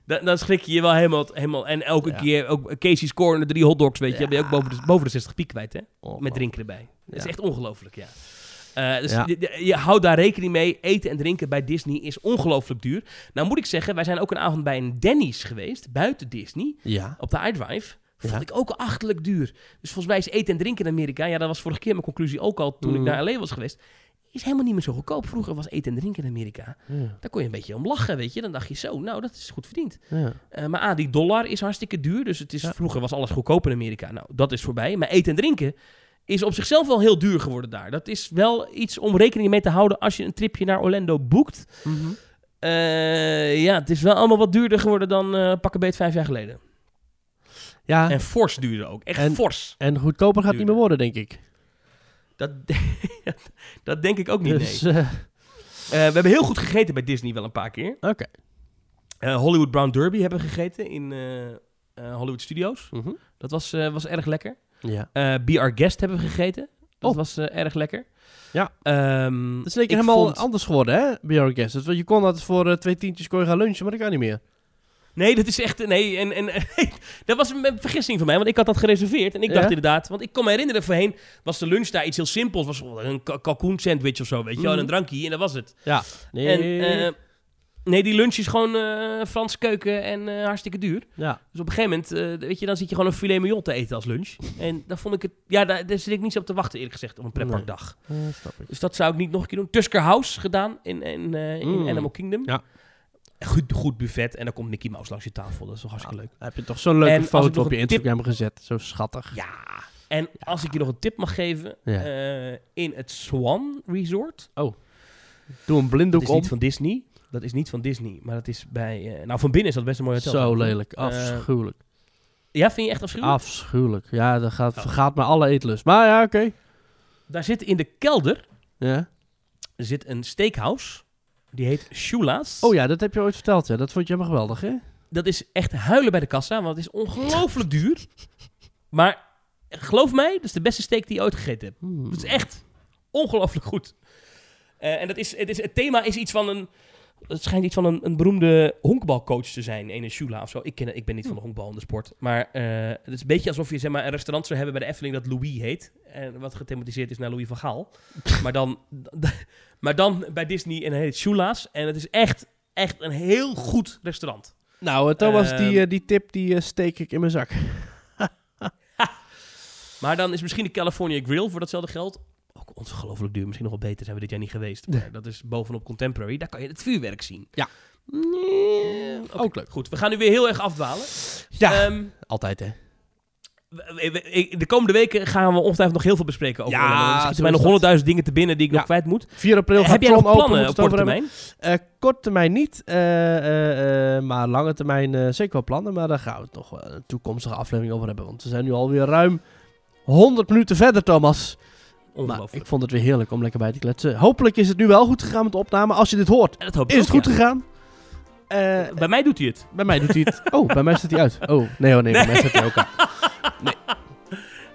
Dan, dan schrik je je wel helemaal, helemaal en elke Ja. keer, ook Casey's Corner, drie hotdogs, weet je, Ja. ben je ook boven de, boven de 60 piek kwijt, hè? Met Ongelooflijk. drinken erbij. Dat is echt ongelooflijk, ja. Eh, dus Ja. je, je- je houdt daar rekening mee. Eten en drinken bij Disney is ongelooflijk duur. Nou moet ik zeggen, wij zijn ook een avond bij een Denny's geweest, buiten Disney, Ja. op de iDrive. Vond Ja. ik ook achterlijk duur. Dus volgens mij is eten en drinken in Amerika, ja, dat was vorige keer mijn conclusie ook al toen ik Mm. naar LA was geweest, is helemaal niet meer zo goedkoop. Vroeger was eten en drinken in Amerika. Ja. Daar kon je een beetje om lachen, weet je. Dan dacht je zo, nou, dat is goed verdiend. Ja. Eh, maar A, die dollar is hartstikke duur. Dus het is, Ja. vroeger was alles goedkoop in Amerika. Nou, dat is voorbij. Maar eten en drinken is op zichzelf wel heel duur geworden daar. Dat is wel iets om rekening mee te houden als je een tripje naar Orlando boekt. Mhm. Eh, ja, het is wel allemaal wat duurder geworden dan eh pakken beet vijf jaar geleden. Ja, En fors duurder ook. Echt En- fors. en goedkoper gaat het niet meer worden, denk ik. Dat, dat denk ik ook niet, Dus, nee. eh, we hebben heel goed gegeten bij Disney wel een paar keer. Oké. Eh, Hollywood Brown Derby hebben we gegeten in Hollywood Studios. Mhm. Dat was, was erg lekker. Ja. Eh Be Our Guest hebben we gegeten. Dat Oh. was eh, erg lekker. Ja. Ehm, Het is zeker helemaal vond- anders geworden, hè? Bij Your Guest. Je kon dat voor eh, twee tientjes kon je gaan lunchen, maar dat kan niet meer. Nee, dat is echt... Nee, en, en, dat was een, een vergissing van mij, want ik had dat gereserveerd. En ik Ja? dacht inderdaad... Want ik kon me herinneren, voorheen was de lunch daar iets heel simpels. was een ka- kalkoen sandwich of zo, weet je wel. En Mhm. een drankje en dat was het. Ja. Nee. En, nee, die lunch is gewoon eh Frans keuken en eh, hartstikke duur. ja. Dus op een gegeven moment, eh, weet je, dan zit je gewoon een filet mignon te eten als lunch. En dan vond ik het... Ja, daar, daar zit ik niet op te wachten, eerlijk gezegd, op een pretparkdag. Dus dat zou ik niet nog een keer doen. Tusker House gedaan in, in, in Mm. Animal Kingdom. Ja. Goed, goed buffet. En dan komt Mickey Mouse langs je tafel. Dat is toch hartstikke leuk. Heb je toch zo'n leuke En foto op je tip- Instagram gezet. Zo schattig. Ja. En als ik je nog een tip mag geven. In het Swan Resort. Doe een Dat blinddoek niet van Disney. Dat is niet van Disney. Maar dat is bij... eh, nou, van binnen is dat best een mooi hotel. Zo lelijk. Eh, Afschuwelijk. ja, vind je echt afschuwelijk? Afschuwelijk. Ja, dat gaat, Oh. vergaat me alle eetlust. Maar ja, oké. Daar zit in de kelder Ja. zit een steakhouse. Die heet Shula's. Oh ja, dat heb je ooit verteld. Ja. Dat vond je helemaal geweldig, hè? Dat is echt huilen bij de kassa, want het is ongelooflijk duur. Maar geloof mij, dat is de beste steak die je ooit gegeten hebt. Hmm. Het is echt ongelooflijk goed. Eh, en dat is, het, is, het thema is iets van een... Het schijnt iets van een, een beroemde honkbalcoach te zijn, een Shula of zo. Ik, ken, ik ben niet van de honkbal in de sport. Maar eh, het is een beetje alsof je zeg maar, een restaurant zou hebben bij de Efteling dat Louis heet. En wat gethematiseerd is naar Louis van Gaal. maar, dan, maar dan bij Disney en heet Shula's. En het is echt, echt een heel goed restaurant. Nou, eh, Thomas, Ehm. die, eh, die tip die steek ik in mijn zak. Maar dan is misschien de California Grill voor datzelfde geld ook ongelooflijk duur. Misschien nog wel beter, zijn we dit jaar niet geweest. Maar dat is bovenop Contemporary. Daar kan je het vuurwerk zien. Ja. Nee. Ook leuk. Goed, we gaan nu weer heel erg afdwalen. Ja, Ehm, altijd, hè? de komende weken gaan we ongetwijfeld nog heel veel bespreken over Ja. Er schieten mij nog honderdduizend dingen te binnen die ik Ja. nog kwijt moet. 4 april gaat Heb jij nog plannen op korte termijn? Eh, korte termijn niet, eh, eh, eh, maar lange termijn eh, zeker wel plannen. Maar daar gaan we het nog wel een toekomstige aflevering over hebben. Want we zijn nu alweer ruim 100 minuten verder, Thomas. Ik vond het weer heerlijk om lekker bij te kletsen. Hopelijk is het nu wel goed gegaan met de opname. Als je dit hoort, En dat hoop ik is het ook, goed ja. gegaan. Eh, Bij mij doet hij het. bij mij doet hij het. Oh, bij mij staat hij uit. Oh, nee hoor, nee, bij mij staat hij ook aan.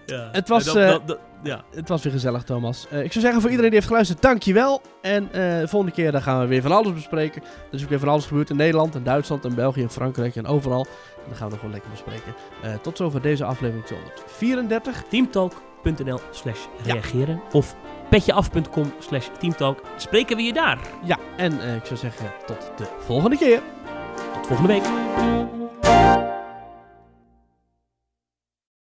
Ja. Het was, Dat- eh, dat- dat- ja. Het was weer gezellig, Thomas. Eh, ik zou zeggen, voor iedereen die heeft geluisterd, dankjewel. En eh, de volgende keer dan gaan we weer van alles bespreken. Er is ook weer van alles gebeurd in Nederland, en Duitsland, en België, en Frankrijk en overal. En dan gaan we nog wel lekker bespreken. Tot zover deze aflevering 234. Teamtalk.nl slash reageren. Of petjeaf.com slash teamtalk. Spreken we je daar. Ja, en eh, ik zou zeggen, tot de volgende keer. Tot volgende week.